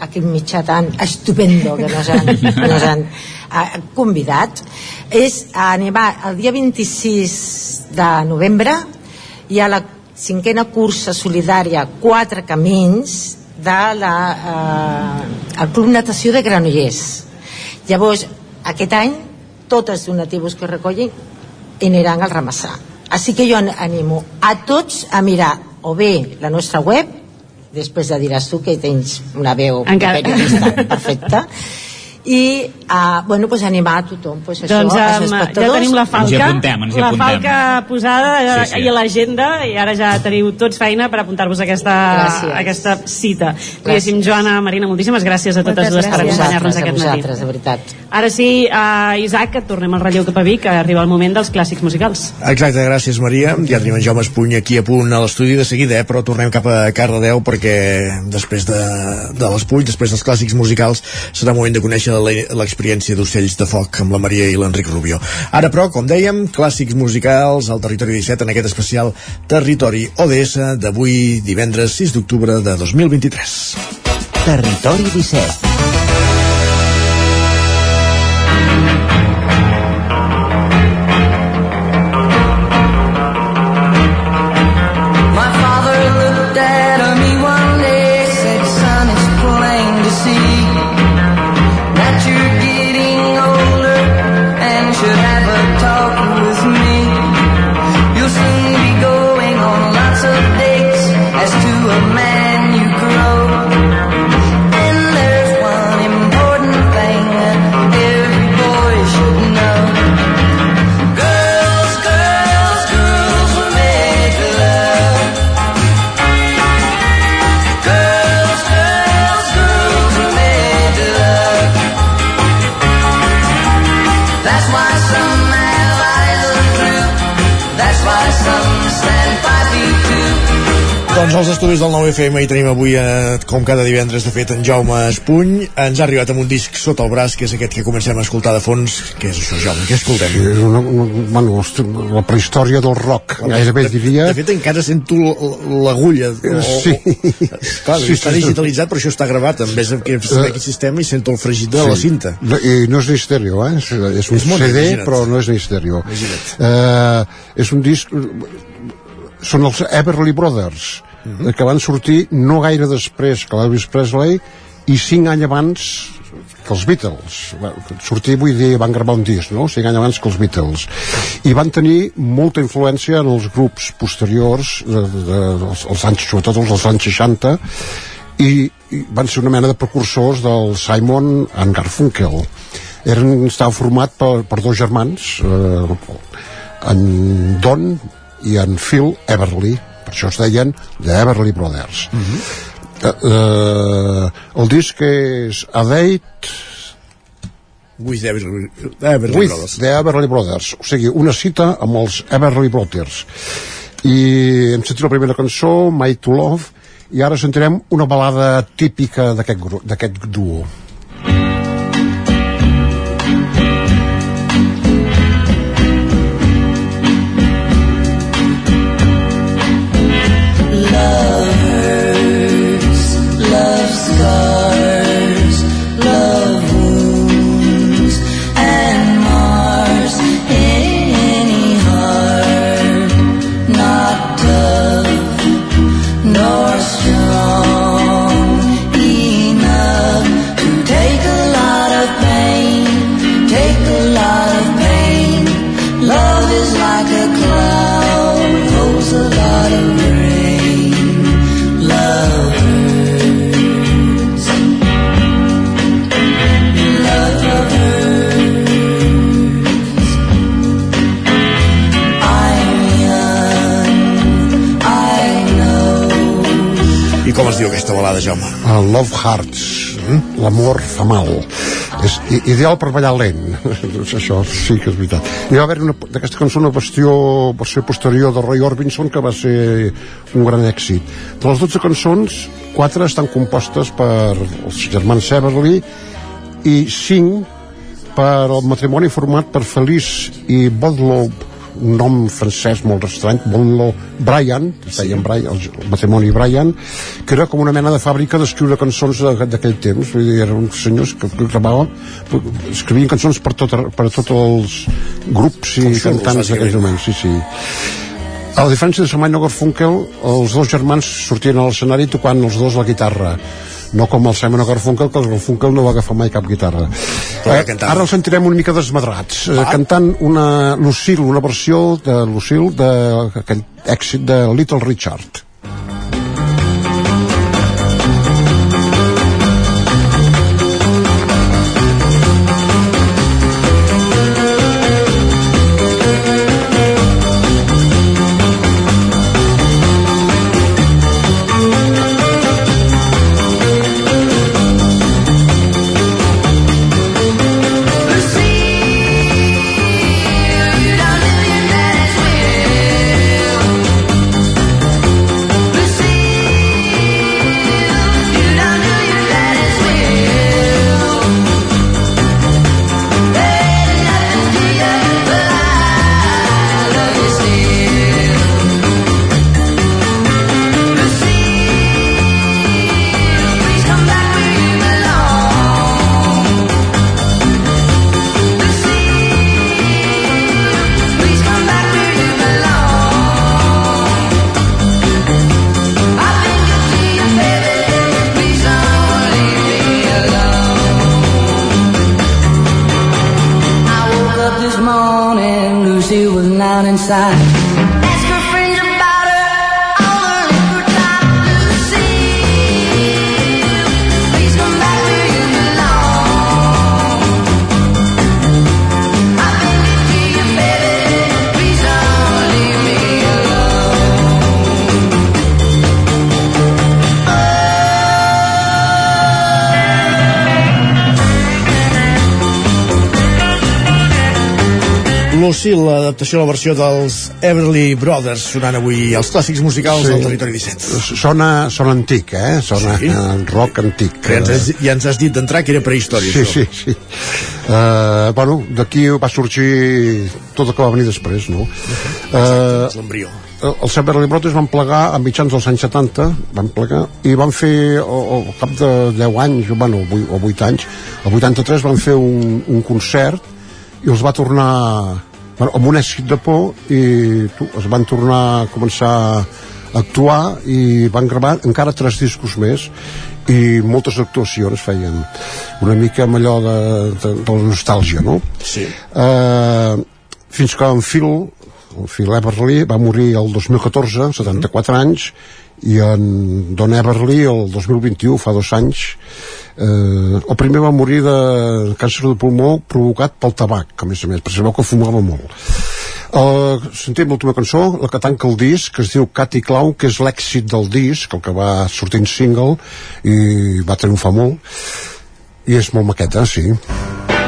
aquest mitjà tan estupendo que nos han, que nos han eh, convidat, és a animar el dia 26 de novembre hi ha la cinquena cursa solidària Quatre Camins de la, eh, el Club Natació de Granollers. Llavors, aquest any, tots els donatius que recollin aniran al ramassar. Així que jo animo a tots a mirar o bé la nostra web, després de diràs tu que tens una veu Encara. periodista perfecta, i uh, bueno, pues animar a tothom pues, això, doncs als um, ja espectadors tenim la falca, Ens hi apuntem, ens hi la apuntem. falca posada Sí, sí, sí. i a l'agenda i ara ja teniu tots feina per apuntar-vos a aquesta, Gràcies. a aquesta cita. Diguéssim, Joana, Marina, moltíssimes gràcies a totes Moltes dues per gràcies. acompanyar-nos A aquest matí. de veritat. Ara sí, uh, Isaac, que tornem al relleu cap a Vic, que arriba el moment dels clàssics musicals. Exacte, gràcies Maria. Ja tenim en Jaume Espuny aquí a punt a l'estudi de seguida, eh? però tornem cap a Cardedeu perquè després de, de l'Espuny, després dels clàssics musicals, serà moment de conèixer l'e- l'experiència d'Ocells de Foc amb la Maria i l'Enric Rubio. Ara, però, com dèiem, clàssics musicals al Territori 17 en aquest especial Territori ODS d'avui, divendres 6 d'octubre de 2023. Territori 17 estudis del 9FM hi tenim avui, eh, com cada divendres, de fet, en Jaume Espuny. Ens ha arribat amb un disc sota el braç, que és aquest que comencem a escoltar de fons. Què és això, Jaume? Què escoltem? Sí, és una, una, bueno, la prehistòria del rock, gairebé diria. De fet, encara sento l'agulla. O, Sí. O, clar, Sí, està sí, sí. digitalitzat, però això està gravat. En vez de saber quin sistema, i sento el fregit de la cinta. No, I no és ni estèreo, eh? És, és un És CD, imagina't. però no és ni estèreo. Imagina't. Eh, és un disc... Són els Everly Brothers, Mhm. que van sortir no gaire després que l'Elvis Presley i cinc anys abans que els Beatles. Bueno, sortir, vull dir, van gravar un disc, no? Cinc anys abans que els Beatles. I van tenir molta influència en els grups posteriors, de, de, de, dels, els anys, sobretot els dels anys 60, i, i van ser una mena de precursors del Simon and Garfunkel. Eren, estava format per, per dos germans, eh, en Don i en Phil Everly, per això es deien The Everly Brothers. eh, eh, el disc és A Date With Everly, Everly with Brothers. the Everly Brothers, o sigui, una cita amb els Everly Brothers. I hem sentit la primera cançó, My to Love, i ara sentirem una balada típica d'aquest duo. Diu aquesta balada, Jaume? Uh, Love Hearts, mm? l'amor fa mal. És ideal per ballar lent. Doncs Això sí que és veritat. Hi va haver d'aquesta cançó una versió, versió posterior de Roy Orbison que va ser un gran èxit. De les 12 cançons, quatre estan compostes per els germans Severly i cinc per el matrimoni format per Feliç i Bodlow un nom francès molt estrany Bonlo Brian, es deien Brian, el, el matrimoni Brian, que era com una mena de fàbrica d'escriure cançons d'aquell temps. Vull dir, eren uns senyors que, que gravaven escrivien cançons per, tot, per a tots els grups i xulos, cantants d'aquells moments sí, sí. A la diferència de Simon i Garfunkel, els dos germans sortien a l'escenari tocant els dos la guitarra no com el Simon Garfunkel, que el Garfunkel no va agafar mai cap guitarra. Eh, cantava. ara els sentirem una mica desmadrats, eh, cantant una Lucille, una versió de Lucille d'aquell èxit de Little Richard. Lucille, l'adaptació a la versió dels Everly Brothers, sonant avui els clàssics musicals Sí. del territori 17. Sona, sona antic, eh? Sona Sí. rock antic. Que ja ens, has, ja ens has dit d'entrar que era prehistòria, Sí, això. sí, sí. Uh, bueno, d'aquí va sorgir tot el que va venir després, no? Uh, L'embrió. els Everly Brothers van plegar a mitjans dels anys 70 van plegar i van fer al cap de 10 anys bueno, o 8 anys, el 83 van fer un, un concert i els va tornar bueno, amb un èxit de por i tu, es van tornar a començar a actuar i van gravar encara tres discos més i moltes actuacions feien una mica amb allò de, de, de la nostàlgia no? Sí. Uh, fins que en Phil el Phil Everly va morir el 2014 74 anys i en Don Everly el 2021 fa dos anys eh, el primer va morir de càncer de pulmó provocat pel tabac a més a més, perquè sabeu que fumava molt. Uh, sentim l'última cançó, la que tanca el disc, que es diu Cat i Clau, que és l'èxit del disc, el que va sortint single i va triomfar molt. I és molt maqueta, sí. Don't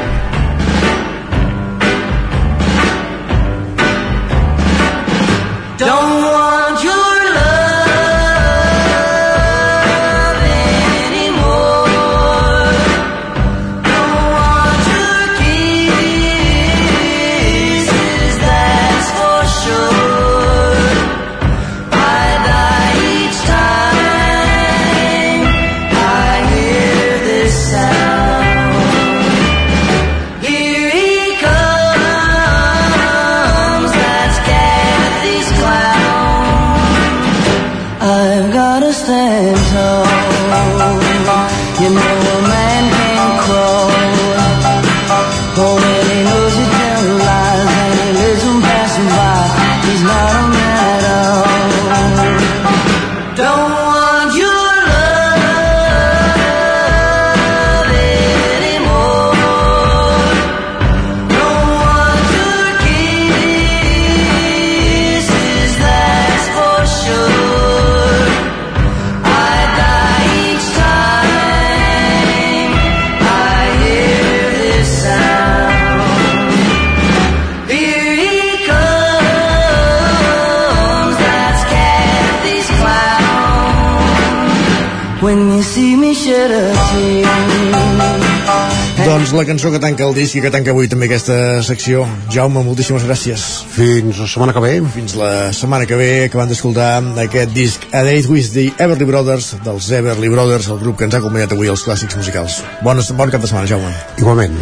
La cançó que tanca el disc i que tanca avui també aquesta secció. Jaume, moltíssimes gràcies. Fins la setmana que ve. Fins la setmana que ve, acabant d'escoltar aquest disc A Date with the Everly Brothers, dels Everly Brothers, el grup que ens ha acompanyat avui als clàssics musicals. Bon, bon cap de setmana, Jaume. Igualment.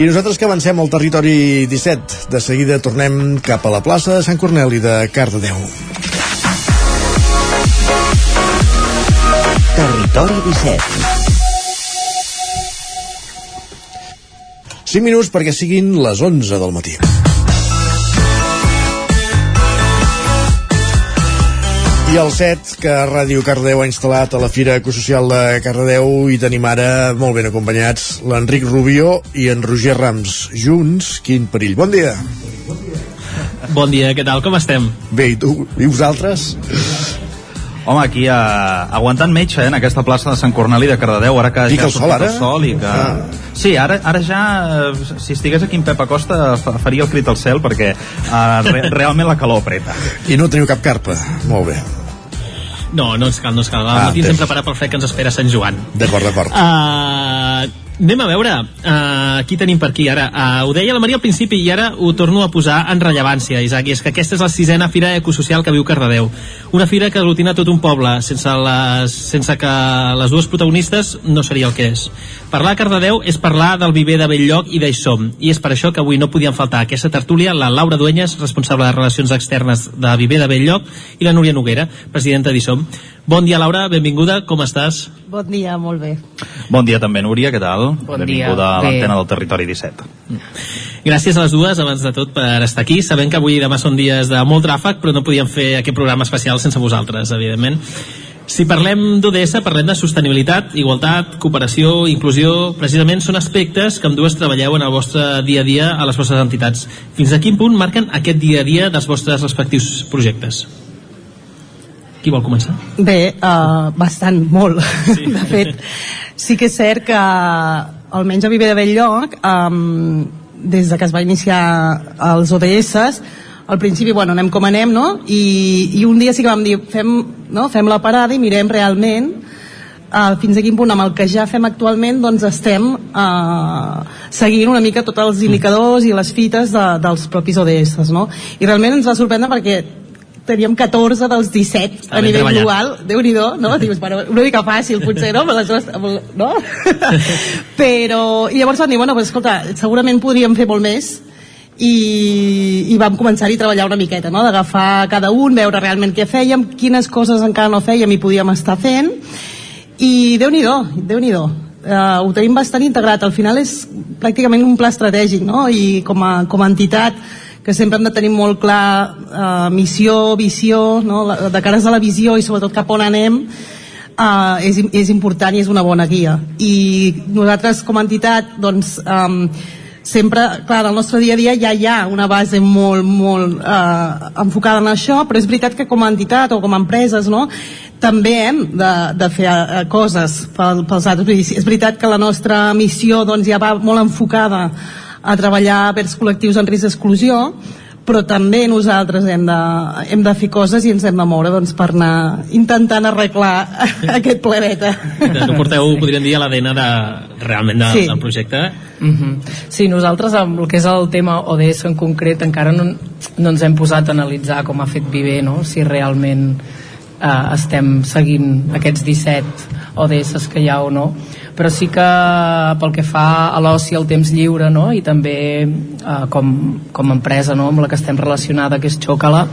I nosaltres que avancem al territori 17, de seguida tornem cap a la plaça de Sant Corneli de Cardedeu. Territori 17. 5 minuts perquè siguin les 11 del matí. I el set que Ràdio Cardedeu ha instal·lat a la Fira Ecosocial de Cardedeu i tenim ara molt ben acompanyats l'Enric Rubió i en Roger Rams. Junts, quin perill. Bon dia. Bon dia, què tal? Com estem? Bé, i tu? I vosaltres? Home, aquí eh, aguantant metge eh, en aquesta plaça de Sant Corneli de Cardedeu, ara que Pica ja el sol, ara? el sol i que... Ah. Sí, ara, ara ja, eh, si estigués aquí en Pep Acosta, fa- faria el crit al cel perquè eh, re, realment la calor apreta. I no teniu cap carpa. Molt bé. No, no ens cal, no ens cal. Al Ah, matí ens hem preparat pel fred que ens espera Sant Joan. D'acord, d'acord. Uh, anem a veure uh, qui tenim per aquí ara. Uh, ho deia la Maria al principi i ara ho torno a posar en rellevància, Isaac, és que aquesta és la sisena Fira Ecosocial que viu Cardedeu. Una fira que aglutina tot un poble, sense, les, sense que les dues protagonistes no seria el que és. Parlar a Cardedeu és parlar del viver de Belllloc i d'Eixom, i és per això que avui no podien faltar a aquesta tertúlia la Laura Duenyes, responsable de Relacions Externes de Viver de Belllloc, i la Núria Noguera, presidenta d'Eixom. Bon dia, Laura, benvinguda, com estàs? Bon dia, molt bé. Bon dia també, Núria, què tal? Bon Benvinguda dia. a l'antena del Territori 17. Gràcies a les dues, abans de tot, per estar aquí. Sabem que avui i demà són dies de molt tràfic, però no podíem fer aquest programa especial sense vosaltres, evidentment. Si parlem d'ODS, parlem de sostenibilitat, igualtat, cooperació, inclusió... Precisament són aspectes que amb dues treballeu en el vostre dia a dia a les vostres entitats. Fins a quin punt marquen aquest dia a dia dels vostres respectius projectes? Qui vol començar? Bé, uh, bastant, molt. Sí. De fet, sí que és cert que almenys a Viver de Belllloc, um, des de que es va iniciar els ODS, al principi, bueno, anem com anem, no? I, i un dia sí que vam dir, fem, no? fem la parada i mirem realment uh, fins a quin punt amb el que ja fem actualment doncs estem uh, seguint una mica tots els indicadors i les fites de, dels propis ODS no? i realment ens va sorprendre perquè teníem 14 dels 17 Està a nivell global, déu nhi no? Dius, bueno, una mica fàcil potser, no? Però aleshores, no? Però, i llavors vam dir, bueno, pues, escolta, segurament podríem fer molt més i, i vam començar-hi a treballar una miqueta, no? d'agafar cada un, veure realment què fèiem, quines coses encara no fèiem i podíem estar fent i déu nhi déu uh, ho tenim bastant integrat, al final és pràcticament un pla estratègic no? i com a, com a entitat que sempre hem de tenir molt clar uh, missió, visió, no? De cares a la visió i sobretot cap on anem, uh, és, és important i és una bona guia. I nosaltres com a entitat, doncs, um, sempre, clar, en el nostre dia a dia ja hi ha una base molt, molt eh, enfocada en això, però és veritat que com a entitat o com a empreses, no?, també hem de, de fer eh, coses pel, pels altres. És veritat que la nostra missió doncs, ja va molt enfocada a treballar vers col·lectius en risc d'exclusió, però també nosaltres hem de, hem de fer coses i ens hem de moure doncs, per anar intentant arreglar aquest planeta. Que porteu, podríem dir, a l'ADN de, realment de, Sí. del projecte. Mhm. Sí, nosaltres amb el que és el tema ODS en concret encara no, no ens hem posat a analitzar com ha fet Viver, no? si realment eh, estem seguint aquests 17 ODS que hi ha o no però sí que pel que fa a l'oci al temps lliure no? i també eh, com, com a empresa no? amb la que estem relacionada que és Xocala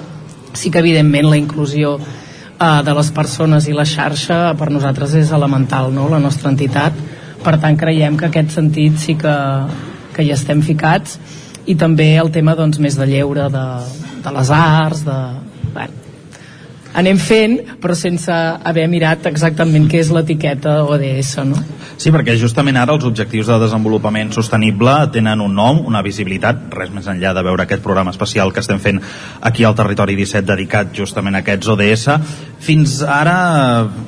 sí que evidentment la inclusió eh, de les persones i la xarxa per nosaltres és elemental no? la nostra entitat per tant creiem que aquest sentit sí que, que hi estem ficats i també el tema doncs, més de lleure de, de les arts de, bueno, anem fent però sense haver mirat exactament què és l'etiqueta ODS no? Sí, perquè justament ara els objectius de desenvolupament sostenible tenen un nom, una visibilitat, res més enllà de veure aquest programa especial que estem fent aquí al Territori 17 dedicat justament a aquests ODS. Fins ara,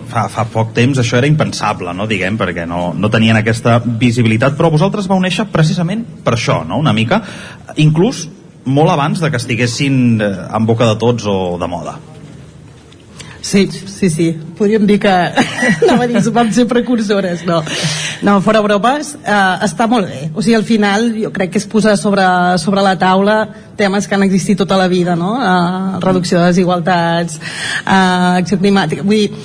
fa, fa poc temps, això era impensable, no, diguem, perquè no, no tenien aquesta visibilitat, però vosaltres vau néixer precisament per això, no?, una mica, inclús molt abans de que estiguessin eh, en boca de tots o de moda. Sí, sí, sí. Podríem dir que anava a dir, vam ser precursores, no. No, fora bromes, eh, està molt bé. O sigui, al final jo crec que es posa sobre, sobre la taula temes que han existit tota la vida, no? Eh, reducció de desigualtats, eh, acció climàtica... Vull dir,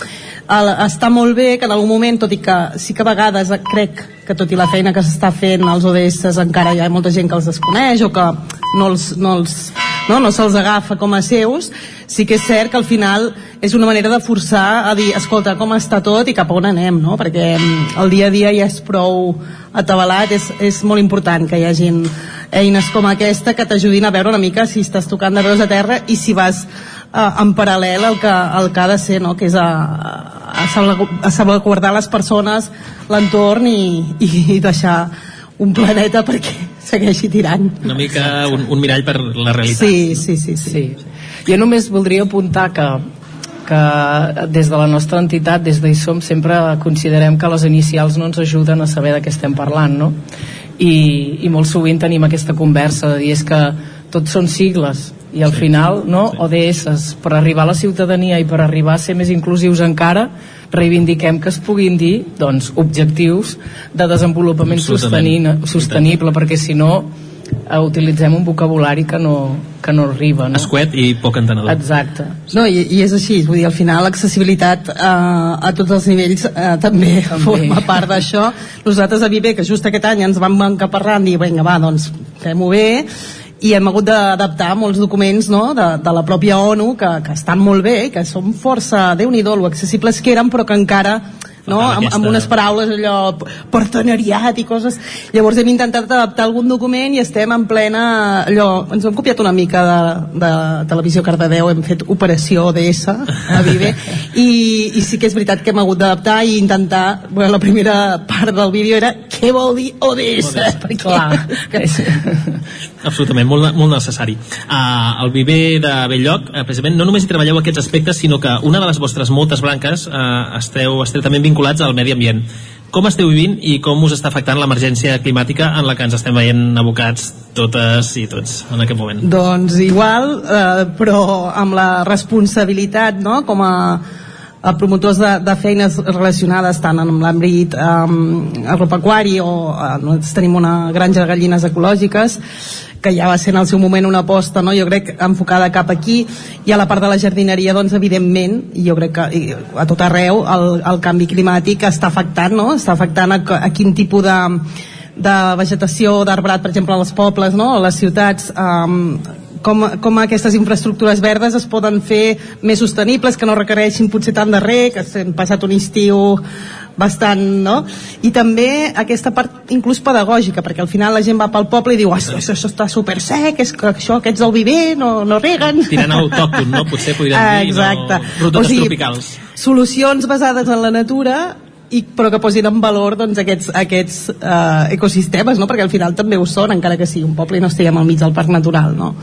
el, està molt bé que en algun moment, tot i que sí que a vegades crec que tot i la feina que s'està fent als ODS encara hi ha molta gent que els desconeix o que no els, no els, no, no se'ls agafa com a seus, sí que és cert que al final és una manera de forçar a dir, escolta, com està tot i cap a on anem, no? Perquè mm, el dia a dia ja és prou atabalat, és, és molt important que hi hagin eines com aquesta que t'ajudin a veure una mica si estàs tocant de veus a terra i si vas eh, en paral·lel al que, el que ha de ser, no? que és a, a salvaguardar les persones, l'entorn i, i deixar un planeta perquè segueixi tirant. Una mica un, un mirall per la realitat. Sí, sí, sí, sí. sí. Jo només voldria apuntar que que des de la nostra entitat, des d'ISOM, sempre considerem que les inicials no ens ajuden a saber de què estem parlant, no? I, i molt sovint tenim aquesta conversa de dir és que tots són sigles i al final, no, ODS per arribar a la ciutadania i per arribar a ser més inclusius encara reivindiquem que es puguin dir doncs, objectius de desenvolupament sostenible, sostenible perquè si no eh, utilitzem un vocabulari que no, que no arriba no? Escuet i poc entenedor. exacte No, i, i és així, vull dir, al final l'accessibilitat eh, a tots els nivells eh, també, També. forma part d'això. Nosaltres a Viver, que just aquest any ens vam encaparrar i dir, vinga, va, doncs fem-ho bé, i hem hagut d'adaptar molts documents no, de, de la pròpia ONU que, que estan molt bé, que són força, déu nhi accessibles que eren, però que encara no? Amb, aquesta- amb unes paraules allò partenariat i coses llavors hem intentat adaptar algun document i estem en plena allò, ens hem copiat una mica de, de Televisió Cardedeu hem fet operació ODS a Vive i, i sí que és veritat que hem hagut d'adaptar i intentar, bueno, la primera part del vídeo era què vol dir ODS, perquè clar Absolutament, molt, molt necessari. Uh, el Viver de Belllloc, uh, precisament, no només hi treballeu aquests aspectes, sinó que una de les vostres moltes branques uh, esteu estretament vinculats al medi ambient. Com esteu vivint i com us està afectant l'emergència climàtica en la que ens estem veient abocats totes i tots en aquest moment? Doncs igual, eh, però amb la responsabilitat, no?, com a, a promotors de, de feines relacionades tant amb l'àmbit um, agropecuari o eh, nosaltres tenim una granja de gallines ecològiques que ja va ser en el seu moment una aposta, no? jo crec, enfocada cap aquí, i a la part de la jardineria, doncs, evidentment, jo crec que a tot arreu el, el canvi climàtic està afectant, no? està afectant a, a quin tipus de, de vegetació d'arbrat, per exemple, als pobles, no? a les ciutats, um, com, com aquestes infraestructures verdes es poden fer més sostenibles, que no requereixin potser tant de rec, que hem passat un estiu bastant, no? I també aquesta part inclús pedagògica, perquè al final la gent va pel poble i diu, "Ah, això, això, això està super sec, és que això, aquests del viver no, no reguen. Tirant autòcton, no? Potser podríem dir, Exacte. no? Rutes tropicals. Solucions basades en la natura i, però que posin en valor doncs, aquests, aquests eh, ecosistemes, no? perquè al final també ho són, encara que sigui un poble i no estiguem al mig del parc natural. No?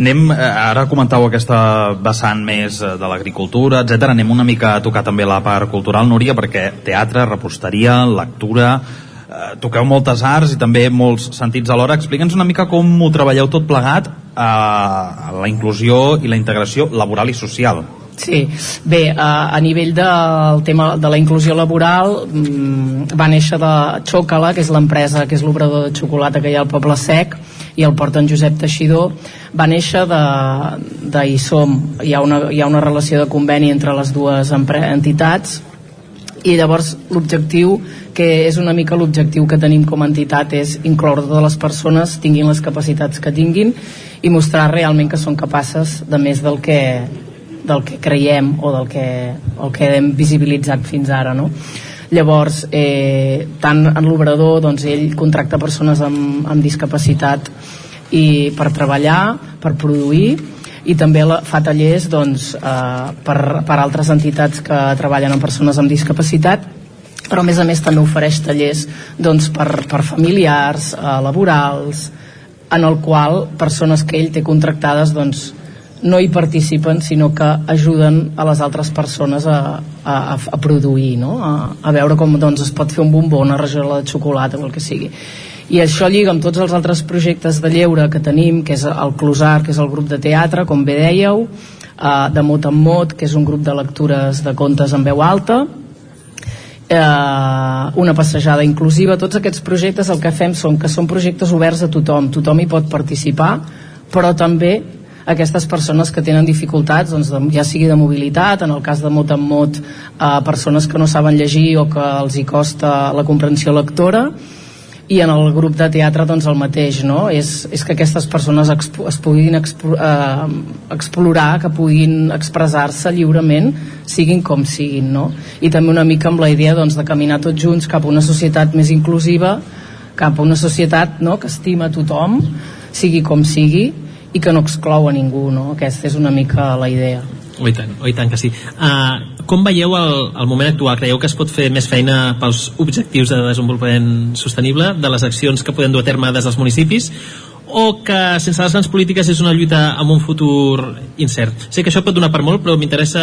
Anem, eh, ara comentàveu aquesta vessant més eh, de l'agricultura, etc. Anem una mica a tocar també la part cultural, Núria, perquè teatre, reposteria, lectura, eh, toqueu moltes arts i també molts sentits alhora. Explica'ns una mica com ho treballeu tot plegat eh, a la inclusió i la integració laboral i social. Sí, bé, a, a nivell del tema de la inclusió laboral mm, va néixer de Xocala, que és l'empresa, que és l'obrador de xocolata que hi ha al Poble Sec, i el porta en Josep Teixidor, va néixer de, de ISOM. Hi ha, una, hi ha una relació de conveni entre les dues entitats, i llavors l'objectiu que és una mica l'objectiu que tenim com a entitat és incloure totes les persones tinguin les capacitats que tinguin i mostrar realment que són capaces de més del que, del que creiem o del que, el que hem visibilitzat fins ara no? llavors eh, tant en l'obrador doncs ell contracta persones amb, amb discapacitat i per treballar, per produir i també la, fa tallers doncs, eh, per, per altres entitats que treballen amb persones amb discapacitat però a més a més també ofereix tallers doncs, per, per familiars, eh, laborals en el qual persones que ell té contractades doncs, no hi participen sinó que ajuden a les altres persones a, a, a produir no? a, a veure com doncs, es pot fer un bombó, una rajola de xocolata o el que sigui. I això lliga amb tots els altres projectes de lleure que tenim, que és el Closar, que és el grup de teatre, com bé dèieu, uh, de Mot en Mot, que és un grup de lectures de contes en veu alta, eh, una passejada inclusiva. Tots aquests projectes el que fem són que són projectes oberts a tothom. Tothom hi pot participar però també aquestes persones que tenen dificultats doncs, de- ja sigui de mobilitat, en el cas de mot en mot eh, persones que no saben llegir o que els hi costa la comprensió lectora i en el grup de teatre doncs el mateix no? és, és que aquestes persones expo, es puguin expo, eh, explorar que puguin expressar-se lliurement siguin com siguin no? i també una mica amb la idea doncs, de caminar tots junts cap a una societat més inclusiva cap a una societat no? que estima tothom sigui com sigui i que no exclou a ningú no? aquesta és una mica la idea Oh, i tant, oh, i tant que sí. Uh, com veieu el, el moment actual? Creieu que es pot fer més feina pels objectius de desenvolupament sostenible, de les accions que podem dur a terme des dels municipis, o que sense les grans polítiques és una lluita amb un futur incert? Sé que això pot donar per molt, però m'interessa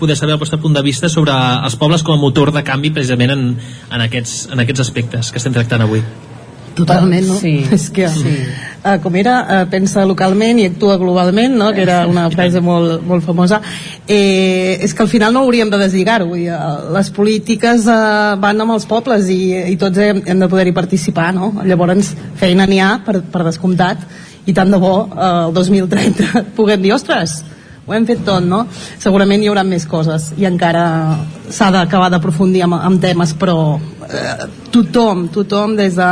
poder saber el vostre punt de vista sobre els pobles com a motor de canvi precisament en, en, aquests, en aquests aspectes que estem tractant avui. Totalment, no? Sí, és que, sí. uh, com era, uh, pensa localment i actua globalment, no? que era una frase molt, molt famosa, eh, és que al final no hauríem de deslligar-ho. eh, Les polítiques uh, van amb els pobles i, i tots hem, hem de poder-hi participar. No? Llavors, feina n'hi ha, per, per descomptat, i tant de bo eh, el 2030 puguem dir, ostres, ho hem fet tot, no? Segurament hi haurà més coses i encara s'ha d'acabar d'aprofundir en, en temes, però eh, tothom, tothom, des de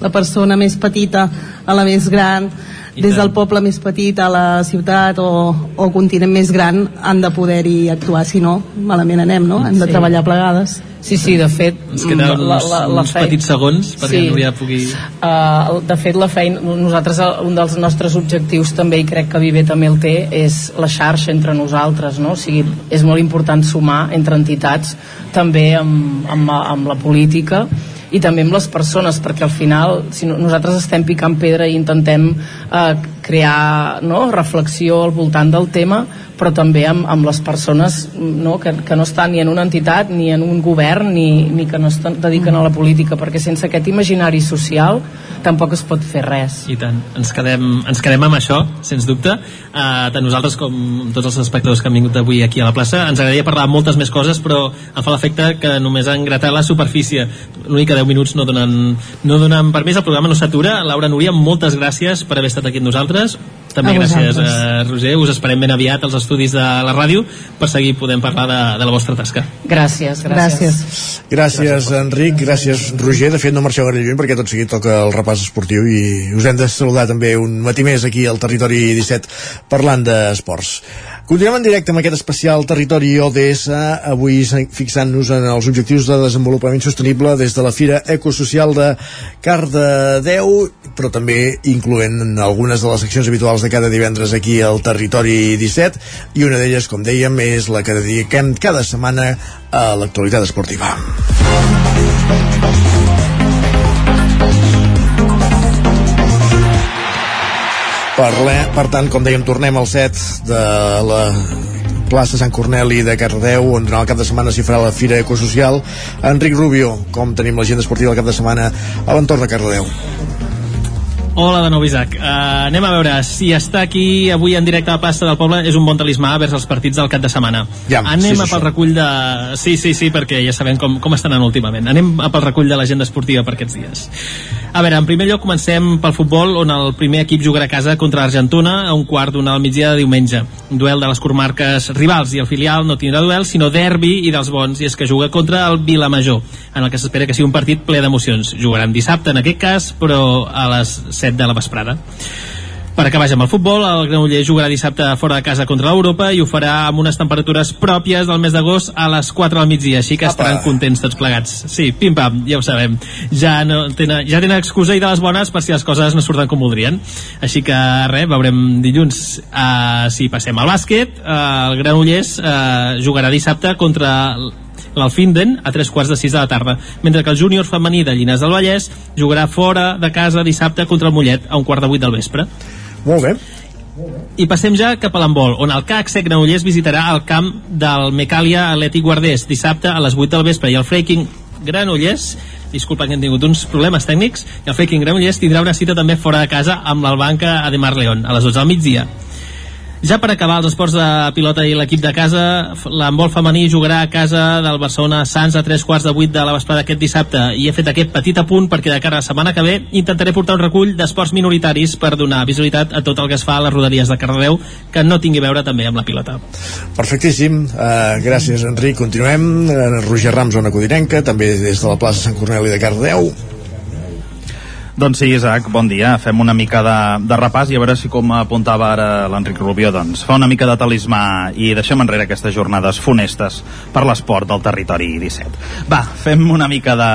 la persona més petita a la més gran, I des tant. del poble més petit a la ciutat o, o continent més gran han de poder-hi actuar, si no, malament anem, no? Hem de Sí. treballar plegades. Sí, sí, de fet... Ens queden uns, uns fei- petits segons perquè Sí. Núria pugui... Uh, de fet, la feina, nosaltres, un dels nostres objectius també, i crec que Viver també el té, és la xarxa entre nosaltres, no? O sigui, és molt important sumar entre entitats, també amb, amb, amb la política, i també amb les persones, perquè al final si no, nosaltres estem picant pedra i intentem eh, crear no, reflexió al voltant del tema, però també amb, amb les persones no, que, que no estan ni en una entitat, ni en un govern, ni, ni que no es dediquen a la política, perquè sense aquest imaginari social tampoc es pot fer res. I tant, ens quedem, ens quedem amb això, sens dubte. Uh, tant nosaltres com tots els espectadors que han vingut avui aquí a la plaça. Ens agradaria parlar moltes més coses, però em fa l'efecte que només han gratat la superfície. L'únic que 10 minuts no donen, no donen permís, el programa no s'atura. Laura Núria, moltes gràcies per haver estat aquí amb nosaltres. També A gràcies, a Roger. Us esperem ben aviat als estudis de la ràdio per seguir podent parlar de, de la vostra tasca. Gràcies, gràcies. Gràcies, Enric, gràcies, Roger. De fet, no marxeu gaire lluny perquè tot seguit toca el repàs esportiu i us hem de saludar també un matí més aquí al Territori 17 parlant d'esports. Continuem en directe amb aquest especial Territori ODS, avui fixant-nos en els objectius de desenvolupament sostenible des de la Fira Ecosocial de Cardedeu, però també incloent algunes de les seccions habituals de cada divendres aquí al Territori 17, i una d'elles, com dèiem, és la que dediquem cada setmana a l'actualitat esportiva. Parle, per tant, com dèiem, tornem al set de la plaça Sant Corneli de Cardedeu, on durant el cap de setmana s'hi farà la Fira Ecosocial. Enric Rubio, com tenim l'agenda esportiva el cap de setmana a l'entorn de Cardedeu? Hola de nou, Isaac. Uh, anem a veure si està aquí avui en directe a la plaça del poble és un bon talismà vers els partits del cap de setmana. Ja, anem sí, a pel recull de... Sí, sí, sí, perquè ja sabem com, com estan anant últimament. Anem a pel recull de l'agenda esportiva per aquests dies. A veure, en primer lloc comencem pel futbol, on el primer equip jugarà a casa contra l'Argentona a un quart d'una al migdia de diumenge. Un duel de les comarques rivals i el filial no tindrà duel, sinó derbi i dels bons, i és que juga contra el Vilamajor, en el que s'espera que sigui un partit ple d'emocions. Jugaran dissabte, en aquest cas, però a les 7 de la vesprada. Per acabar ja amb el futbol, el Granollers jugarà dissabte fora de casa contra l'Europa i ho farà amb unes temperatures pròpies del mes d'agost a les 4 del migdia, així que Apa. estaran contents tots plegats. Sí, pim-pam, ja ho sabem. Ja, no tenen, ja tenen excusa i de les bones per si les coses no surten com voldrien. Així que res, veurem dilluns uh, si passem al bàsquet. Uh, el Granollers uh, jugarà dissabte contra l'Alfinden a tres quarts de sis de la tarda, mentre que el júnior femení de Llinars del Vallès jugarà fora de casa dissabte contra el Mollet a un quart de vuit del vespre. Molt bé. I passem ja cap a l'handbol, on el CAC Sec Granollers visitarà el camp del Mecàlia Atlètic Guardés dissabte a les 8 del vespre i el Freaking Granollers disculpa que hem tingut uns problemes tècnics i el Freaking Granollers tindrà una cita també fora de casa amb l'Albanca Ademar León a les 12 del migdia Ja per acabar els esports de pilota i l'equip de casa, l'handbol femení jugarà a casa del Barcelona Sants a tres quarts de vuit de la vesprada aquest dissabte. I he fet aquest petit apunt perquè de cara a la setmana que ve intentaré portar un recull d'esports minoritaris per donar visibilitat a tot el que es fa a les rodalies de Cardedeu que no tingui a veure també amb la pilota. Perfectíssim, uh, gràcies Enric. Continuem, uh, Roger Rams, zona codinenca també des de la plaça Sant Corneli de Cardedeu Doncs sí, Isaac, bon dia. Fem una mica de, de repàs i a veure si, com apuntava ara l'Enric Rubió, doncs fa una mica de talismà i deixem enrere aquestes jornades funestes per l'esport del territori 17. Va, fem una mica de,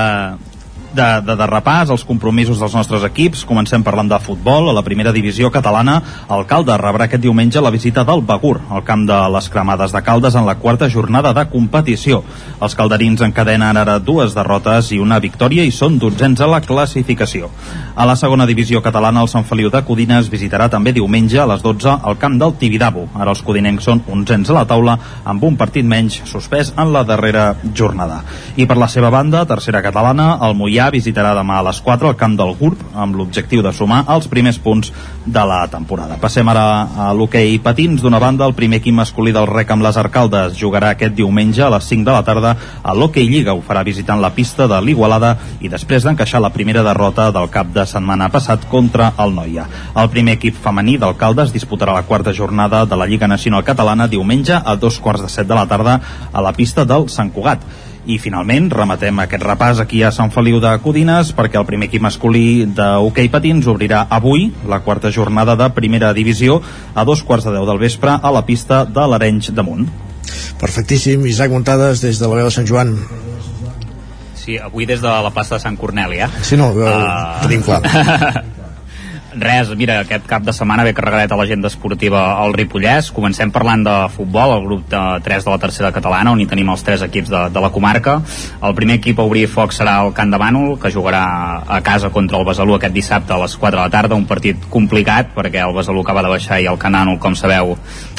de, de, de repàs als compromisos dels nostres equips. Comencem parlant de futbol. A la primera divisió catalana, el Caldes rebrà aquest diumenge la visita del Begur, al camp de les cremades de Caldes en la quarta jornada de competició. Els calderins encadenen ara dues derrotes i una victòria i són dotzens a la classificació. A la segona divisió catalana, el Sant Feliu de Codines visitarà també diumenge a les 12 al camp del Tibidabo. Ara els codinencs són onzens a la taula amb un partit menys suspès en la darrera jornada. I per la seva banda, tercera catalana, el Mollà visitarà demà a les 4 al camp del GURB amb l'objectiu de sumar els primers punts de la temporada. Passem ara a l'hoquei patins. D'una banda, el primer equip masculí del rec amb les Arcaldes jugarà aquest diumenge a les 5 de la tarda a l'hoquei Lliga. Ho farà visitant la pista de l'Igualada i després d'encaixar la primera derrota del cap de setmana passat contra el Noia. El primer equip femení d'Alcaldes disputarà la quarta jornada de la Lliga Nacional Catalana diumenge a dos quarts de set de la tarda a la pista del Sant Cugat. I finalment rematem aquest repàs aquí a Sant Feliu de Codines perquè el primer equip masculí d'hoquei patins obrirà avui la quarta jornada de primera divisió a dos quarts de deu del vespre a la pista de l'Arenys de Munt. Perfectíssim, Isaac Muntades des de la veu de Sant Joan Sí, avui des de la plaça de Sant Corneli, eh? Sí, no, uh... tenim clar Res, mira, aquest cap de setmana ve carregadet a l'agenda esportiva al Ripollès. Comencem parlant de futbol, el grup de 3 de la tercera catalana, on hi tenim els tres equips de, de la comarca. El primer equip a obrir foc serà el Camp de Bànol, que jugarà a casa contra el Besalú aquest dissabte a les 4 de la tarda, un partit complicat, perquè el Besalú acaba de baixar i el Bànol, com sabeu,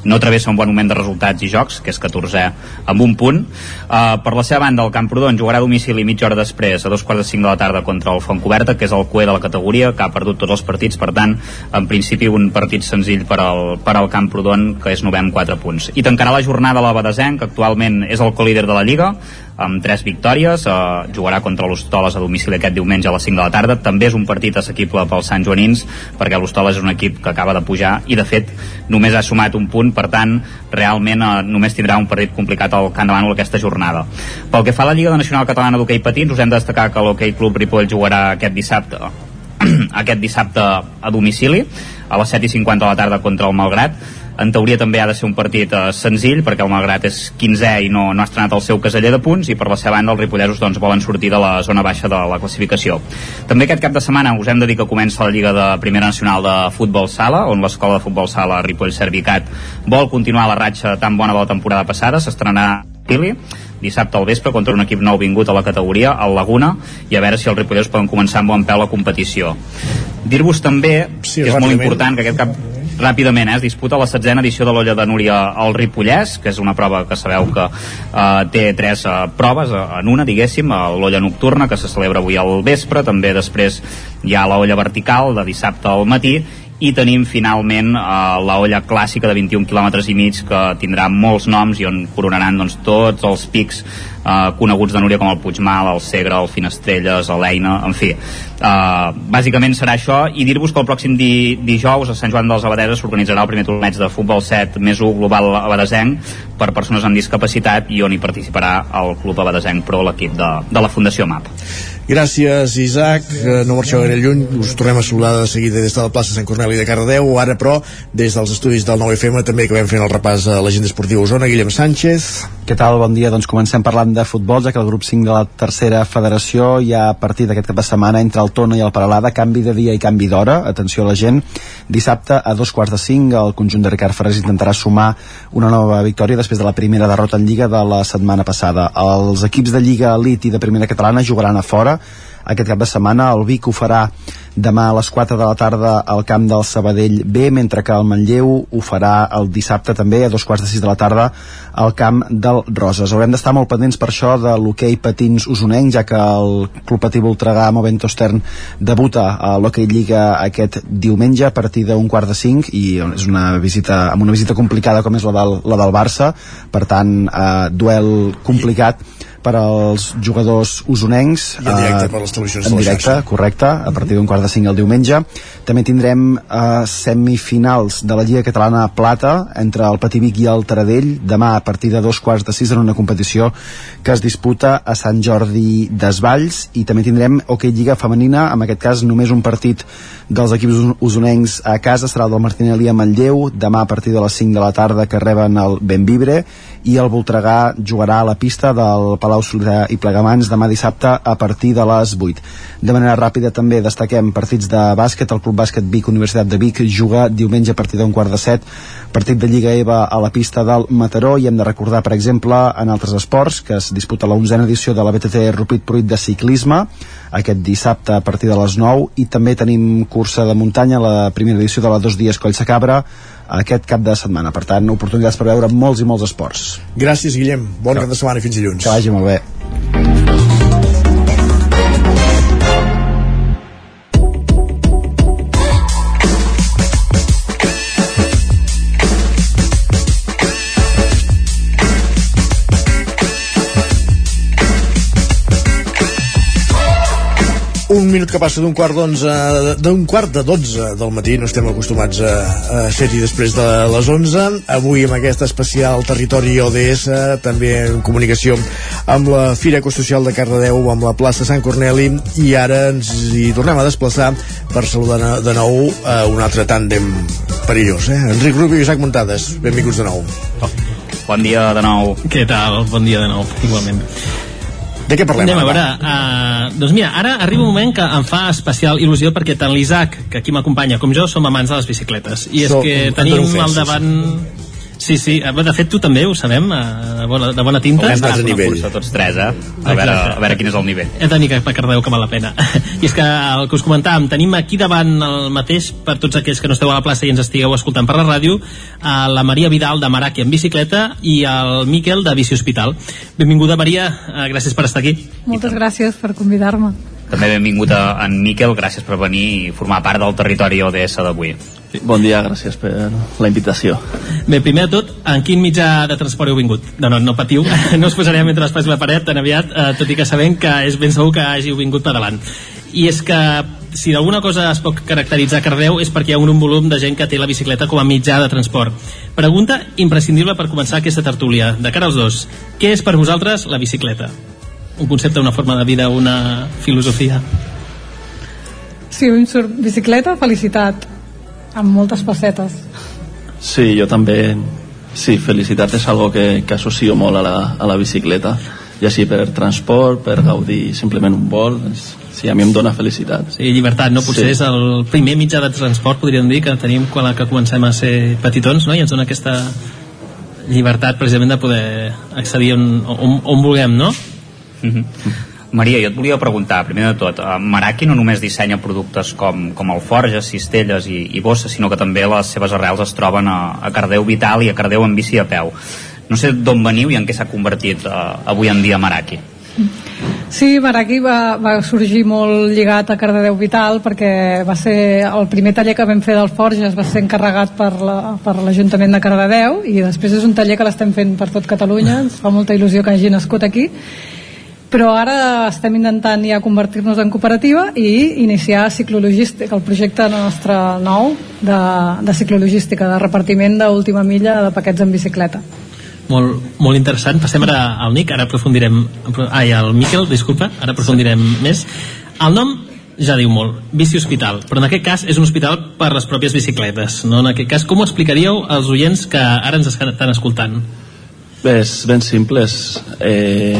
no travessa un bon moment de resultats i jocs, que és 14è amb un punt. Uh, per la seva banda, el Camprodon jugarà a domicili mitja hora després, a dos quarts de cinc de la tarda, contra el Fontcoberta, que és el cué de la categoria, que ha perdut tots els partits, per tant, en principi un partit senzill per al, per al Camprodon, que és novè amb 4 punts. I tancarà la jornada la Badesenc, que actualment és el colíder de la Lliga, amb tres victòries, eh, jugarà contra l'Hostoles a domicili aquest diumenge a les 5 de la tarda, també és un partit assequible pels Sant Joanins, perquè l'Hostoles és un equip que acaba de pujar i de fet només ha sumat un punt, per tant realment eh, només tindrà un partit complicat al Camp de Bànol aquesta jornada. Pel que fa a la Lliga Nacional Catalana d'Hockey Patins, us hem de destacar que l'Hockey Club Ripoll jugarà aquest dissabte aquest dissabte a domicili a les 7.50 de la tarda contra el Malgrat en teoria també ha de ser un partit eh, senzill perquè el Malgrat és 15è i no, no ha estrenat el seu caseller de punts i per la seva banda els ripollesos doncs, volen sortir de la zona baixa de la classificació. També aquest cap de setmana us hem de dir que comença la Lliga de Primera Nacional de Futbol Sala on l'escola de futbol sala Ripoll Servicat vol continuar la ratxa tan bona de la temporada passada. S'estrenarà Pili dissabte al vespre contra un equip nou vingut a la categoria, el Laguna, i a veure si els ripolleros poden començar amb bon peu la competició. Dir-vos també, sí, que és molt important, que aquest cap ràpidament, eh, es disputa la setzena edició de l'Olla de Núria al Ripollès, que és una prova que sabeu que eh, té tres eh, proves eh, en una, diguéssim, l'Olla Nocturna, que se celebra avui al vespre, també després hi ha l'Olla Vertical, de dissabte al matí, i tenim finalment eh, la olla clàssica de 21 km i mig que tindrà molts noms i on coronaran doncs, tots els pics eh, coneguts de Núria com el Puigmal, el Segre, el Finestrelles, l'Eina, en fi. Uh, bàsicament serà això i dir-vos que el pròxim di, dijous a Sant Joan dels Abadeses s'organitzarà el primer torneig de futbol 7 més 1 global abadesenc per persones amb discapacitat i on hi participarà el Club Abadesenc Pro, l'equip de, de la Fundació MAP. Gràcies, Isaac. Eh, No marxeu gaire lluny. Us tornem a saludar de seguida des de la plaça Sant Corneli de Cardedeu. Ara, però, des dels estudis del 9FM també acabem fent el repàs a l'agenda esportiva Osona. Guillem Sánchez. Què tal? Bon dia. Doncs comencem parlant de futbol, ja que el grup 5 de la tercera federació hi ha partit aquest cap de setmana entre el Tona i el Paralada, canvi de dia i canvi d'hora. Atenció a la gent. Dissabte, a dos quarts de cinc, el conjunt de Ricard Ferrés intentarà sumar una nova victòria després de la primera derrota en Lliga de la setmana passada. Els equips de Lliga Elite i de Primera Catalana jugaran a fora aquest cap de setmana. El Vic ho farà demà a les 4 de la tarda al camp del Sabadell B, mentre que el Manlleu ho farà el dissabte també a dos quarts de sis de la tarda al camp del Roses. Haurem d'estar molt pendents per això de l'hoquei patins usonenc, ja que el Club Patí Voltregà Movento Stern debuta a l'hoquei Lliga aquest diumenge a partir d'un quart de cinc i és una visita amb una visita complicada com és la del, la del Barça, per tant eh, duel complicat per als jugadors usonencs I en directe eh, per les televisions en directe, xarxa. correcte, a partir d'un quart de cinc el diumenge. També tindrem eh, semifinals de la Lliga Catalana Plata entre el Pativic i el Taradell. Demà a partir de dos quarts de sis en una competició que es disputa a Sant Jordi d'Esvalls. I també tindrem Hockey Lliga Femenina en aquest cas només un partit dels equips us- usonencs a casa. Serà el del Martinelli a Manlleu. Demà a partir de les 5 de la tarda que reben el Benvibre. I el Voltregà jugarà a la pista del Palau Solidà i Plegamans demà dissabte a partir de les 8 de manera ràpida també destaquem partits de bàsquet, el Club Bàsquet Vic Universitat de Vic juga diumenge a partir d'un quart de set. Partit de Lliga EVA a la pista del Mataró. I hem de recordar per exemple en altres esports que es disputa la 11a edició de la BTT Rupit Pruit de ciclisme aquest dissabte a partir de les 9 i també tenim cursa de muntanya la primera edició de la dos dies Coll Cabra aquest cap de setmana, per tant oportunitats per veure molts i molts esports Gràcies, Guillem. Bon cap de setmana i fins dilluns. que vagi molt bé minut que passa d'un quart d'onze, d'un quart de dotze del matí, no estem acostumats a, a ser-hi després de les 11. Avui amb aquest especial Territori ODS, també en comunicació amb la Fira Ecosocial de Cardedeu, amb la plaça Sant Corneli, i ara ens hi tornem a desplaçar per saludar de nou a un altre tàndem perillós, eh? Enric Rubio i Isaac Muntades, benvinguts de nou. Bon dia de nou. Què tal? Bon dia de nou, igualment. De què parlem? Anem a veure, uh, doncs mira, ara arriba un moment que em fa especial il·lusió perquè tant l'Isaac, que aquí m'acompanya, com jo, som amants de les bicicletes. I és Som- que en tenim al sí, sí. Sí, sí, eh, de fet tu també ho sabem, eh, de bona, de bona tinta. Anat a una cursa tots tres, eh? A veure, a veure quin és el nivell. Hem de tenir cap a Cardeu que val la pena. I és que el que us comentàvem, tenim aquí davant el mateix, per tots aquells que no esteu a la plaça i ens estigueu escoltant per la ràdio, a la Maria Vidal de Maraki en bicicleta i el Miquel de Bici Hospital. Benvinguda, Maria, eh, gràcies per estar aquí. Moltes gràcies per convidar-me. També benvingut a en Miquel, gràcies per venir i formar part del territori ODS d'avui. Bon dia, gràcies per la invitació. Bé, primer de tot, en quin mitjà de transport heu vingut? No, no, no patiu, no us posarem entre l'espais i la paret tan aviat, eh, tot i que sabem que és ben segur que hàgiu vingut pedalant. I és que si d'alguna cosa es pot caracteritzar Cardeu és perquè hi ha un volum de gent que té la bicicleta com a mitjà de transport. Pregunta imprescindible per començar aquesta tertúlia. De cara als dos, què és per vosaltres la bicicleta? Un concepte, una forma de vida, una filosofia? Si mi em surt bicicleta, felicitat. Amb moltes facetes. Sí, jo també... Sí, felicitat és algo que, que associo molt a la, a la bicicleta, ja sigui per transport, per gaudir simplement un vol, és, sí, a mi em dóna felicitat. Sí, llibertat, no? Potser Sí. és el primer mitjà de transport, podríem dir, que tenim quan que comencem a ser petitons, no? I ens dona aquesta llibertat precisament de poder accedir on, on, on vulguem, no? Mhm. Maria, jo et volia preguntar, primer de tot, eh, Meraki no només dissenya productes com, com alforges, cistelles i, i bosses, sinó que també les seves arrels es troben a, a Cardeu Vital i a Cardeu en bici a peu. No sé d'on veniu i en què s'ha convertit eh, avui en dia Meraki. Sí, Maraki va, va sorgir molt lligat a Cardedeu Vital perquè va ser el primer taller que vam fer del Forges va ser encarregat per la- per l'Ajuntament de Cardedeu i després és un taller que l'estem fent per tot Catalunya ens fa molta il·lusió que hagi nascut aquí però ara estem intentant ja convertir-nos en cooperativa i iniciar ciclologística, el projecte nostre nou de, de ciclologística, de repartiment d'última milla de paquets en bicicleta. Molt, molt interessant. Passem ara al Nick, ara aprofundirem... Ai, al Miquel, disculpa, ara aprofundirem més. El nom ja diu molt, bici hospital, però en aquest cas és un hospital per les pròpies bicicletes, no? En aquest cas, com ho explicaríeu als oients que ara ens estan escoltant? Bé, és ben simple, és, eh,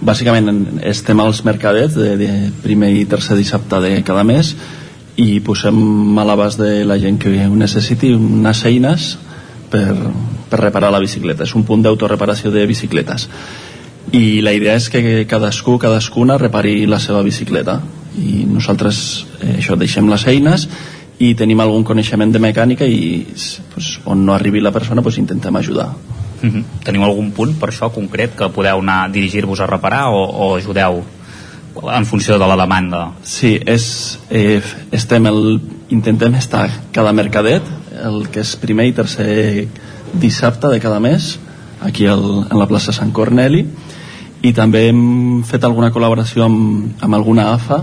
bàsicament estem als mercadets de, de primer i tercer dissabte de cada mes i posem a l'abast de la gent que ho necessiti unes eines per, per reparar la bicicleta. És un punt d'autoreparació de bicicletes. I la idea és que cadascú, cadascuna repari la seva bicicleta. I nosaltres eh, això deixem les eines i tenim algun coneixement de mecànica i pues, on no arribi la persona pues, intentem ajudar Mm -hmm. Teniu algun punt per això concret que podeu anar dirigir-vos a reparar o, o ajudeu en funció de la demanda? Sí, és, eh, estem el, intentem estar cada mercadet, el que és primer i tercer dissabte de cada mes, aquí al, en la plaça Sant Corneli, i també hem fet alguna col·laboració amb, amb alguna AFA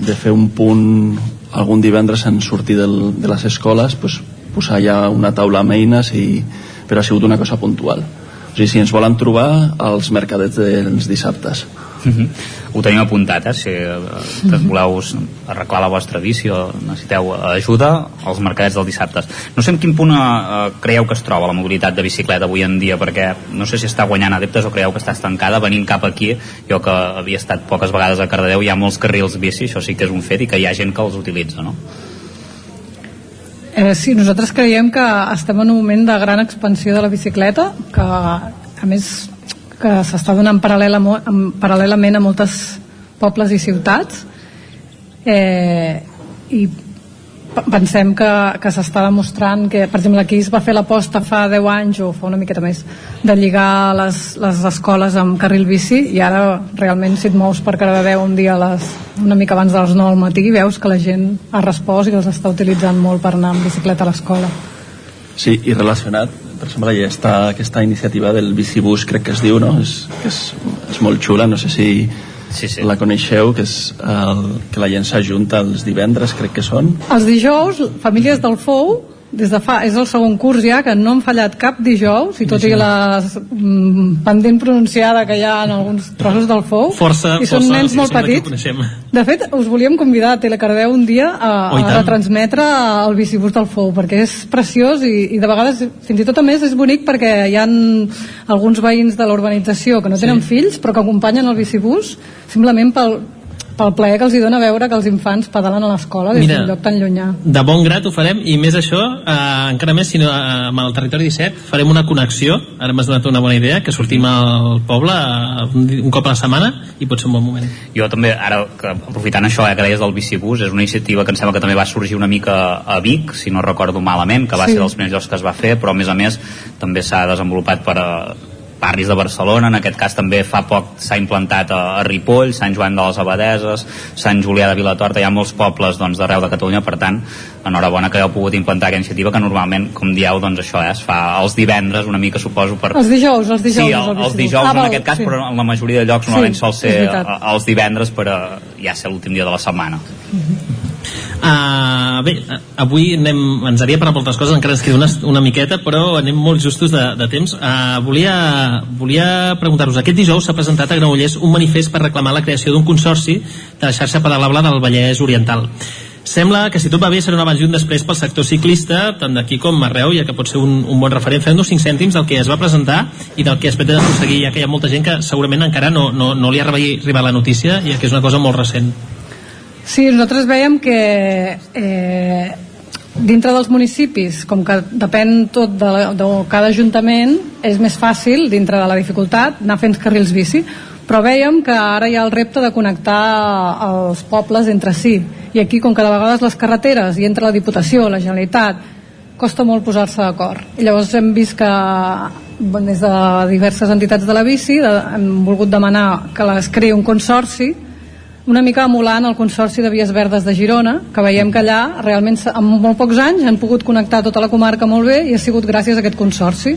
de fer un punt algun divendres en sortir del, de les escoles pues, posar ja una taula amb eines i, però ha sigut una cosa puntual o sigui, si ens volen trobar als mercadets dels dissabtes Mm -hmm. Ho tenim apuntat, eh? Si eh, que voleu arreglar la vostra bici o necessiteu ajuda als mercadets dels dissabtes. No sé en quin punt eh, creieu que es troba la mobilitat de bicicleta avui en dia, perquè no sé si està guanyant adeptes o creieu que està estancada venint cap aquí. Jo que havia estat poques vegades a Cardedeu, hi ha molts carrils bici, això sí que és un fet, i que hi ha gent que els utilitza, no? Eh, sí, nosaltres creiem que estem en un moment de gran expansió de la bicicleta, que a més que s'està donant paral·lel a, paral·lelament a moltes pobles i ciutats. Eh, i pensem que, que s'està demostrant que, per exemple, aquí es va fer l'aposta fa 10 anys o fa una miqueta més de lligar les, les escoles amb carril bici i ara realment si et mous per Cardedeu un dia les, una mica abans de les 9 al matí veus que la gent ha respost i els està utilitzant molt per anar amb bicicleta a l'escola Sí, i relacionat per exemple, hi està aquesta iniciativa del bicibús, crec que es diu, no? És, és, és molt xula, no sé si sí, sí. la coneixeu, que és el, que la gent s'ajunta els divendres, crec que són. Els dijous, famílies del FOU des de fa, és el segon curs ja que no han fallat cap dijous i tot i la mm, pendent pronunciada que hi ha en alguns trossos del FOU força, i són força, nens molt petits. de fet us volíem convidar a Telecardeu un dia a, oh, a retransmetre el bicibús del FOU perquè és preciós i, i de vegades fins i tot a més és bonic perquè hi han alguns veïns de la urbanització que no tenen sí. fills però que acompanyen el bicibús simplement pel, pel plaer que els hi dona veure que els infants pedalen a l'escola des d'un lloc tan llunyà. De bon grat ho farem i més això, eh, encara més si no, eh, amb el territori 17 farem una connexió, ara m'has donat una bona idea, que sortim al poble eh, un, un cop a la setmana i pot ser un bon moment. Jo també, ara que aprofitant això eh, que deies del bicibús, és una iniciativa que em sembla que també va sorgir una mica a Vic, si no recordo malament, que va sí. ser dels primers llocs que es va fer, però a més a més també s'ha desenvolupat per, a, barris de Barcelona, en aquest cas també fa poc s'ha implantat a, a Ripoll, Sant Joan de les Abadeses, Sant Julià de Vilatorta, hi ha molts pobles doncs, d'arreu de Catalunya, per tant, enhorabona que heu pogut implantar aquesta iniciativa que normalment, com dieu, doncs això eh, es fa els divendres una mica, suposo, per... Els dijous, els dijous. Sí, el, els dijous ah, en aquest cas, sí. però en la majoria de llocs normalment sí, sol ser els divendres per a, ja ser l'últim dia de la setmana. Mm -hmm. Uh, bé, avui anem, ens havia parlat moltes coses, encara ens queda una, una miqueta, però anem molt justos de, de temps. Uh, volia, volia preguntar-vos, aquest dijous s'ha presentat a Granollers un manifest per reclamar la creació d'un consorci de la xarxa pedalable del Vallès Oriental. Sembla que si tot va bé serà un abans i un després pel sector ciclista, tant d'aquí com arreu, ja que pot ser un, un bon referent. Fem-nos 5 cèntims del que es va presentar i del que es pretén aconseguir, ja que hi ha molta gent que segurament encara no, no, no li ha arribat la notícia i que és una cosa molt recent. Sí, nosaltres veiem que eh, dintre dels municipis, com que depèn tot de, la, de cada ajuntament, és més fàcil, dintre de la dificultat, anar fent carrils bici, però veiem que ara hi ha el repte de connectar els pobles entre si. I aquí, com que de vegades les carreteres i entre la Diputació, la Generalitat, costa molt posar-se d'acord. I llavors hem vist que des de diverses entitats de la bici de, hem volgut demanar que es creï un consorci una mica emulant el Consorci de Vies Verdes de Girona, que veiem que allà realment en molt pocs anys han pogut connectar tota la comarca molt bé i ha sigut gràcies a aquest Consorci.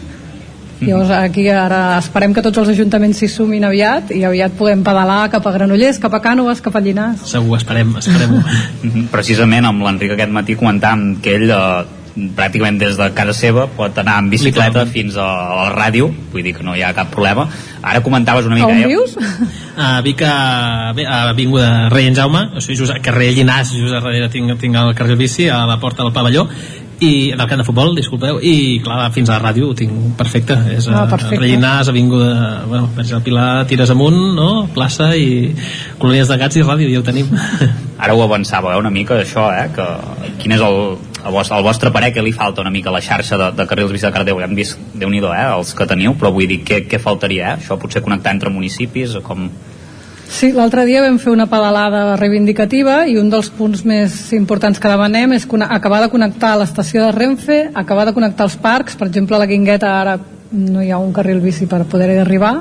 Mm. Llavors aquí ara esperem que tots els ajuntaments s'hi sumin aviat i aviat podem pedalar cap a Granollers, cap a Cànoves, cap a Llinars. Segur, esperem, esperem Precisament amb l'Enric aquest matí comentàvem que ell eh, pràcticament des de casa seva pot anar en bicicleta fins a, a la ràdio vull dir que no hi ha cap problema ara comentaves una mica on eh? vius? Uh, Vic a, a Avinguda Rei en Jaume o sigui, just, carrer Llinàs just darrere tinc, tinc el carrer bici a la porta del pavelló i del camp de futbol, disculpeu i clar, fins a la ràdio ho tinc perfecte és ah, perfecte. Rellinars, Avinguda bueno, Verge del Pilar, tires amunt no? plaça i colònies de gats i ràdio ja ho tenim ara ho avançava eh, una mica això, eh? que quin és el, a vos, al vostre parer què li falta una mica a la xarxa de, de carrils bici de Cardeu? Ja hem vist, déu nhi eh, els que teniu, però vull dir, què, què faltaria? Eh? Això potser connectar entre municipis, o com... Sí, l'altre dia vam fer una pedalada reivindicativa i un dels punts més importants que demanem és acabar de connectar l'estació de Renfe, acabar de connectar els parcs, per exemple a la Guingueta ara no hi ha un carril bici per poder-hi arribar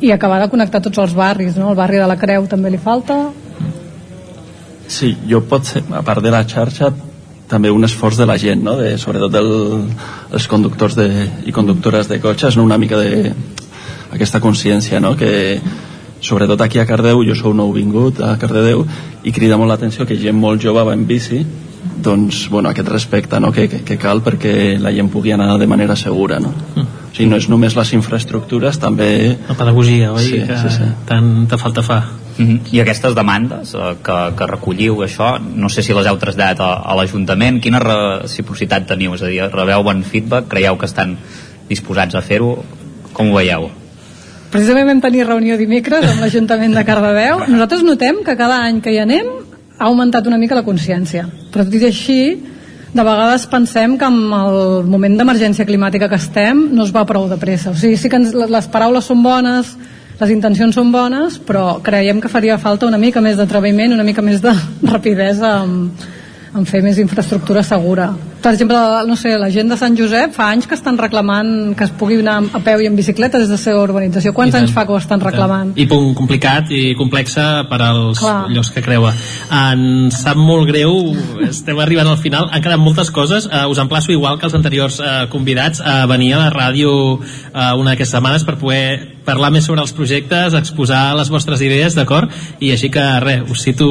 i acabar de connectar tots els barris, no? el barri de la Creu també li falta. Sí, jo pot ser, a part de la xarxa, també un esforç de la gent, no? de, sobretot del, els conductors de, i conductores de cotxes, no? una mica de aquesta consciència no? que sobretot aquí a Cardeu, jo sou nou vingut a Cardedeu i crida molt l'atenció que gent molt jove va en bici doncs, bueno, aquest respecte no? que, que, que cal perquè la gent pugui anar de manera segura no? Mm. O sigui, no és només les infraestructures també... La pedagogia, oi? Sí, que sí, sí. tanta falta fa Mm -hmm. I aquestes demandes eh, que, que recolliu això, no sé si les heu traslladat a, a l'Ajuntament, quina reciprocitat teniu? És a dir, rebeu bon feedback? Creieu que estan disposats a fer-ho? Com ho veieu? Precisament vam tenir reunió dimecres amb l'Ajuntament de Cardedeu. Nosaltres notem que cada any que hi anem ha augmentat una mica la consciència. Però tot i així, de vegades pensem que amb el moment d'emergència climàtica que estem no es va prou de pressa. O sigui, sí que ens, les paraules són bones, les intencions són bones, però creiem que faria falta una mica més d'atreviment, una mica més de rapidesa en, en fer més infraestructura segura. Per exemple, no sé, la gent de Sant Josep fa anys que estan reclamant que es pugui anar a peu i en bicicleta des de la seva urbanització. Quants anys fa que ho estan reclamant? I punt complicat i complexa per als Clar. llocs que creua. Ens sap molt greu, estem arribant al final, han quedat moltes coses. Uh, us emplaço igual que els anteriors uh, convidats a venir a la ràdio uh, una d'aquestes setmanes per poder parlar més sobre els projectes, exposar les vostres idees, d'acord? I així que, res, us cito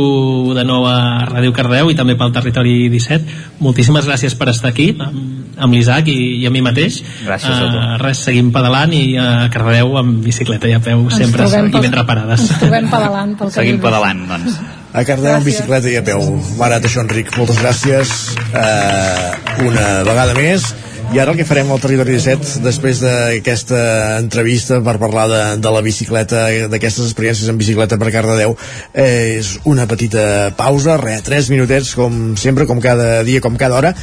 de nou a Ràdio Cardeu i també pel Territori 17. Moltíssimes gràcies per estar aquí amb, amb l'Isaac i, i a mi mateix. Gràcies a tu. Uh, res, seguim pedalant i a Cardeu amb bicicleta i a peu Ens sempre i ben reparades. Ens trobem pedalant pel Seguim pedalant, doncs. A Cardeu amb bicicleta i a peu. Barat això, Enric. Moltes gràcies eh, una vegada més. I ara el que farem al Territori 17, després d'aquesta entrevista per parlar de, de la bicicleta, d'aquestes experiències en bicicleta per Cardedeu, eh, és una petita pausa, re, tres minutets, com sempre, com cada dia, com cada hora,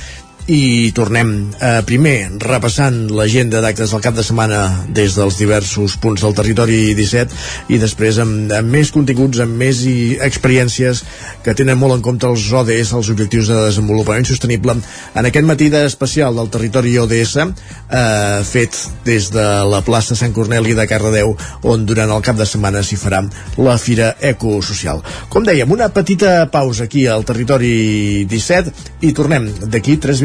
i tornem eh, primer repassant l'agenda d'actes del cap de setmana des dels diversos punts del territori 17 i després amb, amb més continguts, amb més i experiències que tenen molt en compte els ODS, els Objectius de Desenvolupament Sostenible. En aquest matí d'especial del territori ODS eh, fet des de la plaça Sant Corneli de Cardedeu on durant el cap de setmana s'hi farà la Fira Ecosocial. Com dèiem, una petita pausa aquí al territori 17 i tornem d'aquí 3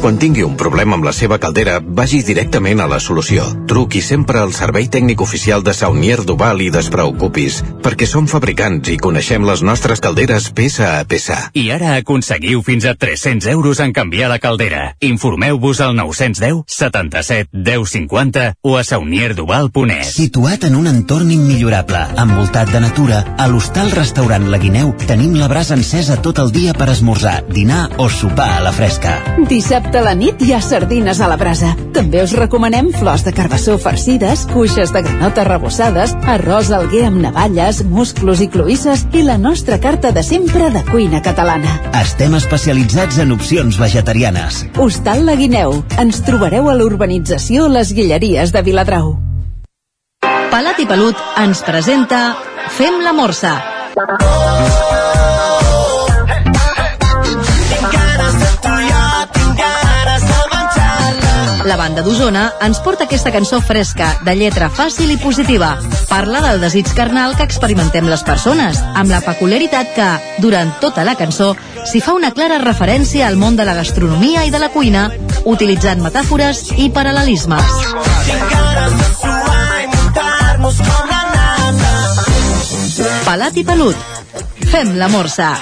Quan tingui un problema amb la seva caldera, vagi directament a la solució. Truqui sempre al servei tècnic oficial de Saunier Duval i despreocupis, perquè som fabricants i coneixem les nostres calderes peça a peça. I ara aconseguiu fins a 300 euros en canviar la caldera. Informeu-vos al 910 77 10 50 o a saunierduval.es. Situat en un entorn immillorable, envoltat de natura, a l'hostal restaurant La Guineu tenim la brasa encesa tot el dia per esmorzar, dinar o sopar a la fresca. Dissabte a la nit hi ha sardines a la brasa. També us recomanem flors de carbassó farcides, cuixes de granota rebossades, arròs alguer amb navalles, musclos i cloïsses i la nostra carta de sempre de cuina catalana. Estem especialitzats en opcions vegetarianes. Hostal La Guineu. Ens trobareu a l'urbanització Les Guilleries de Viladrau. Palat i Pelut ens presenta Fem la Morsa. La banda d'Osona ens porta aquesta cançó fresca, de lletra fàcil i positiva. Parla del desig carnal que experimentem les persones, amb la peculiaritat que, durant tota la cançó, s'hi fa una clara referència al món de la gastronomia i de la cuina, utilitzant metàfores i paral·lelismes. Pelat i pelut. Fem la morsa.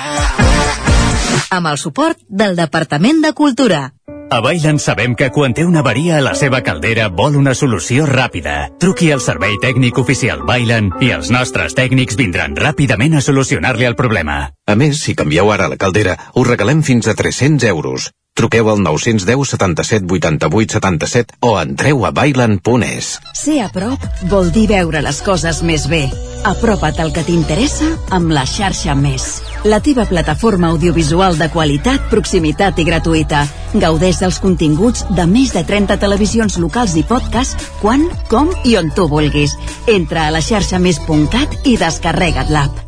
Amb el suport del Departament de Cultura. A Bailen sabem que quan té una avaria a la seva caldera vol una solució ràpida. Truqui al servei tècnic oficial Bailen i els nostres tècnics vindran ràpidament a solucionar-li el problema. A més, si canvieu ara la caldera, us regalem fins a 300 euros. Truqueu al 910 77 88 77 o entreu a bailan.es. Ser a prop vol dir veure les coses més bé. Apropa't al que t'interessa amb la xarxa Més. La teva plataforma audiovisual de qualitat, proximitat i gratuïta. Gaudeix dels continguts de més de 30 televisions locals i podcast quan, com i on tu vulguis. Entra a la xarxa més.cat i descarrega't l'app.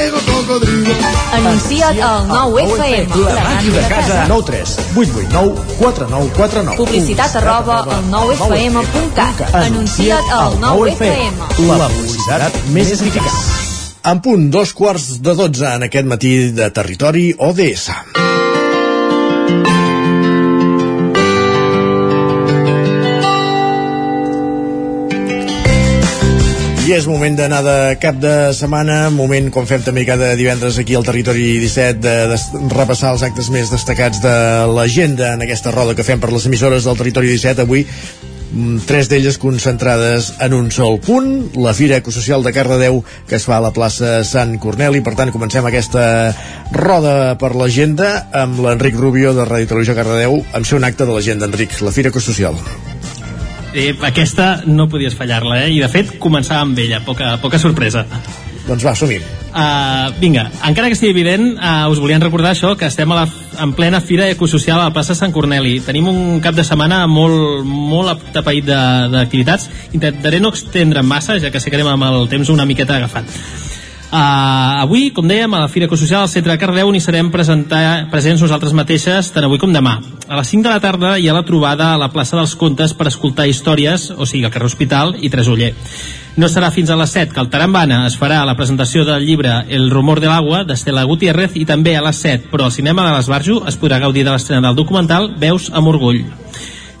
Anuncia't al 9FM. La màquina de casa. 9 3 8 8 9 4 9 4 9 Publicitat arroba al 9FM.cat. Anuncia't al 9FM. La publicitat més eficaç. En punt, dos quarts de dotze en aquest matí de territori ODS. I és moment d'anar de cap de setmana, moment com fem també cada divendres aquí al Territori 17, de, de repassar els actes més destacats de l'agenda en aquesta roda que fem per les emissores del Territori 17. Avui mm, tres d'elles concentrades en un sol punt, la Fira Ecosocial de Cardedeu que es fa a la plaça Sant Corneli, per tant comencem aquesta roda per l'agenda amb l'Enric Rubio de Ràdio Televisió Cardedeu amb ser un acte de l'agenda, Enric, la Fira Ecosocial. Eh, aquesta no podies fallar-la, eh? I de fet, començava amb ella, poca, poca sorpresa. Doncs va, som-hi. Uh, vinga, encara que sigui evident, uh, us volíem recordar això, que estem a la, en plena Fira Ecosocial a la plaça Sant Corneli. Tenim un cap de setmana molt, molt atapeït de- d'activitats. Intentaré no extendre massa, ja que sé que anem amb el temps una miqueta agafat. Uh, avui, com dèiem, a la Fira Ecosocial al centre de Cardeu n'hi serem presentar, presents nosaltres mateixes tant avui com demà. A les 5 de la tarda hi ha la trobada a la plaça dels Contes per escoltar històries, o sigui, al carrer Hospital i Tresoller. No serà fins a les 7 que al Tarambana es farà la presentació del llibre El rumor de l'agua d'Estela Gutiérrez i també a les 7, però al cinema de l'Esbarjo es podrà gaudir de l'estrena del documental Veus amb orgull.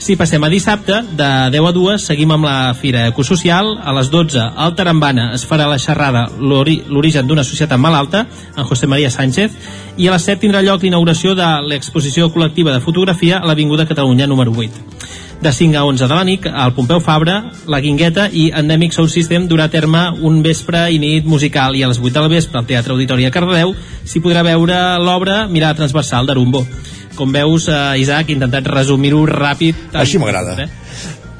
Si passem a dissabte, de 10 a 2, seguim amb la Fira Ecosocial. A les 12, al Tarambana es farà la xerrada L'ori- L'origen d'una societat malalta, en José María Sánchez, i a les 7 tindrà lloc l'inauguració de l'exposició col·lectiva de fotografia a l'Avinguda Catalunya número 8. De 5 a 11 de la nit, al Pompeu Fabra, la Guingueta i Endemic Sound System durà a terme un vespre i nit musical i a les 8 del vespre al Teatre Auditori a Cardedeu s'hi podrà veure l'obra Mirada Transversal d'Arumbo. Com veus, eh, Isaac, he intentat resumir-ho ràpid. Així m'agrada. Eh?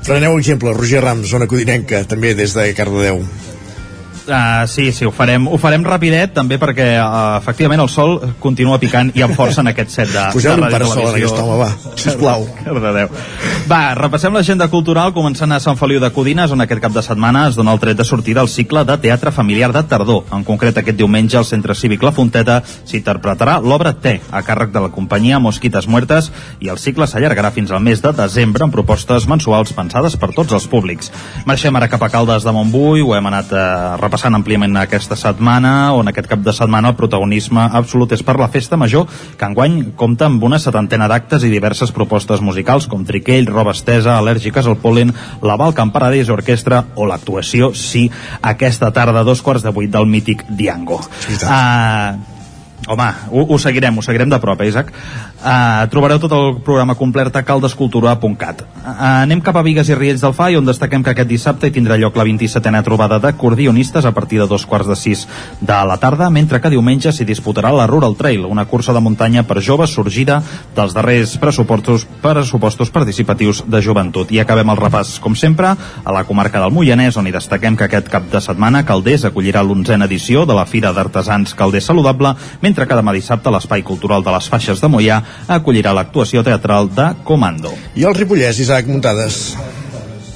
Preneu exemple, Roger Rams, zona codinenca, també des de Cardedeu. Uh, sí, sí, ho farem, ho farem rapidet també perquè uh, efectivament el sol continua picant i amb força en aquest set de, Poseu-li de un parasol a aquest home, va, sisplau. Cardedeu. Va, repassem l'agenda cultural començant a Sant Feliu de Codines on aquest cap de setmana es dona el tret de sortida al cicle de teatre familiar de tardor. En concret aquest diumenge al Centre Cívic La Fonteta s'interpretarà l'obra T a càrrec de la companyia Mosquites Muertes i el cicle s'allargarà fins al mes de desembre amb propostes mensuals pensades per tots els públics. Marxem ara cap a Caldes de Montbui, ho hem anat eh, repassant àmpliament aquesta setmana, on aquest cap de setmana el protagonisme absolut és per la festa major, que enguany compta amb una setantena d'actes i diverses propostes musicals com Triquell, Roba Estesa, Al·lèrgiques al Polen, la Val Paradís Orquestra o l'actuació, sí, aquesta tarda a dos quarts de vuit del mític Diango. Uh, Home, ho, ho seguirem, ho seguirem de prop, eh, Isaac. Uh, trobareu tot el programa complet a caldescultura.cat. Uh, anem cap a Vigues i Riells del Fai, on destaquem que aquest dissabte hi tindrà lloc la 27a trobada d'acordionistes a partir de dos quarts de sis de la tarda, mentre que diumenge s'hi disputarà la Rural Trail, una cursa de muntanya per joves sorgida dels darrers pressupostos, pressupostos participatius de joventut. I acabem el repàs, com sempre, a la comarca del Moianès, on hi destaquem que aquest cap de setmana Calders acollirà l'onzena edició de la Fira d'Artesans Calder Saludable, mentre que demà dissabte l'Espai Cultural de les Faixes de Moià acollirà l'actuació teatral de Comando. I el Ripollès, Isaac Muntades.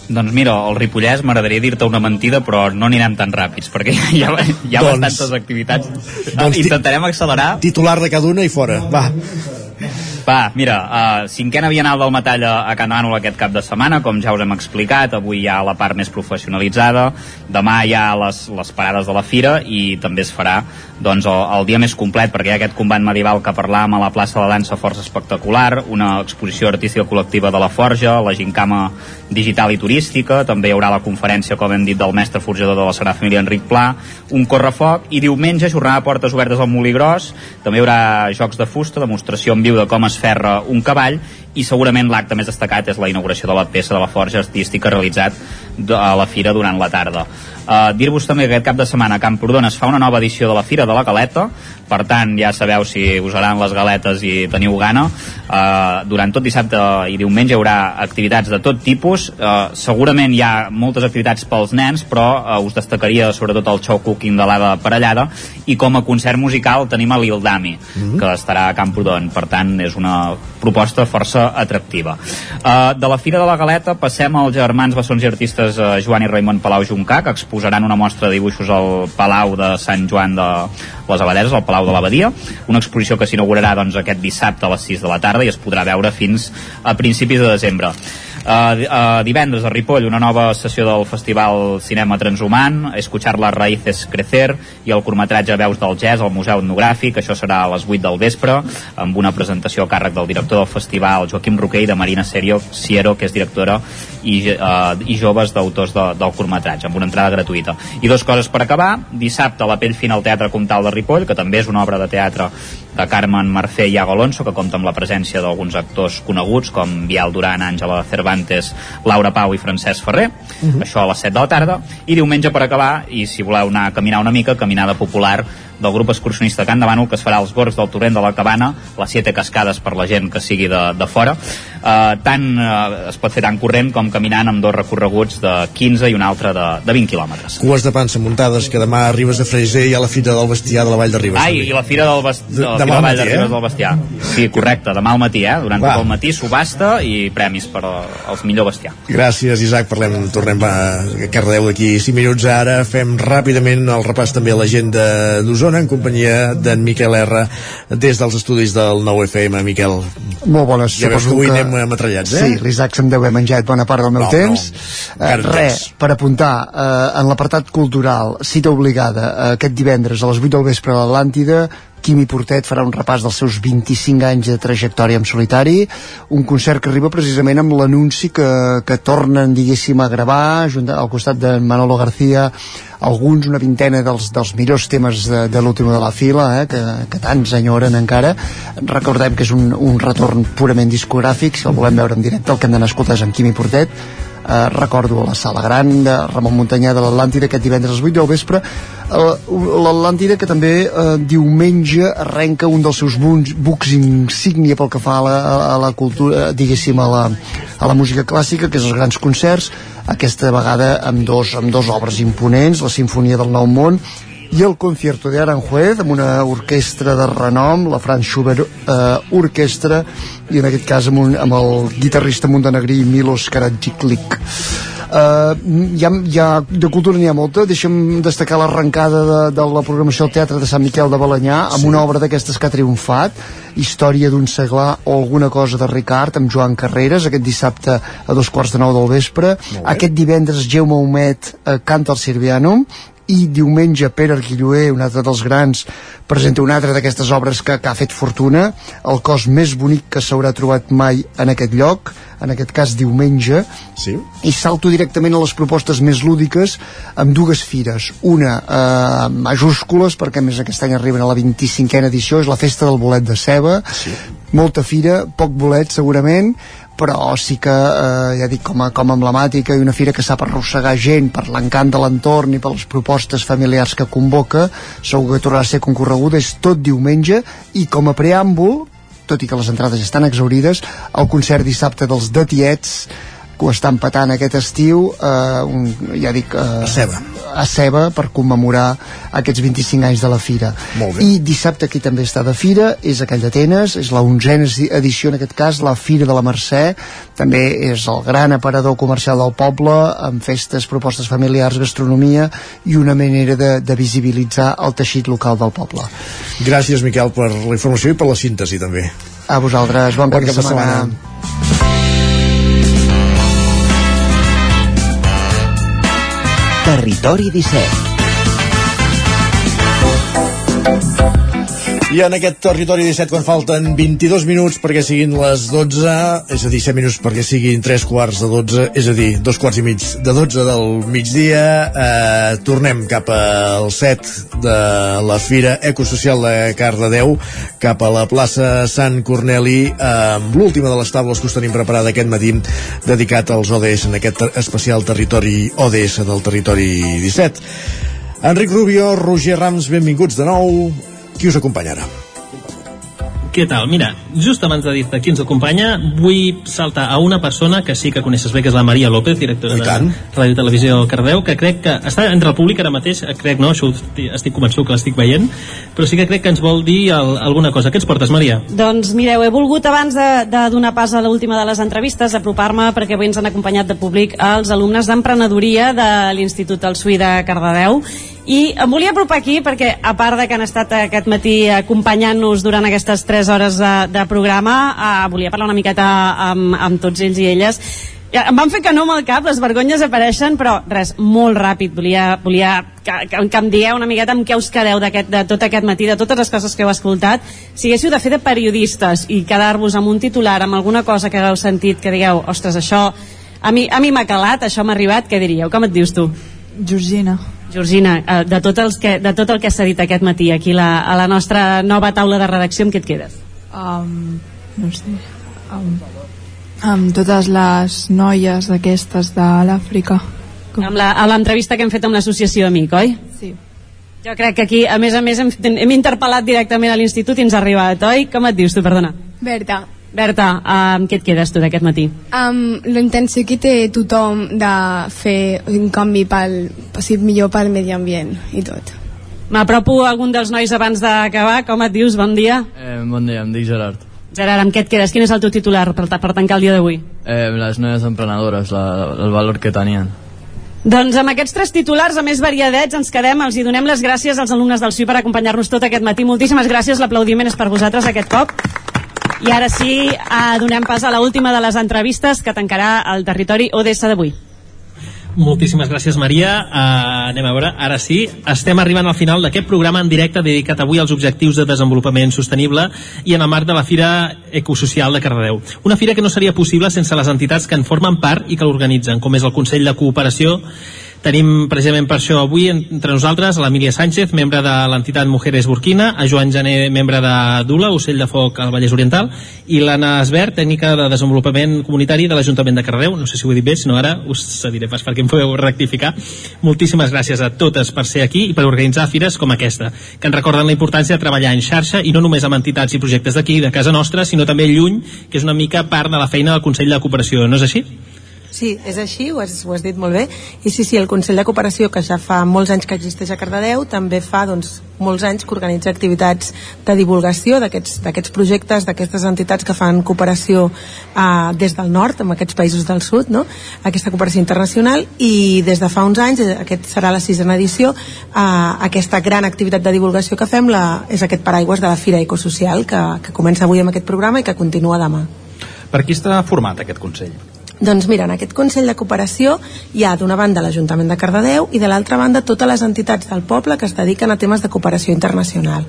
Doncs mira, el Ripollès m'agradaria dir-te una mentida, però no anirem tan ràpids, perquè hi ha, hi ha Doncs- bastantes activitats. doncs Intentarem accelerar. Titular de cada una i fora, va. Va, mira, uh, cinquena Bienal del Metall a, a Can aquest cap de setmana, com ja us hem explicat, avui hi ha la part més professionalitzada, demà hi ha les, les parades de la fira i també es farà doncs, el, el dia més complet, perquè hi ha aquest combat medieval que parlàvem a la plaça de dansa força espectacular, una exposició artística col·lectiva de la Forja, la gincama digital i turística, també hi haurà la conferència, com hem dit, del mestre forjador de la Sagrada Família Enric Pla, un correfoc, i diumenge jornada portes obertes al Molí Gros, també hi haurà jocs de fusta, demostració en viu de com es ferra un cavall, i segurament l'acte més destacat és la inauguració de la peça de la forja artística realitzat a la fira durant la tarda. Uh, Dir-vos també que aquest cap de setmana a Camprodon es fa una nova edició de la Fira de la Galeta, per tant ja sabeu si us agraden les galetes i teniu gana. Uh, durant tot dissabte i diumenge hi haurà activitats de tot tipus. Uh, segurament hi ha moltes activitats pels nens, però uh, us destacaria sobretot el show cooking de l'Ada Parellada i com a concert musical tenim a l'Ildami, mm -hmm. que estarà a Camprodon. Per tant, és una proposta força atractiva. Uh, de la Fira de la Galeta passem als germans bessons i artistes uh, Joan i Raimon Palau Juncà, que exposaran una mostra de dibuixos al Palau de Sant Joan de les Abaderes, al Palau de l'Abadia, una exposició que s'inaugurarà doncs, aquest dissabte a les 6 de la tarda i es podrà veure fins a principis de desembre. Uh, uh, divendres a Ripoll una nova sessió del Festival Cinema Transhumant, Escuchar las raíces crecer i el curtmetratge Veus del Jazz al Museu Etnogràfic, això serà a les 8 del vespre amb una presentació a càrrec del director del festival Joaquim Roquer i de Marina Serio, Siero, que és directora i, uh, i joves d'autors de, del curtmetratge, amb una entrada gratuïta. I dos coses per acabar, dissabte la pell fina al Teatre Comtal de Ripoll, que també és una obra de teatre de Carmen Marcé i Iago Alonso, que compta amb la presència d'alguns actors coneguts com Bial Duran, Àngela Cervantes, Laura Pau i Francesc Ferrer, uh -huh. això a les 7 de la tarda, i diumenge per acabar, i si voleu anar a caminar una mica, caminada popular del grup excursionista Can de Bànol que es farà als bords del torrent de la Cabana les 7 cascades per la gent que sigui de, de fora uh, tant uh, es pot fer tant corrent com caminant amb dos recorreguts de 15 i un altre de, de 20 quilòmetres Cues de pansa muntades que demà arribes a Freser i a la fira del bestiar de la Vall de Ribes Ai, i la fira del, best... de, la demà fira Vall de matí, Ribes eh? del bestiar sí, correcte, demà al matí, eh? durant Va. tot el matí subhasta i premis per als millor bestiar Gràcies, Isaac. Parlem, tornem a Cardedeu d'aquí 5 minuts. Ara fem ràpidament el repàs també a l'agenda d'Osona en companyia d'en Miquel R des dels estudis del 9FM. Miquel, Molt bones. ja veus que avui anem ametrallats, eh? Sí, l'Isaac se'm deu haver menjat bona part del meu No, temps. no, Eh, res, per apuntar, eh, en l'apartat cultural, cita obligada, eh, aquest divendres a les 8 del vespre a l'Atlàntida, Quimi Portet farà un repàs dels seus 25 anys de trajectòria en solitari, un concert que arriba precisament amb l'anunci que, que tornen, diguéssim, a gravar, junt al costat de Manolo García, alguns, una vintena dels, dels millors temes de, de l'últim de la fila, eh, que, que tants enyoren encara. Recordem que és un, un retorn purament discogràfic, si el volem veure en directe, el que hem d'anar a escoltar és en Quimi Portet, eh, recordo a la sala gran de Ramon Montanyà de l'Atlàntida aquest divendres a les 8 del vespre. Eh, l'Atlàntida que també eh, diumenge arrenca un dels seus bucs insígnia pel que fa a la, a la cultura diguéssim a la, a la música clàssica que és els grans concerts. Aquesta vegada amb dos, amb dos obres imponents la Sinfonia del Nou Món i el concierto de Aranjuez amb una orquestra de renom, la Franz Schubert eh, Orquestra i en aquest cas amb, un, amb el guitarrista montenegrí Milos Karadzic Uh, hi ha, hi ha, de cultura n'hi ha molta. Deixa'm destacar l'arrencada de, de la programació al Teatre de Sant Miquel de Balanyà amb Sí. una obra d'aquestes que ha triomfat història d'un seglar o alguna cosa de Ricard amb Joan Carreras aquest dissabte a dos quarts de nou del vespre. Aquest divendres Jaume Humet eh, canta el Sirvianum i diumenge Pere Arquilloé, un altre dels grans, presenta una altra d'aquestes obres que, que ha fet fortuna, el cos més bonic que s'haurà trobat mai en aquest lloc, en aquest cas diumenge, sí. i salto directament a les propostes més lúdiques amb dues fires. Una, eh, majúscules, perquè més aquest any arriben a la 25a edició, és la Festa del Bolet de Ceba, sí. molta fira, poc bolet segurament, però sí que, eh, ja dic, com a, com a emblemàtica i una fira que sap arrossegar gent per l'encant de l'entorn i per les propostes familiars que convoca, segur que tornarà a ser concorreguda, és tot diumenge, i com a preàmbul, tot i que les entrades estan exaurides, el concert dissabte dels de Tiets, que ho estan patant aquest estiu eh, un, ja dic eh, a Ceba. a Ceba per commemorar aquests 25 anys de la Fira. I dissabte aquí també està de Fira és aquell d'Atenes, és la onzena edició en aquest cas, la Fira de la Mercè. També és el gran aparador comercial del poble amb festes, propostes familiars, gastronomia i una manera de, de visibilitzar el teixit local del poble. Gràcies Miquel per la informació i per la síntesi també. A vosaltres, bon, bon cap de setmana. setmana. Territori 17 I en aquest territori 17, quan falten 22 minuts perquè siguin les 12, és a dir, 7 minuts perquè siguin 3 quarts de 12, és a dir, 2 quarts i mig de 12 del migdia, eh, tornem cap al 7 de la Fira Ecosocial de Cardedeu, cap a la plaça Sant Corneli, eh, amb l'última de les taules que us tenim preparada aquest matí, dedicat als ODS, en aquest especial territori ODS del territori 17. Enric Rubio, Roger Rams, benvinguts de nou qui us acompanyarà? Què tal? Mira, just abans de dir-te qui ens acompanya, vull saltar a una persona que sí que coneixes bé, que és la Maria López, directora de Ràdio i Televisió Cardeu, que crec que està entre el públic ara mateix, crec, no, això estic convençut que l'estic veient, però sí que crec que ens vol dir el, alguna cosa. Què ens portes, Maria? Doncs mireu, he volgut abans de, de donar pas a l'última de les entrevistes apropar-me perquè avui ens han acompanyat de públic els alumnes d'emprenedoria de l'Institut El Suí de Cardedeu i em volia apropar aquí perquè a part de que han estat aquest matí acompanyant-nos durant aquestes 3 hores de, de programa eh, volia parlar una miqueta amb, amb tots ells i elles em van fer que no amb el cap, les vergonyes apareixen, però res, molt ràpid. Volia, volia que, que, que em digueu una miqueta amb què us quedeu de tot aquest matí, de totes les coses que heu escoltat. Si haguéssiu de fer de periodistes i quedar-vos amb un titular, amb alguna cosa que hagueu sentit, que digueu, ostres, això a mi a mi m'ha calat, això m'ha arribat, què diríeu? Com et dius tu? Georgina. Georgina, eh, de tot, els que, de tot el que s'ha dit aquest matí aquí la, a la nostra nova taula de redacció, amb què et quedes? Um, no sé, um, amb totes les noies d'aquestes de l'Àfrica. Amb l'entrevista que hem fet amb l'associació Amic, oi? Sí. Jo crec que aquí, a més a més, hem, hem interpel·lat directament a l'institut i ens ha arribat, oi? Com et dius tu, perdona? Berta. Berta, amb què et quedes tu d'aquest matí? Amb la intenció que té tothom de fer un canvi pel, si millor pel medi ambient i tot. M'apropo a algun dels nois abans d'acabar. Com et dius? Bon dia. Eh, bon dia, em dic Gerard. Gerard, amb què et quedes? Quin és el teu titular per, per tancar el dia d'avui? Eh, les noies emprenedores, la, el valor que tenien. Doncs amb aquests tres titulars, a més variadets, ens quedem, els hi donem les gràcies als alumnes del SUI per acompanyar-nos tot aquest matí. Moltíssimes gràcies, l'aplaudiment és per vosaltres aquest cop. I ara sí, eh, donem pas a l'última de les entrevistes que tancarà el territori ODS d'avui. Moltíssimes gràcies, Maria. Uh, anem a veure, ara sí, estem arribant al final d'aquest programa en directe dedicat avui als objectius de desenvolupament sostenible i en el marc de la Fira Ecosocial de Cardedeu. Una fira que no seria possible sense les entitats que en formen part i que l'organitzen, com és el Consell de Cooperació Tenim precisament per això avui entre nosaltres l'Emília Sánchez, membre de l'entitat Mujeres Burkina, a Joan Jané, membre de DULA, Ocell de Foc al Vallès Oriental, i l'Anna Esbert, tècnica de desenvolupament comunitari de l'Ajuntament de Cardeu. No sé si ho he dit bé, si no ara us cediré pas perquè em podeu rectificar. Moltíssimes gràcies a totes per ser aquí i per organitzar fires com aquesta, que ens recorden la importància de treballar en xarxa i no només amb entitats i projectes d'aquí, de casa nostra, sinó també lluny, que és una mica part de la feina del Consell de Cooperació, no és així? Sí, és així, ho has, ho has dit molt bé. I sí, sí, el Consell de Cooperació, que ja fa molts anys que existeix a Cardedeu, també fa doncs, molts anys que organitza activitats de divulgació d'aquests projectes, d'aquestes entitats que fan cooperació eh, des del nord, amb aquests països del sud, no? aquesta cooperació internacional, i des de fa uns anys, eh, aquest serà la sisena edició, eh, aquesta gran activitat de divulgació que fem la, és aquest paraigües de la Fira Ecosocial, que, que comença avui amb aquest programa i que continua demà. Per qui està format aquest Consell? Doncs mira, en aquest Consell de Cooperació hi ha d'una banda l'Ajuntament de Cardedeu i de l'altra banda totes les entitats del poble que es dediquen a temes de cooperació internacional.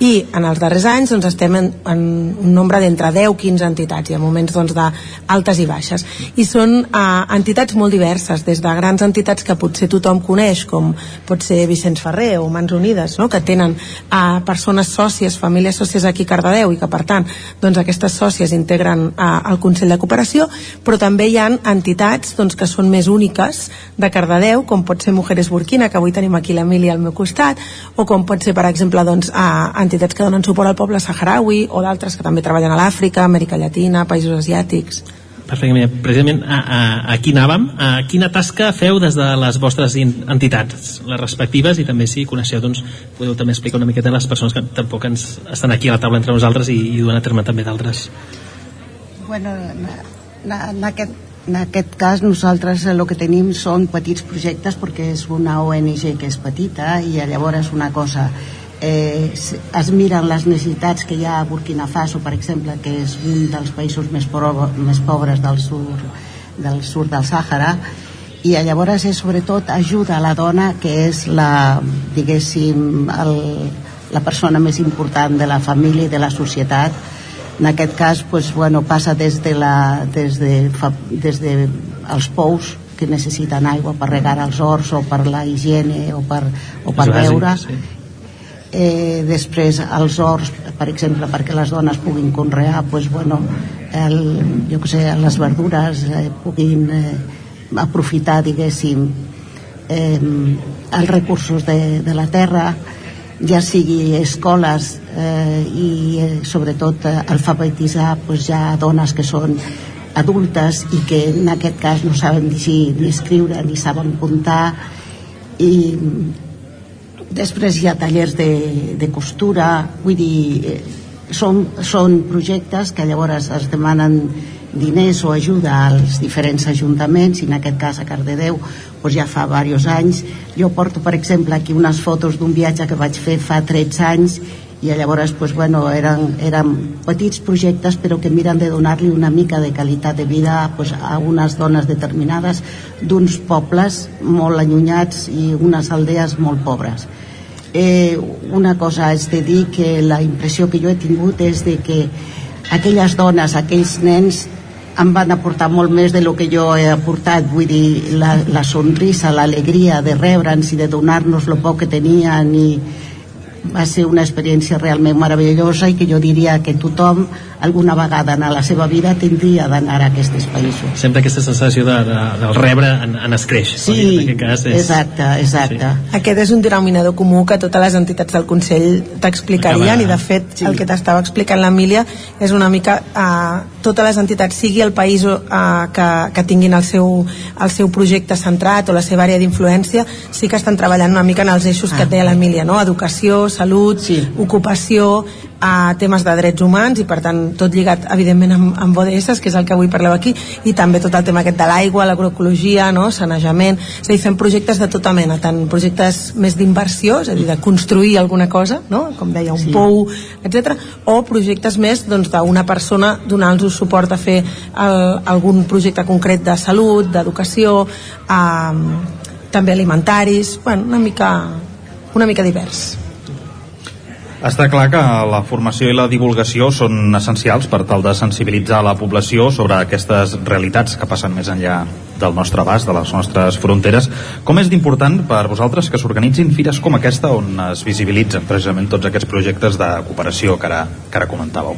I en els darrers anys doncs, estem en, en un nombre d'entre 10-15 entitats i en moments doncs, d'altes i baixes. I són eh, entitats molt diverses, des de grans entitats que potser tothom coneix, com pot ser Vicenç Ferrer o Mans Unides, no? que tenen eh, persones sòcies, famílies sòcies aquí a Cardedeu i que per tant doncs, aquestes sòcies integren eh, el Consell de Cooperació, però també hi ha entitats doncs, que són més úniques de Cardedeu, com pot ser Mujeres Burkina, que avui tenim aquí l'Emília al meu costat, o com pot ser, per exemple, doncs, a entitats que donen suport al poble saharaui, o d'altres que també treballen a l'Àfrica, Amèrica Llatina, països asiàtics. perfectament. Precisament a, a, aquí anàvem. A quina tasca feu des de les vostres entitats, les respectives, i també si coneixeu, doncs, podeu també explicar una miqueta a les persones que tampoc ens estan aquí a la taula entre nosaltres i, i duen a terme també d'altres. Bueno, en, aquest, en aquest cas nosaltres el que tenim són petits projectes perquè és una ONG que és petita i llavors una cosa eh, es miren les necessitats que hi ha a Burkina Faso, per exemple, que és un dels països més, pro, més pobres del sud, del sud del Sàhara, i llavors és sobretot ajuda a la dona que és la, diguéssim, el, la persona més important de la família i de la societat en aquest cas pues, bueno, passa des de, la, des, de, des de els pous que necessiten aigua per regar els horts o per la higiene o per, o per beure sí. eh, després els horts per exemple perquè les dones puguin conrear pues, bueno, el, jo que sé, les verdures eh, puguin eh, aprofitar diguéssim eh, els recursos de, de la terra ja sigui escoles eh, i eh, sobretot eh, alfabetitzar pues, ja dones que són adultes i que en aquest cas no saben llegir ni escriure ni saben comptar i després hi ha tallers de, de costura. Vull dir eh, són, són projectes que llavors es demanen diners o ajuda als diferents ajuntaments i en aquest cas a Cardedeu doncs ja fa diversos anys. Jo porto per exemple aquí unes fotos d'un viatge que vaig fer fa 13 anys i llavors pues, bueno, eren, eren petits projectes però que miren de donar-li una mica de qualitat de vida pues, a unes dones determinades d'uns pobles molt allunyats i unes aldees molt pobres. Eh, una cosa és de dir que la impressió que jo he tingut és de que aquelles dones, aquells nens em van aportar molt més de lo que jo he aportat. Vull dir, la, la sonrisa, l'alegria de rebre'ns i de donar-nos el poc que tenien i, va ser una experiència realment meravellosa i que jo diria que tothom alguna vegada en la seva vida tindria d'anar a aquests països. Sempre aquesta sensació de, de, del rebre en, en escreix. Sí, en aquest cas és... exacte, exacte. Sí. Aquest és un denominador comú que totes les entitats del Consell t'explicarien i de fet sí. el que t'estava explicant l'Emília és una mica uh, totes les entitats, sigui el país uh, que, que tinguin el seu, el seu projecte centrat o la seva àrea d'influència, sí que estan treballant una mica en els eixos ah. que deia l'Emília, no? educació, salut, sí. ocupació, a temes de drets humans i per tant tot lligat evidentment amb, amb ODS que és el que avui parleu aquí i també tot el tema aquest de l'aigua, l'agroecologia no? sanejament, és a dir, fem projectes de tota mena tant projectes més d'inversió és a dir, de construir alguna cosa no? com deia, un sí. pou, etc o projectes més doncs, d'una doncs, persona donar-los suport a fer el, algun projecte concret de salut, d'educació eh, també alimentaris bueno, una mica una mica divers està clar que la formació i la divulgació són essencials per tal de sensibilitzar la població sobre aquestes realitats que passen més enllà del nostre abast, de les nostres fronteres. Com és d'important per vosaltres que s'organitzin fires com aquesta on es visibilitzen precisament tots aquests projectes de cooperació que ara, que ara comentàveu?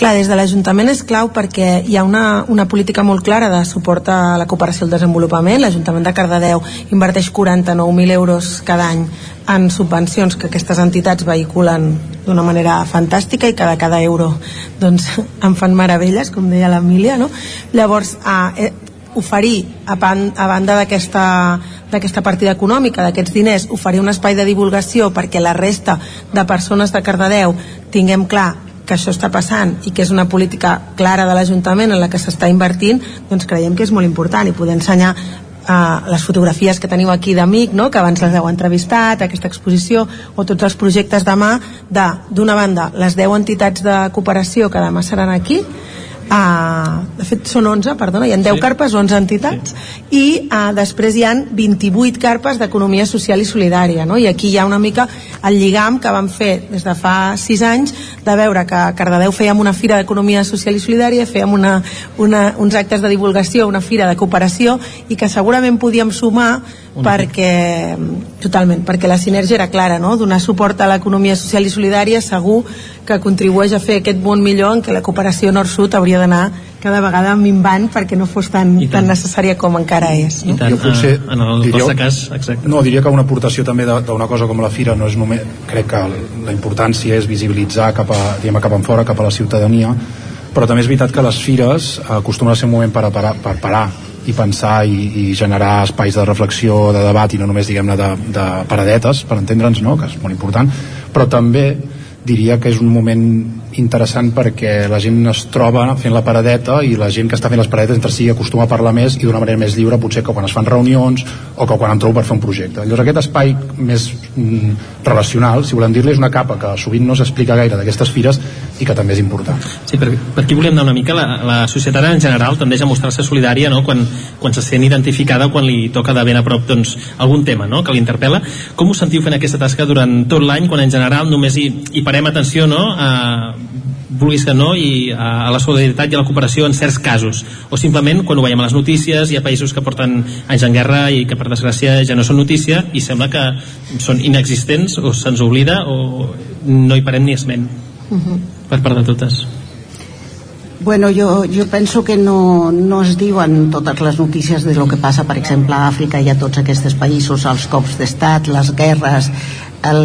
Clar, des de l'Ajuntament és clau perquè hi ha una, una política molt clara de suport a la cooperació al desenvolupament. L'Ajuntament de Cardedeu inverteix 49.000 euros cada any en subvencions que aquestes entitats vehiculen d'una manera fantàstica i cada cada euro doncs, en fan meravelles, com deia l'Emília, no? Llavors, eh, oferir, a, pan, a banda d'aquesta d'aquesta partida econòmica, d'aquests diners, oferir un espai de divulgació perquè la resta de persones de Cardedeu tinguem clar que això està passant i que és una política clara de l'Ajuntament en la que s'està invertint, doncs creiem que és molt important i poder ensenyar uh, les fotografies que teniu aquí d'amic, no? que abans les heu entrevistat, aquesta exposició, o tots els projectes demà de, d'una banda, les 10 entitats de cooperació que demà seran aquí, Uh, de fet són 11, perdona, hi ha 10 sí. carpes, 11 entitats sí. i uh, després hi han 28 carpes d'economia social i solidària no? i aquí hi ha una mica el lligam que vam fer des de fa 6 anys de veure que a Cardedeu fèiem una fira d'economia social i solidària fèiem una, una, uns actes de divulgació una fira de cooperació i que segurament podíem sumar perquè, totalment, perquè la sinergia era clara, no? donar suport a l'economia social i solidària segur que contribueix a fer aquest món millor en què la cooperació nord-sud hauria d'anar cada vegada minvant perquè no fos tan, tan necessària com encara és. No? I tant, jo potser, uh, en el diria, cas, exacte. No, diria que una aportació també d'una cosa com la Fira no és només, crec que la importància és visibilitzar cap a, diguem, cap en fora, cap a la ciutadania però també és veritat que les fires acostumen a ser un moment per, per, per parar i pensar i, i generar espais de reflexió, de debat i no només diguem-ne de, de paradetes, per entendre'ns, no? que és molt important, però també diria que és un moment interessant perquè la gent es troba fent la paradeta i la gent que està fent les paradetes entre si acostuma a parlar més i d'una manera més lliure potser que quan es fan reunions o que quan em trobo per fer un projecte. Llavors aquest espai més mm, relacional, si volem dir-li, és una capa que sovint no s'explica gaire d'aquestes fires i que també és important. Sí, per, per aquí volem anar una mica, la, la societat en general tendeix a mostrar-se solidària no? quan, quan se sent identificada o quan li toca de ben a prop doncs, algun tema no? que l'interpel·la. Com us sentiu fent aquesta tasca durant tot l'any quan en general només hi, hi parem atenció no? a vulguis que no i a, a la solidaritat i a la cooperació en certs casos o simplement quan ho veiem a les notícies hi ha països que porten anys en guerra i que per desgràcia ja no són notícia i sembla que són inexistents o se'ns oblida o no hi parem ni esment uh -huh. Per part de totes Bueno, jo, jo penso que no, no es diuen totes les notícies de lo que passa, per exemple, a Àfrica i a tots aquests països, els cops d'estat, les guerres, el,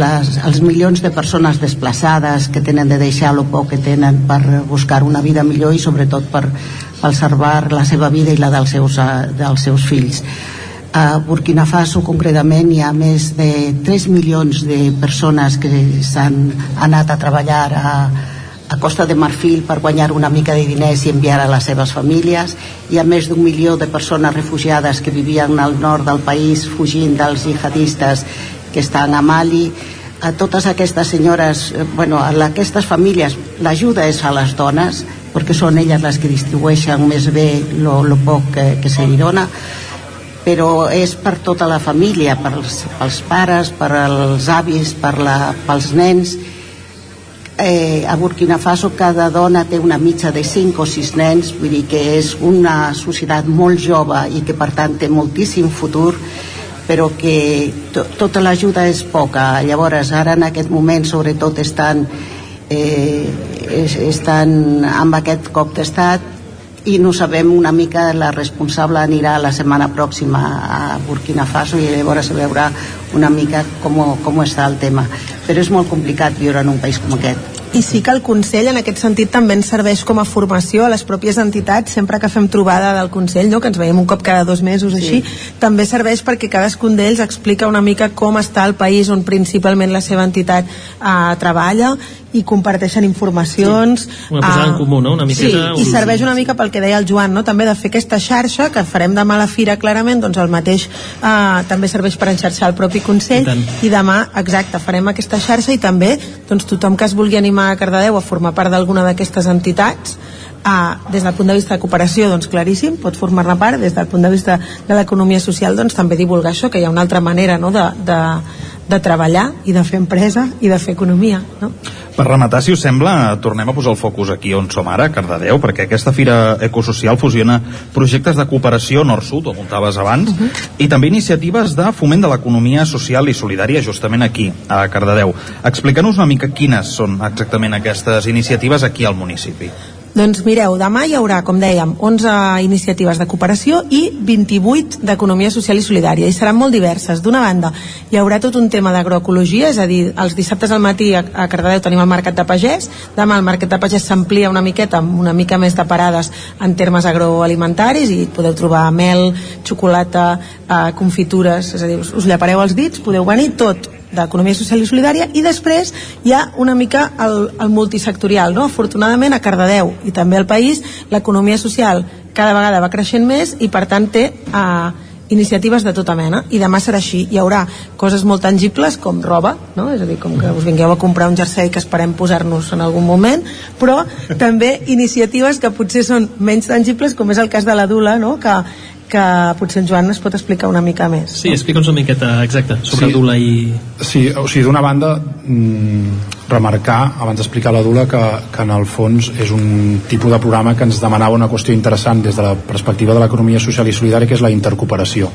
les, els milions de persones desplaçades que tenen de deixar el poc que tenen per buscar una vida millor i sobretot per, per salvar la seva vida i la dels seus, eh, dels seus fills. A Burkina Faso concretament hi ha més de 3 milions de persones que s'han anat a treballar a, a Costa de Marfil per guanyar una mica de diners i enviar a les seves famílies. Hi ha més d'un milió de persones refugiades que vivien al nord del país fugint dels jihadistes que estan a Mali a totes aquestes senyores eh, bueno, a aquestes famílies l'ajuda és a les dones perquè són elles les que distribueixen més bé el poc que, que se li dona però és per tota la família pels, pels pares, per als avis per la, pels nens eh, a Burkina Faso cada dona té una mitja de 5 o 6 nens vull dir que és una societat molt jove i que per tant té moltíssim futur però que to, tota l'ajuda és poca. Llavors, ara en aquest moment, sobretot, estan, eh, estan amb aquest cop d'estat i no sabem una mica la responsable anirà la setmana pròxima a Burkina Faso i llavors se veurà una mica com, com està el tema però és molt complicat viure en un país com aquest i sí que el Consell en aquest sentit també ens serveix com a formació a les pròpies entitats sempre que fem trobada del Consell no? que ens veiem un cop cada dos mesos sí. així també serveix perquè cadascun d'ells explica una mica com està el país on principalment la seva entitat eh, treballa i comparteixen informacions sí. una posada uh, en comú, no? Una miqueta, sí, i serveix una mica pel que deia el Joan no? també de fer aquesta xarxa que farem demà a la Fira clarament doncs el mateix uh, també serveix per enxarxar el propi Consell I, i demà, exacte, farem aquesta xarxa i també doncs, tothom que es vulgui animar a Cardedeu a formar part d'alguna d'aquestes entitats Uh, des del punt de vista de cooperació doncs claríssim, pot formar-ne part des del punt de vista de l'economia social doncs també divulgar això, que hi ha una altra manera no, de, de, de treballar i de fer empresa i de fer economia no? Per rematar, si us sembla, tornem a posar el focus aquí on som ara, a Cardedeu, perquè aquesta fira ecosocial fusiona projectes de cooperació nord-sud, ho apuntaves abans, uh -huh. i també iniciatives de foment de l'economia social i solidària justament aquí, a Cardedeu. Explica'ns una mica quines són exactament aquestes iniciatives aquí al municipi. Doncs mireu, demà hi haurà, com dèiem, 11 iniciatives de cooperació i 28 d'economia social i solidària, i seran molt diverses. D'una banda, hi haurà tot un tema d'agroecologia, és a dir, els dissabtes al matí a, a Cardedeu tenim el Mercat de Pagès, demà el Mercat de Pagès s'amplia una miqueta amb una mica més de parades en termes agroalimentaris i podeu trobar mel, xocolata, eh, confitures, és a dir, us, us llapareu els dits, podeu venir tot d'Economia Social i Solidària i després hi ha una mica el, el multisectorial no? afortunadament a Cardedeu i també al país l'economia social cada vegada va creixent més i per tant té eh, iniciatives de tota mena i demà serà així, hi haurà coses molt tangibles com roba, no? és a dir, com que us vingueu a comprar un jersei que esperem posar-nos en algun moment, però també iniciatives que potser són menys tangibles com és el cas de la Dula, no? que que potser en Joan es pot explicar una mica més. Sí, no? explica'ns una miqueta, exacte, sobre sí, Dula i... Sí, o sigui, d'una banda, mmm, remarcar, abans d'explicar la Dula, que, que en el fons és un tipus de programa que ens demanava una qüestió interessant des de la perspectiva de l'economia social i solidària, que és la intercooperació.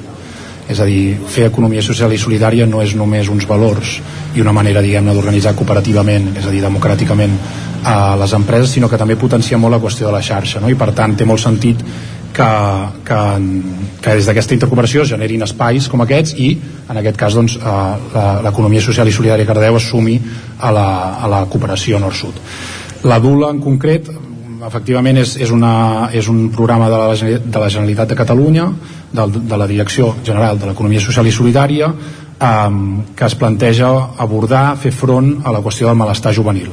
És a dir, fer economia social i solidària no és només uns valors i una manera, diguem-ne, d'organitzar cooperativament, és a dir, democràticament a les empreses, sinó que també potencia molt la qüestió de la xarxa, no? i per tant té molt sentit que, que, que des d'aquesta intercooperació generin espais com aquests i en aquest cas doncs, eh, l'economia social i solidària Cardeu es sumi a la, a la cooperació nord-sud. La DULA en concret efectivament és, és, una, és un programa de la, de la Generalitat de Catalunya de, de la Direcció General de l'Economia Social i Solidària eh, que es planteja abordar, fer front a la qüestió del malestar juvenil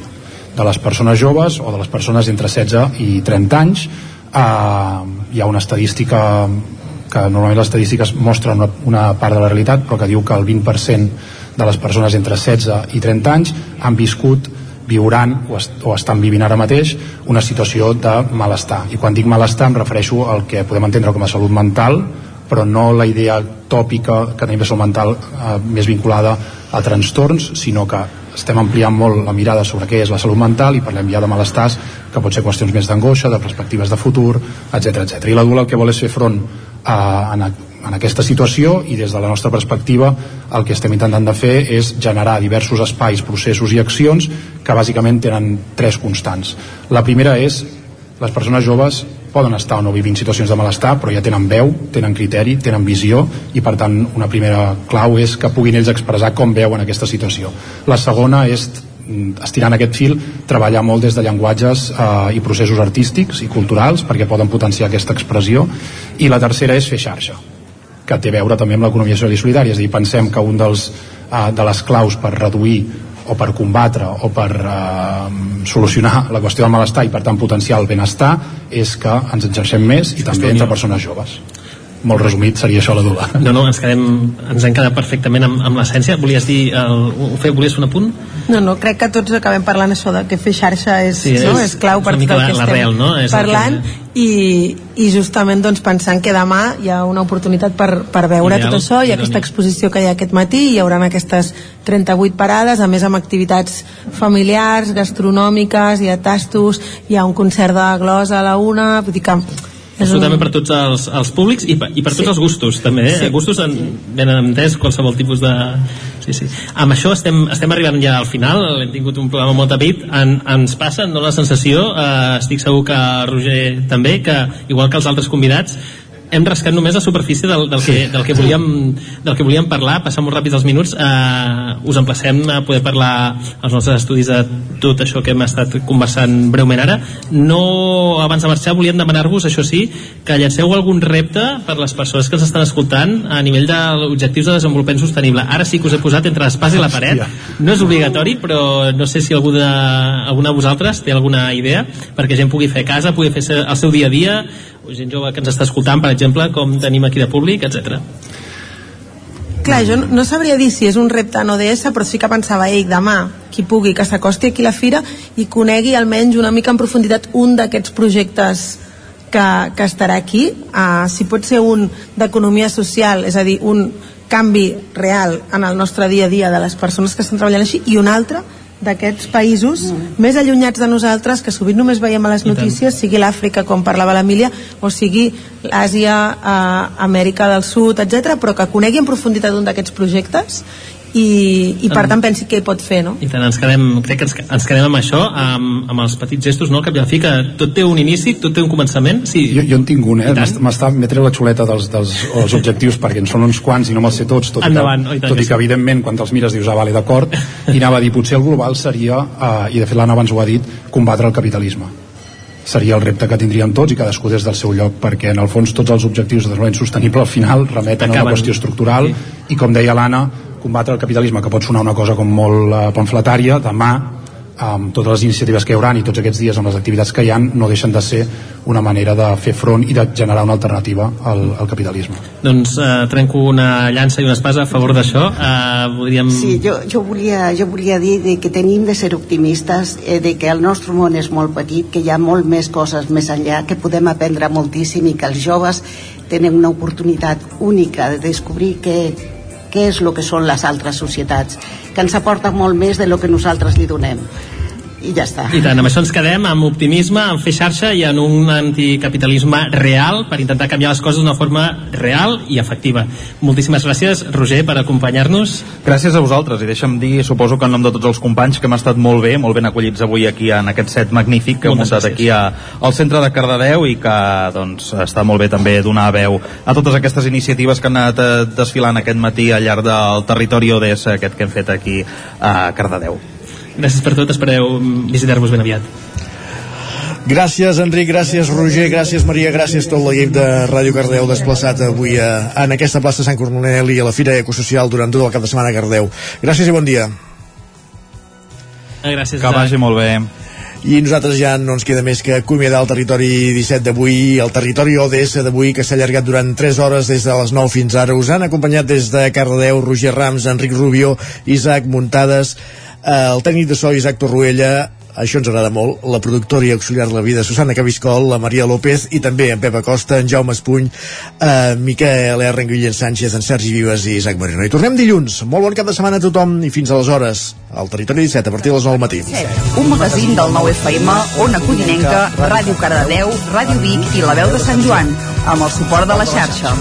de les persones joves o de les persones entre 16 i 30 anys eh, hi ha una estadística que normalment les estadístiques mostren una, una part de la realitat però que diu que el 20% de les persones entre 16 i 30 anys han viscut viuran o, est o estan vivint ara mateix una situació de malestar. I quan dic malestar em refereixo al que podem entendre com a salut mental però no la idea tòpica que tenim de salut mental eh, més vinculada a trastorns sinó que estem ampliant molt la mirada sobre què és la salut mental i parlem ja de malestars que pot ser qüestions més d'angoixa, de perspectives de futur, etc etc. I la DULA el que vol és fer front a, a, en aquesta situació i des de la nostra perspectiva el que estem intentant de fer és generar diversos espais, processos i accions que bàsicament tenen tres constants. La primera és les persones joves poden estar o no vivint situacions de malestar però ja tenen veu, tenen criteri, tenen visió i per tant una primera clau és que puguin ells expressar com veuen aquesta situació. La segona és mm, estirant aquest fil, treballar molt des de llenguatges eh, i processos artístics i culturals perquè poden potenciar aquesta expressió i la tercera és fer xarxa que té a veure també amb l'economia social i solidària és a dir, pensem que un dels, uh, de les claus per reduir o per combatre o per uh, solucionar la qüestió del malestar i per tant potenciar el benestar és que ens exercem més i també entre persones joves molt resumit seria això la dula no, no, ens, quedem, ens hem quedat perfectament amb, amb l'essència volies dir, el, fer, volies fer un apunt? No, no, crec que tots acabem parlant això de que fer xarxa és, sí, no? és, és clau per tot el que estem real, no? és parlant que... i, i justament doncs, pensant que demà hi ha una oportunitat per, per veure Ideal, tot això, ha aquesta exposició que hi ha aquest matí, hi haurà aquestes 38 parades, a més amb activitats familiars, gastronòmiques, hi ha tastos, hi ha un concert de glosa a la una, vull dir que absolutament per tots els, els públics i per, i per tots sí. els gustos també, eh? Sí. gustos en, ben entès qualsevol tipus de... Sí, sí. Amb això estem, estem arribant ja al final hem tingut un programa molt tapit en, ens passa, no la sensació eh, estic segur que Roger també que igual que els altres convidats hem rascat només la superfície del, del, que, del, que volíem, del que volíem parlar, passar molt ràpid els minuts. Eh, us emplacem a poder parlar als nostres estudis de tot això que hem estat conversant breument ara. No, abans de marxar volíem demanar-vos, això sí, que llanceu algun repte per les persones que ens estan escoltant a nivell d'objectius de desenvolupament sostenible. Ara sí que us he posat entre l'espàs i la paret. No és obligatori, però no sé si algú de, alguna de vosaltres té alguna idea perquè gent pugui fer casa, pugui fer el seu dia a dia o gent jove que ens està escoltant, per exemple, com tenim aquí de públic, etc. Clar, jo no sabria dir si és un repte en ODS, però sí que pensava, ell, demà, qui pugui, que s'acosti aquí a la fira i conegui almenys una mica en profunditat un d'aquests projectes que, que estarà aquí, uh, si pot ser un d'economia social, és a dir, un canvi real en el nostre dia a dia de les persones que estan treballant així, i un altre d'aquests països mm. més allunyats de nosaltres que sovint només veiem a les notícies sigui l'Àfrica com parlava l'Emília o sigui l'Àsia, eh, Amèrica del Sud, etc però que conegui en profunditat un d'aquests projectes i, i per tant pensi què pot fer no? i tant, ens quedem, crec que ens, ens quedem amb això amb, amb els petits gestos no? que al fi que tot té un inici, tot té un començament sí. jo, jo en tinc un, eh? m'està m'he tret la xuleta dels, dels els objectius perquè en són uns quants i no me'ls sé tots tot, Endavant, i que, tot i que evidentment quan te'ls mires dius ah vale d'acord i anava a dir potser el global seria eh, i de fet l'Anna abans ho ha dit combatre el capitalisme seria el repte que tindríem tots i cadascú des del seu lloc perquè en el fons tots els objectius de desenvolupament sostenible al final remeten Acaben. a una qüestió estructural sí. i com deia l'Anna combatre el capitalisme, que pot sonar una cosa com molt uh, pamfletària, demà amb totes les iniciatives que hi haurà i tots aquests dies amb les activitats que hi han no deixen de ser una manera de fer front i de generar una alternativa al, al capitalisme. Doncs eh, trenco una llança i una espasa a favor d'això. Eh, voldríem... Sí, jo, jo, volia, jo volia dir de que tenim de ser optimistes, eh, de que el nostre món és molt petit, que hi ha molt més coses més enllà, que podem aprendre moltíssim i que els joves tenen una oportunitat única de descobrir que què és el que són les altres societats, que ens aporta molt més de lo que nosaltres li donem i ja està. I tant, amb això ens quedem, amb optimisme, amb fer xarxa i en un anticapitalisme real per intentar canviar les coses d'una forma real i efectiva. Moltíssimes gràcies, Roger, per acompanyar-nos. Gràcies a vosaltres, i deixa'm dir, suposo que en nom de tots els companys, que hem estat molt bé, molt ben acollits avui aquí en aquest set magnífic que hem muntat aquí a, al centre de Cardedeu i que doncs, està molt bé també donar veu a totes aquestes iniciatives que han anat eh, desfilant aquest matí al llarg del territori ODS aquest que hem fet aquí a Cardedeu. Gràcies per tot, espereu visitar-vos ben aviat. Gràcies, Enric, gràcies, Roger, gràcies, Maria, gràcies tot l'equip de Ràdio Cardeu desplaçat avui a, en aquesta plaça Sant Corneli a la Fira Ecosocial durant tot el cap de setmana a Cardeu. Gràcies i bon dia. Eh, Gràcies, Que vagi molt bé. I nosaltres ja no ens queda més que acomiadar el territori 17 d'avui, el territori ODS d'avui, que s'ha allargat durant 3 hores des de les 9 fins ara. Us han acompanyat des de Cardedeu, Roger Rams, Enric Rubio, Isaac Muntades, eh, el tècnic de so Isaac Torruella, això ens agrada molt, la productora i auxiliar de la vida Susana Cabiscol, la Maria López i també en Pep Acosta, en Jaume Espuny eh, Miquel R, Guillem Sánchez en Sergi Vives i Isaac Marino i tornem dilluns, molt bon cap de setmana a tothom i fins aleshores, al Territori 17 a partir de les 9 del matí. Un magazín del nou FM, Ona Codinenca, Ràdio Cardedeu, Ràdio Vic i La Veu de Sant Joan, amb el suport de la xarxa.